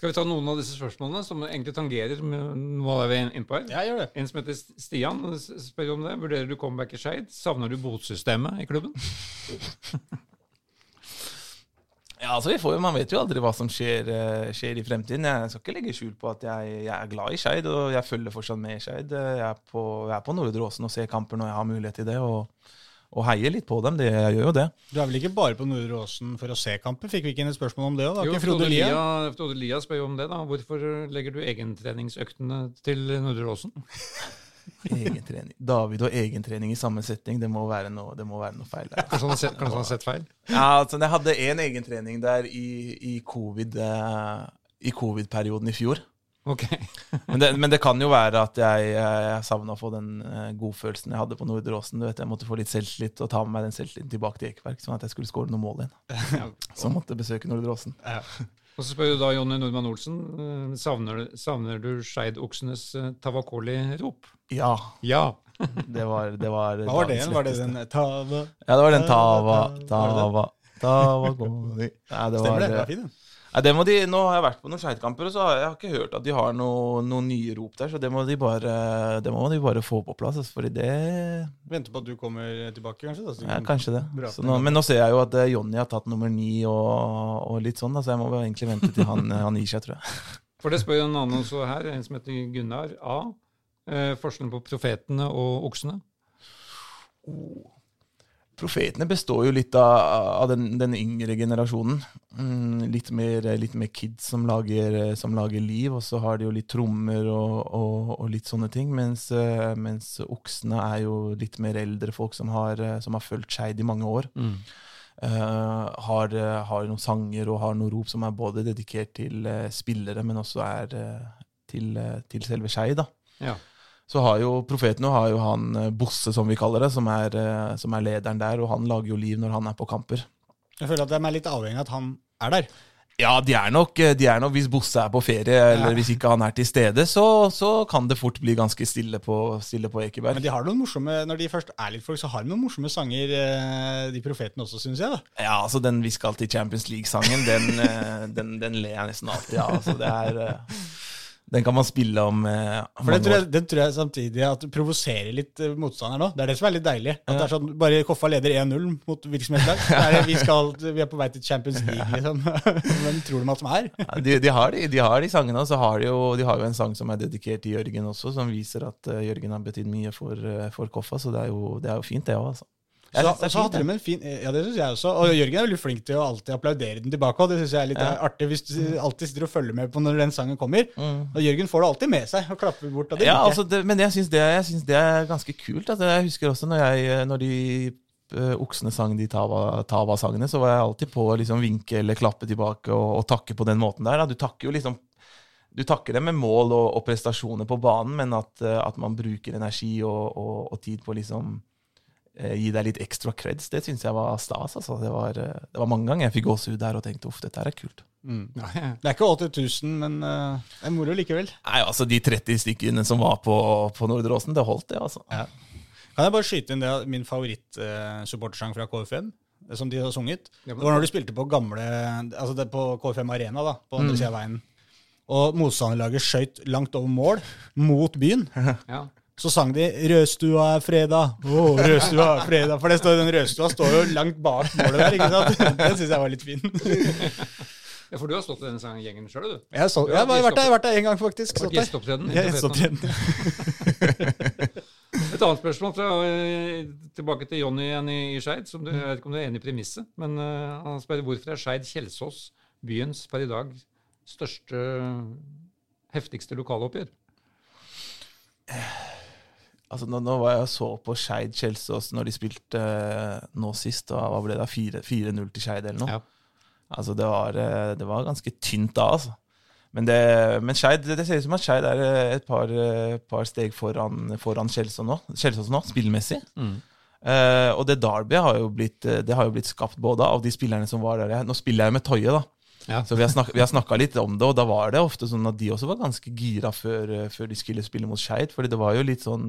Skal vi ta noen av disse spørsmålene som egentlig tangerer med noe av vi innpå inne på her? Ja, gjør det. En som heter Stian spør om det. Vurderer du comeback i Skeid? Savner du botsystemet i klubben? Ja, altså vi får, jo- Man vet jo aldri hva som skjer, eh, skjer i fremtiden. Jeg skal ikke legge skjul på at jeg, jeg er glad i Skeid, og jeg følger fortsatt med i Skeid. Jeg er på, jeg er på Nordre Åsen og ser kamper når jeg har mulighet til det, og, og heier litt på dem. Det, jeg gjør jo det. Du er vel ikke bare på Nordre Åsen for å se kamper? Fikk vi ikke inn et spørsmål om det òg? Jo, Frode Lia? Frode Lia spør jo om det. da. Hvorfor legger du egentreningsøktene til Nordre Åsen? Egentrening. David og egentrening i samme setting, det må være noe, det må være noe feil der. Kanskje han har sett, han har sett feil? Ja, altså Jeg hadde én egentrening der i, i covid, eh, i covid-perioden i fjor. Ok. Men det, men det kan jo være at jeg, jeg, jeg savna å få den eh, godfølelsen jeg hadde på Nordre Åsen. Du vet, Jeg måtte få litt selvtillit og ta med meg den selvtilliten tilbake til Ekeberg, sånn at jeg skulle skåre noen mål igjen. Så jeg måtte besøke Nordre Åsen. Og så spør du da Jonny Nordmann Olsen. eh, Savner, savner du Skeid-oksenes eh, Tavakoli-rop? Ja, Ja. det var, det var Hva var det igjen? Var det den Tava Ja, det var den Tava, Tava... det Tava, Stemmer det? Det eh, var fin, den. Nei, det må de, nå har jeg vært på noen Skeid-kamper, og så har jeg, jeg har ikke hørt at de har noe- noen nye rop der, så det må de bare, det må de bare få på plass. Altså, fordi det Venter på at du kommer tilbake, kanskje? Da, så Ja, kanskje det. Så nå, men nå ser jeg jo at eh, Jonny har tatt nummer ni og, og litt sånn, da, så jeg må egentlig vente til han, han gir seg, tror jeg. For det spør jo en annen også her, en som heter Gunnar A. Eh, forskjellen på profetene og oksene? Profetene består jo litt av, av den, den yngre generasjonen. Mm, litt, mer, litt mer kids som lager, som lager liv, og så har de jo litt trommer og, og, og litt sånne ting. Mens, eh, mens oksene er jo litt mer eldre folk som har, som har fulgt Skeid i mange år. Eh, har, eh, har noen sanger og har noen rop som er både dedikert til eh, spillere, men også er til, til selve Skeid. Ja. Så har jo profeten har jo han eh, Bosse, som vi kaller det, som er, eh, som er lederen der, og han lager jo liv når han er på kamper. Jeg føler at de er litt avhengig av at han er der. Ja, de er nok, eh, de er nok Hvis Bosse er på ferie, eller Ja. hvis ikke han er til stede, så, så kan det fort bli ganske stille på, stille på Ekeberg. Men de har noen morsomme, når de først er litt folk, så har de noen morsomme sanger, de profetene også, syns jeg. da. Ja, altså Den 'Vi skal til Champions League'-sangen, den, den, den ler jeg nesten alltid av. Altså, det er, den kan man spille om eh, For den tror, jeg, den tror jeg samtidig at du provoserer litt eh, motstander nå. Det er det som er litt deilig. At det er sånn, Bare Koffa leder 1-0 mot. Så er det, vi, skal, vi er på vei til Champions League, liksom. Hvem tror de at de er? Ja, de, de, har de, de har de sangene, og så har de, jo, de har jo en sang som er dedikert til Jørgen også, som viser at uh, Jørgen har betydd mye for, uh, for Koffa, så det er jo, det er jo fint, det òg, altså. Jeg Så, det er så hadde de en fin Ja, det syns jeg også. Og Jørgen er veldig flink til å alltid applaudere den tilbake. Og det syns jeg er litt Ja. artig, hvis du alltid sitter og følger med på når den sangen kommer. Mm. Og Jørgen får det alltid med seg og klapper bort. Og det Ja, altså det, men jeg syns det, det er ganske kult. Altså, jeg husker også når, jeg, når de uh, oksene sang de Tava- Tava-sangene, så var jeg alltid på å liksom vinke eller klappe tilbake og, og takke på den måten der. Da. Du takker jo liksom du takker dem med mål og, og prestasjoner på banen, men at, eh, at man bruker energi og, og, og tid på liksom gi deg litt ekstra creds, det syns jeg var stas. Altså. Det, var, eh, det var mange ganger jeg fikk gåsehud der og tenkte uff, dette her er kult. Mm. Det er ikke 80 000, men uh, det er moro likevel. Nei, altså De 30 stykkene som var på, på Nordre Åsen, det holdt, det. altså. Ja. Kan jeg bare skyte inn det min favorittsupportersang fra KFM, eh, som de har sunget? Det var når de spilte på gamle Altså det på KFM Arena, da, på andre Mm. sida av veien. og motstanderlaget skøyt langt over mål mot byen. Ja. Så sang de 'Rødstua er fredag'. oh, Rødstua er fredag. For det står, den rødstua står jo langt bak målet der. ikke sant? Den syns jeg var litt fin. ja, for du har stått i denne sangen- gjengen sjøl, du. Jeg, så, jeg har vært der, vært der en gang, faktisk. Vært gjesteopptreden. Gjesteopptreden. Et annet spørsmål fra, eh, tilbake til Jonny igjen i, i Skeid. Jeg vet ikke om du er enig i premisset, men uh, han spør hvorfor er Skeid Kjelsås byens per i dag største, heftigste lokaloppgjør? Altså, nå, nå var jeg så på Skeid Kjelsås når de spilte eh, nå sist. Og hva ble det? 4 4-0 til Skeid eller noe? Ja. Altså, det var, eh, det var ganske tynt da, altså. Men, det, men Scheid, det ser ut som at Skeid er eh, et par, par steg foran, foran Kjelsås nå, Kjelsås nå, spillmessig. Eh, og det Derby har jo blitt, det har jo blitt skapt både av de spillerne som var der. Nå spiller jeg med Toye, da. Ja. Så vi har, snak, snakka litt om det, og da var det ofte sånn at de også var ganske gira før, eh, før de skulle spille mot Skeid. fordi det var jo litt sånn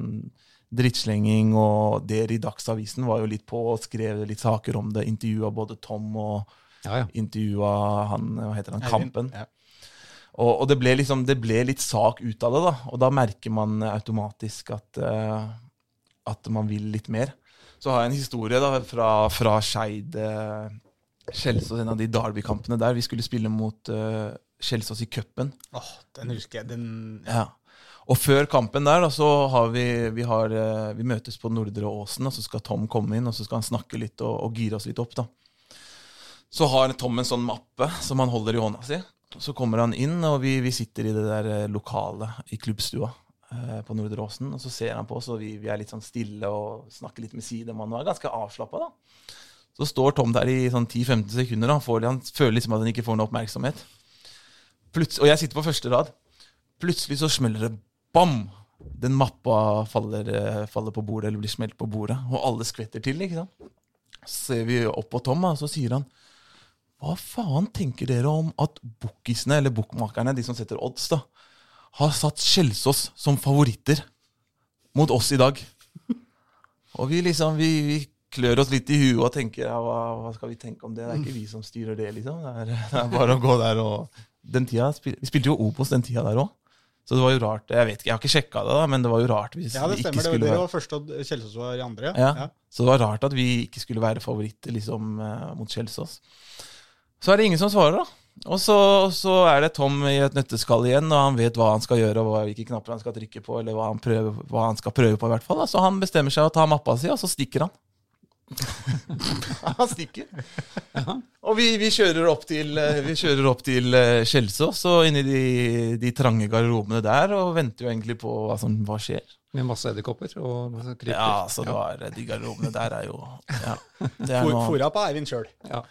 drittslenging, og dere i Dagsavisen var jo litt på og skrev litt saker om det. Intervjua både Tom og Ja, ja. intervjua han, hva heter han, Kampen. ja. Og, og det, ble liksom, det ble litt sak ut av det, da. Og da merker man automatisk at, uh, at man vil litt mer. Så har jeg en historie da, fra, fra Skeid eh, Kjelsås, en av de Derby-kampene der. Vi skulle spille mot eh, Kjelsås i cupen. Åh, den husker jeg. Den Ja. Og før kampen der, da, så har vi, vi, har, uh, vi møtes på Nordre Åsen, og så skal Tom komme inn, og så skal han snakke litt og, og gire oss litt opp, da. Så har Tom en sånn mappe som han holder i hånda si. Så kommer han inn, og vi, vi sitter i det der eh, lokalet i klubbstua eh, på Nordre Åsen, og så ser han på oss, og vi, vi er litt sånn stille og snakker litt med sidemannen og er ganske avslappa, da. Så står Tom der i sånn 10-15 sekunder, han, får, han føler liksom at han ikke får noe oppmerksomhet. Pluts og jeg sitter på første rad. Plutselig så smeller det bam! Den mappa faller, eh, faller på bordet, eller blir smelt på bordet, og alle skvetter til. ikke sant? Så ser vi opp på Tom, og så sier han Hva faen tenker dere om at bookisene, eller bookmakerne, de som setter odds, da, har satt Skjelsås som favoritter mot oss i dag? Og vi liksom, vi, vi klør oss litt i huet og tenker ja, hva, hva skal vi tenke om det? Det er ikke vi som styrer det, liksom. Det er, det er bare å gå der og den tida, Vi spilte jo Obos den tida der òg. Så det var jo rart Jeg vet ikke, jeg har ikke sjekka det, da, men det var jo rart hvis Ja, det vi ikke stemmer. Det, skulle dere være var første, og Kjelsås var i andre. ja. Så det var rart at vi ikke skulle være favoritter liksom, eh, mot Kjelsås. Så er det ingen som svarer, da. Og så, så er det Tom i et nøtteskall igjen, og han vet hva han skal gjøre, og hvilke knapper han skal trykke på, eller hva han, prøver, hva han skal prøve på, i hvert fall. Da. Så han bestemmer seg å ta mappa si, og så stikker han. han stikker. Og vi, vi kjører opp til, eh, vi kjører opp til eh, Kjelsås, og inni de, de trange garderobene der, og venter jo egentlig på hva som hva skjer. Med masse edderkopper og kryper. Ja, så det var, de garderobene der er jo ja, det er noe, Fora på Eivind sjøl. Ja.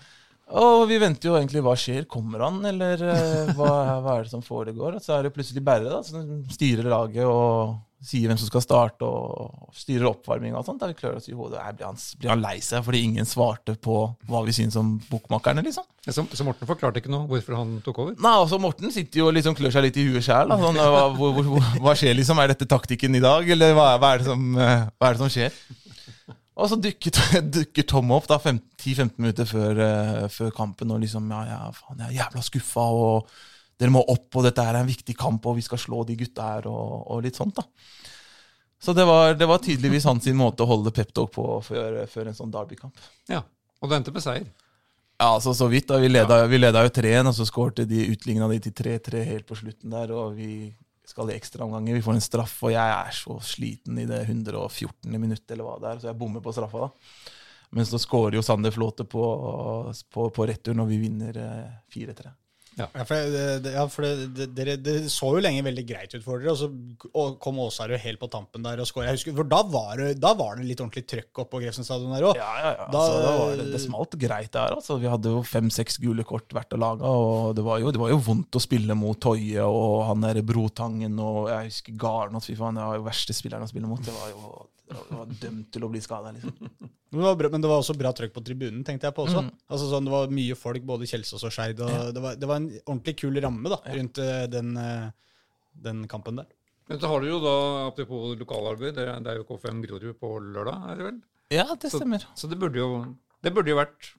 Og vi venter jo egentlig hva skjer. Kommer han, eller eh, hva, hva er det som foregår? Og så er det plutselig Berre da, som styrer laget og sier hvem som skal starte, og styrer oppvarminga og sånt. Da vi klør oss i hodet. Blir han, blir han lei seg fordi ingen svarte på hva vi syns om bokmakerne, liksom. Så, så Morten forklarte ikke noe hvorfor han tok over? Nei, altså Morten sitter jo og liksom klør seg litt i huet sjæl. Sånn, hva, hvor, hvor, hva skjer liksom? Er dette taktikken i dag, eller hva, hva, er, det som, eh, hva er det som skjer? Og så dukker, dukker Tom opp da 10-15 minutter før, eh, før kampen og liksom Ja, ja, faen, jeg er jævla skuffa, og dere må opp, og dette er en viktig kamp, og vi skal slå de gutta her, og, og litt sånt, da. Så det var, det var tydeligvis hans måte å holde peptalk på før, før en sånn derbykamp. Ja. Og det endte med seier. Ja, altså så vidt. da, Vi leda, vi leda jo 3-1, og så skårte de utligna de til 3-3 helt på slutten der. Og vi skal i ekstraomganger. Vi får en straff, og jeg er så sliten i det 114. minutt, eller hva det er, så jeg bommer på straffa. da. Men så skårer jo Sander Flåte på, på, på retur når vi vinner eh, 4-3. Ja, for, det, ja, for det, det, det så jo lenge veldig greit ut for dere, og så kom Åsarud helt på tampen der og skåra. For da var, da var det litt ordentlig trøkk opp på Grefsen stadion der òg. Ja, ja, ja. Da- altså, det, det smalt greit der. altså. Vi hadde jo fem-seks gule kort hvert av laga, og det var, jo, det var jo vondt å spille mot Toje og han der Brotangen og jeg husker Garnås. Fy faen, det var jo verste spilleren å spille mot. Det var jo det var dømt til å bli skada, liksom. Men, det var bra- men det var også bra trøkk på tribunen, tenkte jeg på også. Mm. Altså sånn, Det var mye folk, både Kjelsås og Skeid. Ja. det, var, det var en ordentlig kul ramme da, rundt eh, den, eh, den kampen der. Men så har du jo da, apropos lokalarbeid, det, det er jo K5 Grorud på lørdag, er det vel? Ja, det stemmer. Så det burde jo, det burde jo vært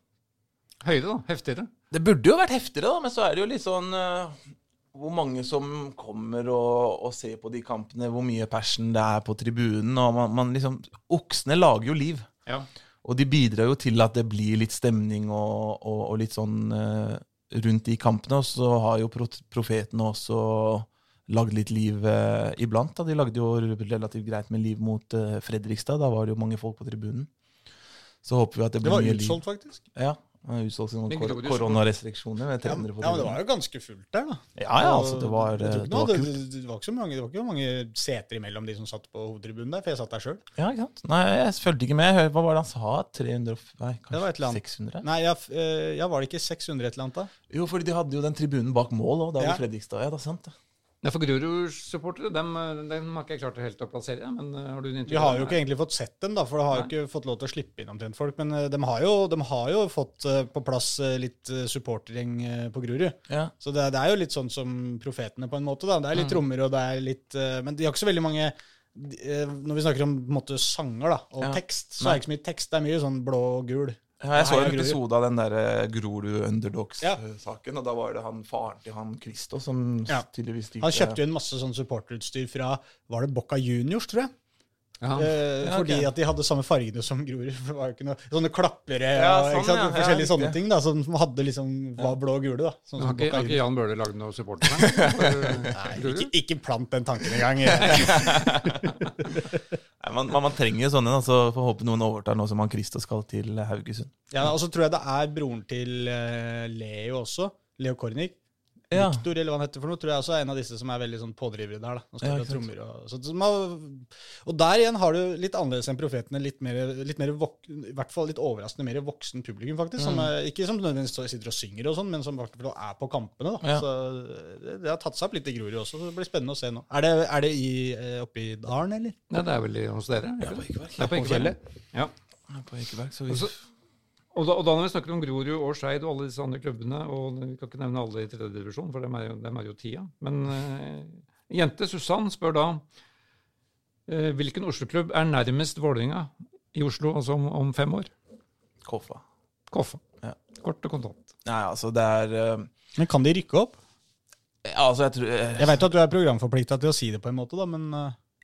høyere, da. Heftigere. Det burde jo vært heftigere, da, men så er det jo litt sånn eh, hvor mange som kommer og, og ser på de kampene, hvor mye passion det er på tribunen. og man, man liksom, Oksene lager jo liv. Ja. Og de bidrar jo til at det blir litt stemning og, og, og litt sånn eh, rundt de kampene. Og så har jo pro- profetene også lagd litt liv eh, iblant. Da. De lagde jo relativt greit med liv mot eh, Fredrikstad. Da var det jo mange folk på tribunen. Så håper vi at det blir mye liv. Det var utsolgt, faktisk. Ja, utsolgt som kor koronarestriksjoner med Ja, ja, men det var jo ganske fullt der, da. Ja, ja, altså, det var, det ikke var det, det var ikke så mange, det var ikke mange seter imellom de som satt på hovedtribunen der, for jeg satt der sjøl. Ja, ikke sant? Nei, jeg fulgte ikke med. Hva var det han sa? 300 og- Nei, Det var et eller kanskje annet. 600? Nei, ja, eh, ja, var det ikke 600 et eller annet da? Jo, fordi de hadde jo den tribunen bak mål òg, der Ja. hvor Fredrikstad Ja, det er sant, det. Ja, for Grorud-supportere, dem, dem har ikke jeg klart helt å plassere. Men eh, har du en Vi har jo ikke egentlig fått sett dem, da, for det har jo ikke fått lov til å slippe inn omtrent folk. Men eh, de har jo, de har jo fått eh, på plass eh, litt eh, supportergjeng eh, på Grorud. Ja. Så det, det er jo litt sånn som profetene, på en måte. da. Det er litt Mm. trommer, og det er litt eh, Men de har ikke så veldig mange eh, Når vi snakker om på en måte, sanger da, og Ja. tekst, så Nei. er det ikke så mye tekst. Det er mye sånn blå og gul. Ja, jeg så en episode av den der eh, Grorud Ja. Underdogs-saken, og da var det han faren til han Christo som Ja. tydeligvis styrte Han kjøpte jo en masse sånn supporterutstyr fra Var det Bocca Juniors, tror jeg? Ja. Eh, Ja, fordi ok. at de hadde samme fargene som Grorud. For det var jo ikke noe, sånne klappere Ja, og sånn, ikke sant? ja. Ja, forskjellige sånne ting da, som hadde liksom, var blå og gule. da. Sånn har ikke, har ikke Jan Bøhler lagd noe supportersang? Nei, ikke, ikke plant den tanken engang. Man, man, man trenger jo sånne, Altså, så får håpe noen overtar nå som han Christo skal til Haugesund. ja, og så tror jeg det er broren til eh, Leo også. Leo Kornic. Ja. Victor, eller hva han heter for noe, tror jeg også er en av disse som er veldig sånn pådrivere der. da. Ja, trommer og, så, og der igjen har du litt annerledes enn profetene. Litt mer, litt mer vok, i hvert fall litt overraskende mer voksen publikum, faktisk. Som Mm. er, ikke som nødvendigvis sitter og synger, og sånn, men som faktisk er på kampene. da. Ja. Så det, det har tatt seg opp litt i Grorud også, så det blir spennende å se nå. Er det, er det i, eh, oppe i dalen, eller? Ja, det er vel i- hos dere? Ja, på det? Ekeberg. Det er på Ekeberg. Ja. Ja, på Ekeberg, så vi... Og så- Og da, og da når vi snakker om Grorud og Skeid og alle disse andre klubbene, og vi kan ikke nevne alle i tredje divisjon, for dem er jo, dem er jo tida, men eh, jente Susann spør da eh, hvilken Oslo-klubb er nærmest Vålerenga i Oslo altså om, om fem år? Koffa. Koffa. Ja. Kort og kontant. Nei, altså, det er uh... Men kan de rykke opp? ja, Altså, jeg tror Jeg vet at du er programforplikta til å si det på en måte, da, men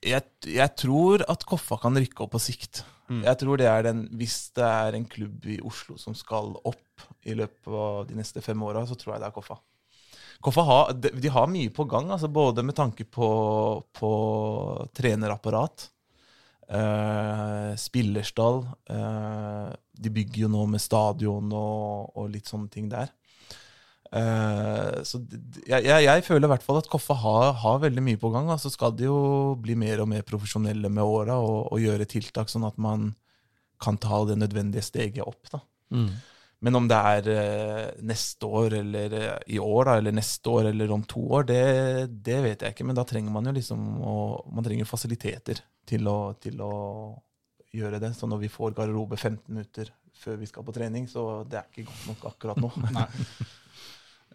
jeg, jeg tror at Koffa kan rykke opp på sikt. Mm. Jeg tror det er den, Hvis det er en klubb i Oslo som skal opp i løpet av de neste fem åra, så tror jeg det er Koffa. Koffa har, de, de har mye på gang, altså både med tanke på, på trenerapparat, eh, spillerstall eh, De bygger jo nå med stadion og, og litt sånne ting der. Eh, så jeg, jeg, jeg føler i hvert fall at Koffa har, har veldig mye på gang. Så skal de jo bli mer og mer profesjonelle med åra og, og gjøre tiltak sånn at man kan ta det nødvendige steget opp. da. Men om det er eh, neste år eller eh, i år da, eller neste år eller om to år, det, det vet jeg ikke. Men da trenger man jo liksom å, man trenger fasiliteter til å, til å gjøre det. Så når vi får garderobe 15 minutter før vi skal på trening, så det er ikke godt nok akkurat nå. Eh,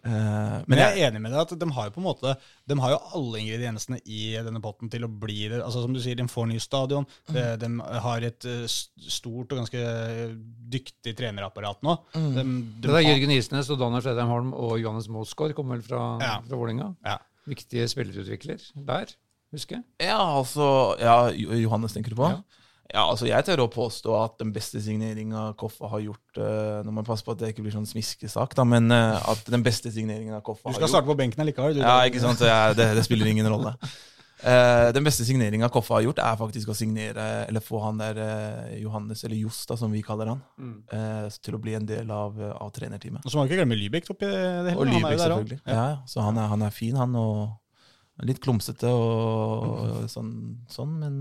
Men men jeg er enig med deg at de har jo på en måte De har jo alle ingrediensene i denne potten til å bli det. Altså Som du sier, de får ny stadion. De, de har et eh, stort og ganske dyktig trenerapparat nå. De, de Det er har- Jørgen Isnes og Daniel Fredheim Holm og Johannes Mosgaard kommer vel fra, Ja. fra Vålerenga. Ja. Viktige spillerutvikler der, husker jeg. ja, altså ja, Johannes tenker du på? Ja. Ja. altså Jeg tør å påstå at den beste signeringa Koffa har gjort eh, Nå må jeg passe på at det ikke blir sånn smiskesak, da, men eh, at den beste signeringa Koffa har gjort Du skal starte på benken likevel, Du, Ja, ikke sant? Så jeg, det, det spiller ingen rolle. Uh, den beste signeringa Koffa har gjort, er faktisk å signere Eller få han der uh, Johannes, eller Johs, som vi kaller han, eh, til å bli en del av, av trenerteamet. Og så må vi ikke glemme Lybekk oppi det hele. Og Lybekk, selvfølgelig. Ja. ja, så han er, han er fin, han. Og litt klumsete og, og sånn, sånn, men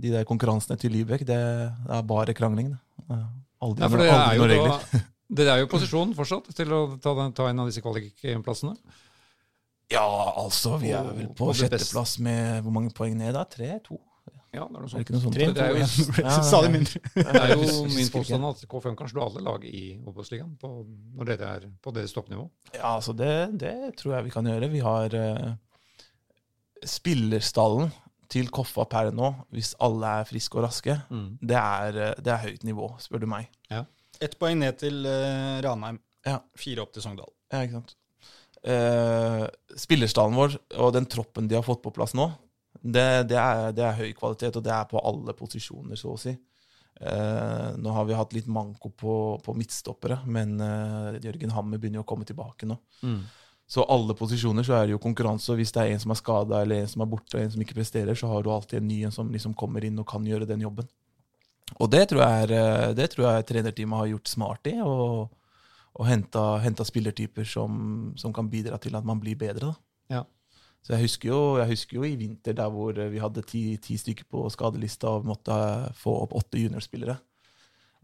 de der konkurransene til Lybekk, det, det er bare krangling. Det. Aldri, Ja, for det er aldri jo noen regler. Dere er jo i posisjon fortsatt til å ta, den, ta en av disse kvalikplassene. Ja, altså, vi er vel på det sjetteplass med hvor mange poeng ned da? Tre? To? Ja, det er noe det sånt. ikke noe sånt? Tre, Det er jo- Stadig mindre. Det er jo min påstand at K5 kan slå alle lag i Obos-ligaen når dere er på deres toppnivå. Ja, altså det, det tror jeg vi kan gjøre. Vi har uh, spillerstallen til Koffa per nå, hvis alle er friske og raske, det er, eh, det er høyt nivå, spør du meg. Ett poeng ned til uh, Ranheim. Ja. Fire opp til Sogndal. Ja, ikke sant? Uh, spillerstallen vår og den troppen de har fått på plass nå, det, det, er, det er høy kvalitet, og det er på alle posisjoner, så å si. Uh, nå har vi hatt litt manko på, på midtstoppere, men uh, Jørgen Hammer begynner jo å komme tilbake nå. Så alle posisjoner så er det jo konkurranse, og hvis det er en som er skada, eller en som er borte, og en som ikke presterer, så har du alltid en ny en som liksom kommer inn og kan gjøre den jobben. Og det tror jeg, er, eh, det tror jeg trenerteamet har gjort smart i, og, og henta, henta spillertyper som, som kan bidra til at man blir bedre. Da. Ja. Så jeg husker, jo, jeg husker jo i vinter der hvor vi hadde ti, ti stykker på skadelista og måtte få opp åtte juniorspillere.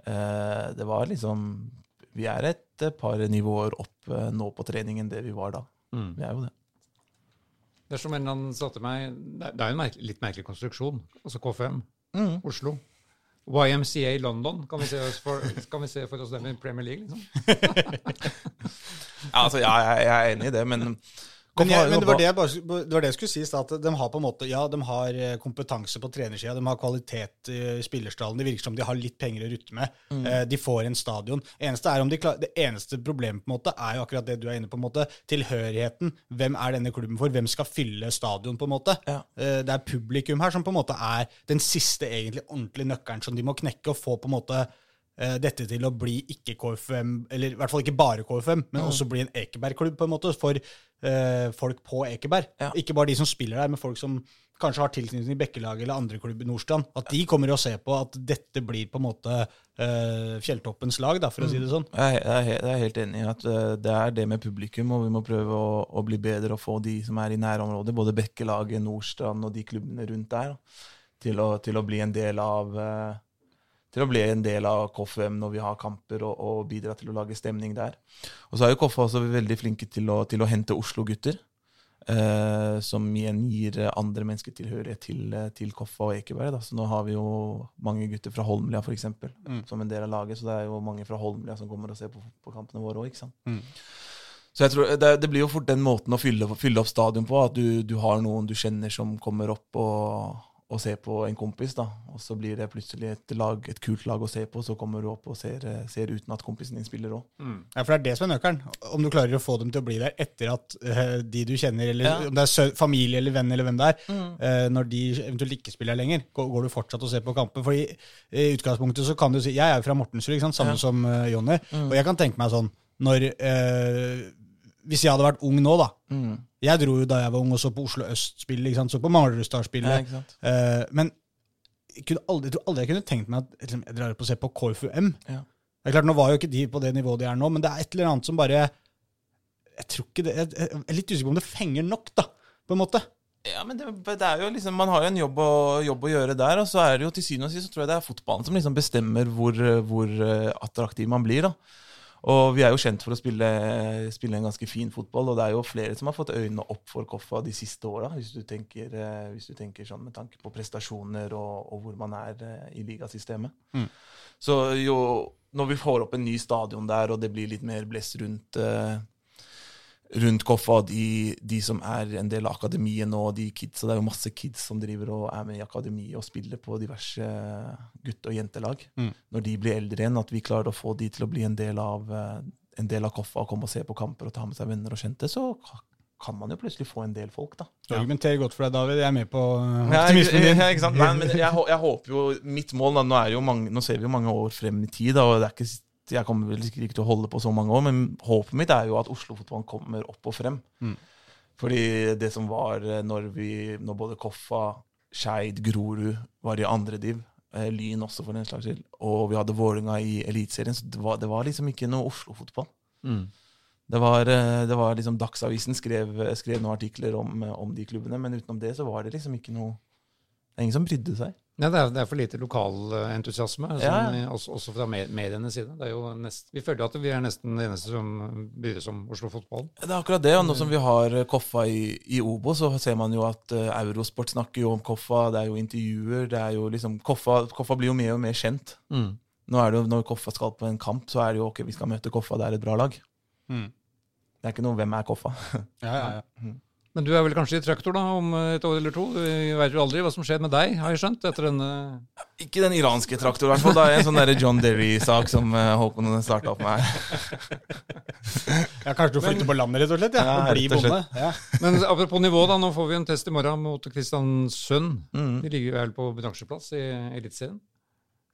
Eh, det var liksom Vi er et par nivåer opp eh, nå på trening enn det vi var da. Vi er jo det. Det er som en annen sa til meg, det er- jo en merkelig, litt merkelig konstruksjon. Altså KFM, Oslo. YMCA London, kan vi se, oss for, kan vi se for oss dem i Premier League? liksom? Ja, altså, ja, jeg, jeg er enig i det, men Men, jeg, men det, var det, bare, det var det jeg skulle si i stad. De har på en måte, ja, de har eh, kompetanse på trenersida, de har kvalitet i spillerstallen. Det virker som de har litt penger å rutte med. Mm. De får en stadion. Eneste er om de klar, det eneste problemet på en måte er jo akkurat det du er inne på. en måte, Tilhørigheten. Hvem er denne klubben for? Hvem skal fylle stadion? på en måte? Ja. Eh, Det er publikum her som på en måte er den siste egentlig ordentlige nøkkelen som de må knekke og få på en måte eh, dette til å bli ikke KFM, eller i hvert fall ikke bare KFM, men også bli en Ekeberg-klubb på en måte, for uh, folk på Ekeberg. Ja. Ikke bare de som spiller der, men folk som kanskje har tilknytning til Bekkelaget eller andre klubber i Nordstrand. At de kommer og ser på at dette blir på en måte uh, fjelltoppens lag, da, for å si det sånn. Jeg er, jeg er helt enig i at uh, det er det med publikum, og vi må prøve å, å bli bedre og få de som er i nærområdet, både Bekkelaget, Nordstrand og de klubbene rundt der, da, til, å, til å bli en del av eh, til å bli en del av KFUM når vi har kamper, og, og bidra til å lage stemning der. Og så er jo Koffa også veldig flinke til å, til å hente Oslo-gutter. Eh, som igjen gir andre mennesker tilhørighet til, eh, til Koffa og Ekeberg. Da. Så nå har vi jo mange gutter fra Holmlia for eksempel, som en del av laget. Så det er jo mange fra Holmlia som kommer og ser på, på kampene våre òg. Mm. Så jeg tror det, det blir jo fort den måten å fylle, fylle opp stadion på, at du, du har noen du kjenner som kommer opp og, og se på en kompis, da. Og så blir det plutselig et, lag, et kult lag å se på, så kommer du opp og ser, eh, ser uten at kompisen din spiller òg. Ja, for det er det som er nøkkelen. Om du klarer å få dem til å bli der etter at uh, de du kjenner, eller Ja. om det er sø familie eller venn eller hvem det er, eh, når de eventuelt ikke spiller lenger, går, går du fortsatt og ser på kampen. Fordi i utgangspunktet så kan du si Jeg er jo fra Mortensrud, ikke sant? samme Ja. som uh, Jonny. Og jeg kan tenke meg sånn når Hvis jeg hadde vært ung nå, da. Jeg dro jo da jeg var ung og så på Oslo Øst-spillet, så på Manglerudstad-spillet. Ja, uh. Men jeg, kunne aldri, jeg tror aldri jeg kunne tenkt meg at liksom, jeg drar opp og ser på KFUM. Ja. Det er klart, Nå var jo ikke de på det nivået de er nå, men det er et eller annet som bare Jeg tror ikke det, jeg, jeg er litt usikker på om det fenger nok, da, på en måte. Ja, men det, det er jo liksom, Man har jo en jobb å, jobb å gjøre der, og så er det jo til syvende og sist så tror jeg det er fotballen som liksom bestemmer hvor, hvor eh, attraktiv man blir. da. Og vi er jo kjent for å spille, spille en ganske fin fotball, og det er jo flere som har fått øynene opp for Koffa de siste åra, hvis, eh, hvis du tenker sånn med tanke på prestasjoner og, og hvor man er eh, i ligasystemet. Så jo, når vi får opp en ny stadion der, og det blir litt mer blest rundt eh, rundt Koffa, de, de som er en del av akademiet nå, de kidsa, det er jo masse kids som driver og er med i akademiet og spiller på diverse gutte- og jentelag. Mm. Når de blir eldre igjen, at vi klarer å få de til å bli en del av, eh, en del av Koffa og komme og se på kamper og ta med seg venner og kjente, så kan man jo plutselig få en del folk, da. Du argumenterer godt for deg, David. Jeg er med på uh, optimismen din. ja, ikke sant? Nei, men jeg, jeg håper jo Mitt mål da, nå, er jo mange, nå ser vi jo mange år frem i tid, da, og det er ikke, jeg kommer vel ikke til å holde på så mange år, men håpet mitt er jo at Oslo-fotballen kommer opp og frem. Mm. Fordi det som var eh, når, vi, når både Koffa, Skeid, Grorud var i andre div, eh, Lyn også for den slags skyld, og vi hadde Vålerenga i Eliteserien, så det var, det var liksom ikke noe Oslo-fotball. Det var, eh, det var liksom Dagsavisen skrev, skrev noen artikler om, om de klubbene, men utenom det så var det liksom ikke noe Det er ingen som brydde seg. Nei, det er, det er for lite lokal entusiasme, Ja, sånn, også, også fra me- medienes side. Det er jo nest, vi føler at vi er nesten det eneste som bryr oss om Oslo-fotballen. Det er akkurat det, og nå som vi har eh, Koffa i, i Obo, så ser man jo at eh, Eurosport snakker jo om Koffa, det er jo intervjuer, det er jo liksom Koffa, Koffa blir jo mer og mer kjent. Nå er det jo, Når Koffa skal på en kamp, så er det jo ok, vi skal møte Koffa, det er et bra lag. Mm. Det er ikke noe 'hvem er Koffa'? Ja, ja, ja. Men du er vel kanskje i traktor da, om et år eller to? Vi vet jo aldri hva som skjer med deg, har jeg skjønt, etter denne Ikke den iranske traktor, i hvert fall. Det er en sånn der John Derry-sak som eh, Håkon starta opp med her. Ja, Kanskje du flytter på landet, rett og slett? Ja, Ja, og blir bonde. Ja. Men apropos nivå, da. Nå får vi en test i morgen mot Kristiansund. Mm. De ligger vel på bransjeplass i Eliteserien.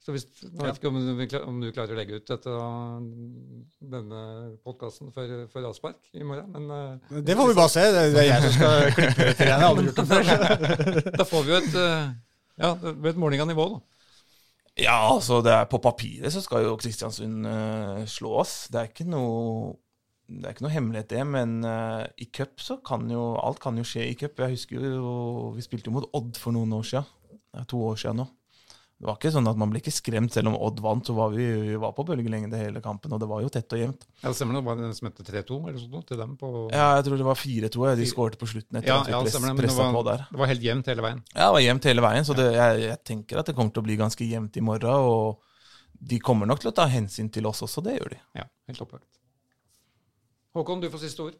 Så hvis, jeg vet ikke om du, om du klarer å legge ut dette, denne podkasten for, for avspark i morgen, men eh, Det får vi bare se. Det det er jeg som skal klippe dette. greiene. Jeg har aldri gjort det før. da får vi jo et, eh, ja, et måling av nivå, da. Ja, altså det er på papiret så skal jo Kristiansund uh, slå oss. Det er ikke noe det er ikke noe hemmelighet, det, men uh, i cup så kan jo alt kan jo skje i cup. Jeg husker jo vi spilte jo mot Odd for noen år siden. Det er to år siden nå. Det var ikke sånn at man ble ikke skremt. Selv om Odd vant, så var vi, vi var på bølgelengde hele kampen, og det var jo tett og jevnt. Ja, det stemmer det. Var det den som het 3-2 eller sånt til dem på Ja, jeg tror det var 4-2 jeg, de skårte på slutten etter Ja, at vi ja, press, stemmer det. Men det var, der. det var helt jevnt hele veien. Ja, det var jevnt hele veien, så det, jeg, jeg tenker at det kommer til å bli ganske jevnt i morgen. Og de kommer nok til å ta hensyn til oss også, det gjør de. Ja, helt opplagt. Håkon, du får siste ord.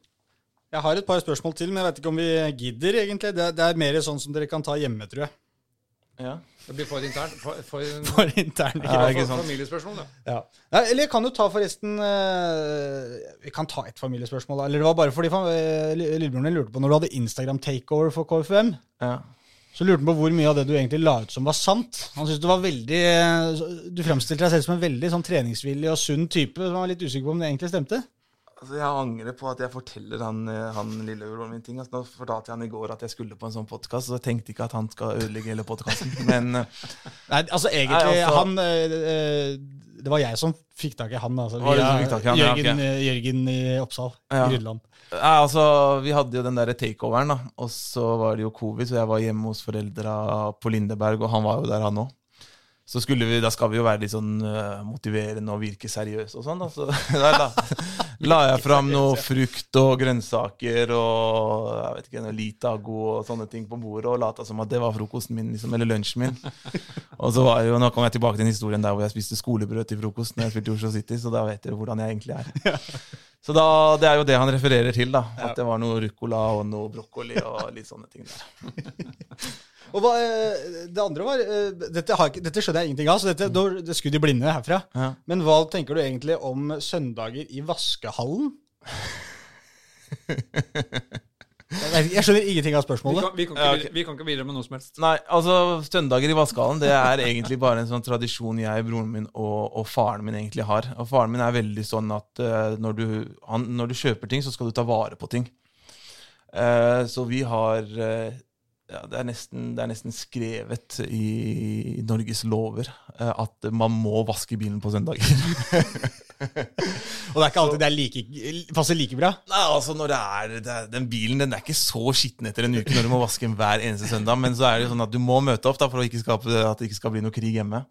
Jeg har et par spørsmål til, men jeg vet ikke om vi gidder, egentlig. Det det er mer sånn som dere kan ta hjemme, tror jeg. Ja. Det blir for internt. For, for, For intern, Ja, ikke sant. familiespørsmål, da. Ja. ja. eller jeg kan jo ta forresten eh, Vi kan ta et familiespørsmål, da. Eller det var bare fordi eh, lillebroren din lurte på når du hadde Instagram-takeover for KFUM. Ja. Så lurte han på hvor mye av det du egentlig la ut som var sant. Han syntes du var veldig eh, Du fremstilte deg selv som en veldig sånn treningsvillig og sunn type. Så han var litt usikker på om det egentlig stemte. Altså, jeg angrer på at jeg forteller han, eh, han lillebroren min ting. Altså, nå fortalte jeg han i går at jeg skulle på en sånn podkast, så jeg tenkte ikke at han skal ødelegge hele podkasten. Men eh, Nei, altså egentlig Nei, altså- han eh, Det var jeg som fikk tak i han, altså. Via tak i han? Jørgen, ja, okay. Jørgen i Oppsal. Ja. Rydland. Nei, altså, Vi hadde jo den der takeoveren, da. Og så var det jo covid, så jeg var hjemme hos foreldra på Lindeberg, og han var jo der, han òg. Så skulle vi, da skal vi jo være litt sånn uh, motiverende og virke seriøse og sånn. Da. Så da la, jeg fram noe frukt og grønnsaker og jeg vet ikke, noe Litago og sånne ting på bordet og lata som at det var frokosten min, liksom, eller lunsjen min. Og så var jo, Nå kommer jeg tilbake til den historien der hvor jeg spiste skolebrød til frokost når jeg spilte i Oslo City, så da vet dere hvordan jeg egentlig er. Så da, det er jo det han refererer til, da. At det var noe ruccola og noe brokkoli og litt sånne ting der. Og hva, eh, det andre var eh, dette, har, ikke- dette skjønner jeg ingenting av, så dette, da- det skudd i blinde herfra. Ja. Men hva tenker du egentlig om søndager i vaskehallen? Jeg, jeg skjønner ingenting av Vi spørsmålet. kan, vi, kan ikke, Ja, ok. vi kan ikke videre med noe som helst. Nei, altså søndager i vaskehallen det er egentlig bare en sånn tradisjon jeg, broren min og, og faren min egentlig har. Og faren min er veldig sånn at uh, når, du, han, når du kjøper ting, så skal du ta vare på ting. Uh, så vi har eh, ja, det, er nesten, det er nesten skrevet i, Norges lover eh, at man må vaske bilen på søndager. Og det er ikke alltid det er like, passer like bra. Nei, altså når det er, det er Den bilen den er ikke så skitten etter en uke når du må vaske den hver eneste søndag, men så er det jo sånn at du må møte opp da for ikke skape, at det ikke skal bli noe krig hjemme.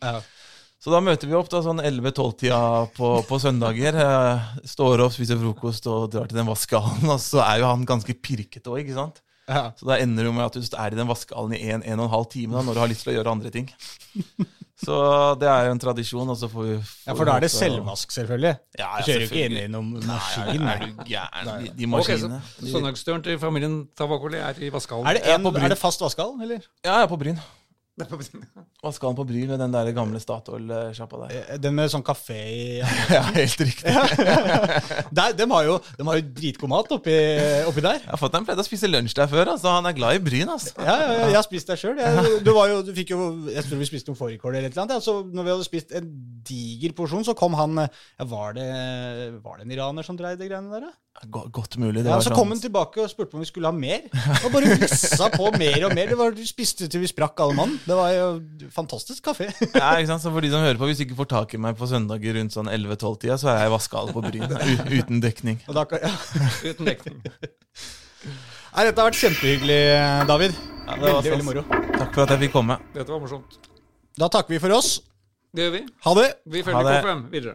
Så da møter vi opp da sånn 11-12-tida på, på søndager. Eh, står opp, spiser frokost og drar til den vaskehallen. Og så er jo han ganske pirkete òg, ikke sant. Ja. Så da ender det med at du er i den vaskehallen i en, en og en halv time da, når du har lyst til å gjøre andre ting. Så det er jo en tradisjon. Og så får vi, får ja, for da er det selvvask, selvfølgelig. Ja, Du kjører jo ikke inn i noen Nei, maskin. er du gæren? De, de så maskinene. Søndagsturen til familien Tavakoli er i vaskehallen. Er det, en, er det fast vaskehall, eller? Ja, jeg er på Bryn. Det skal han på Bryn med den der gamle Statoil-sjappa der. Eh, Den med sånn kafé i Ja, helt riktig. der, de, har jo, de har jo dritgod mat oppi, oppi der. Jeg har fått en pleide å spise lunsj der før, altså. Han er glad i Bryn, altså. Ja, ja, ja, jeg har spist der sjøl. Du, var jo, du fikk jo Jeg tror vi spiste noen fårikål eller et eller annet. Ja. Så når vi hadde spist en diger porsjon, så kom han ja, Var det Var det en iraner som dreide greiene der, da? Go godt mulig. Det Ja, var så sånn- kom han tilbake og spurte om vi skulle ha mer. Og bare flissa på mer og mer. Det var, du spiste til vi sprakk alle mann. Det var jo fantastisk kafé. Ja, ikke sant? Så for de som hører på, Hvis du ikke får tak i meg på søndager rundt sånn 11-12-tida, så er jeg i vaskehallen på Bryn. Uten dekning. Og da, ja. Uten dekning. Nei, dette har vært kjempehyggelig, David. Ja, det var Veldig, veldig sånn. moro. Takk for at jeg fikk komme. Dette var morsomt. Da takker vi for oss. Det gjør vi. Ha det. Vi følger på KFM videre.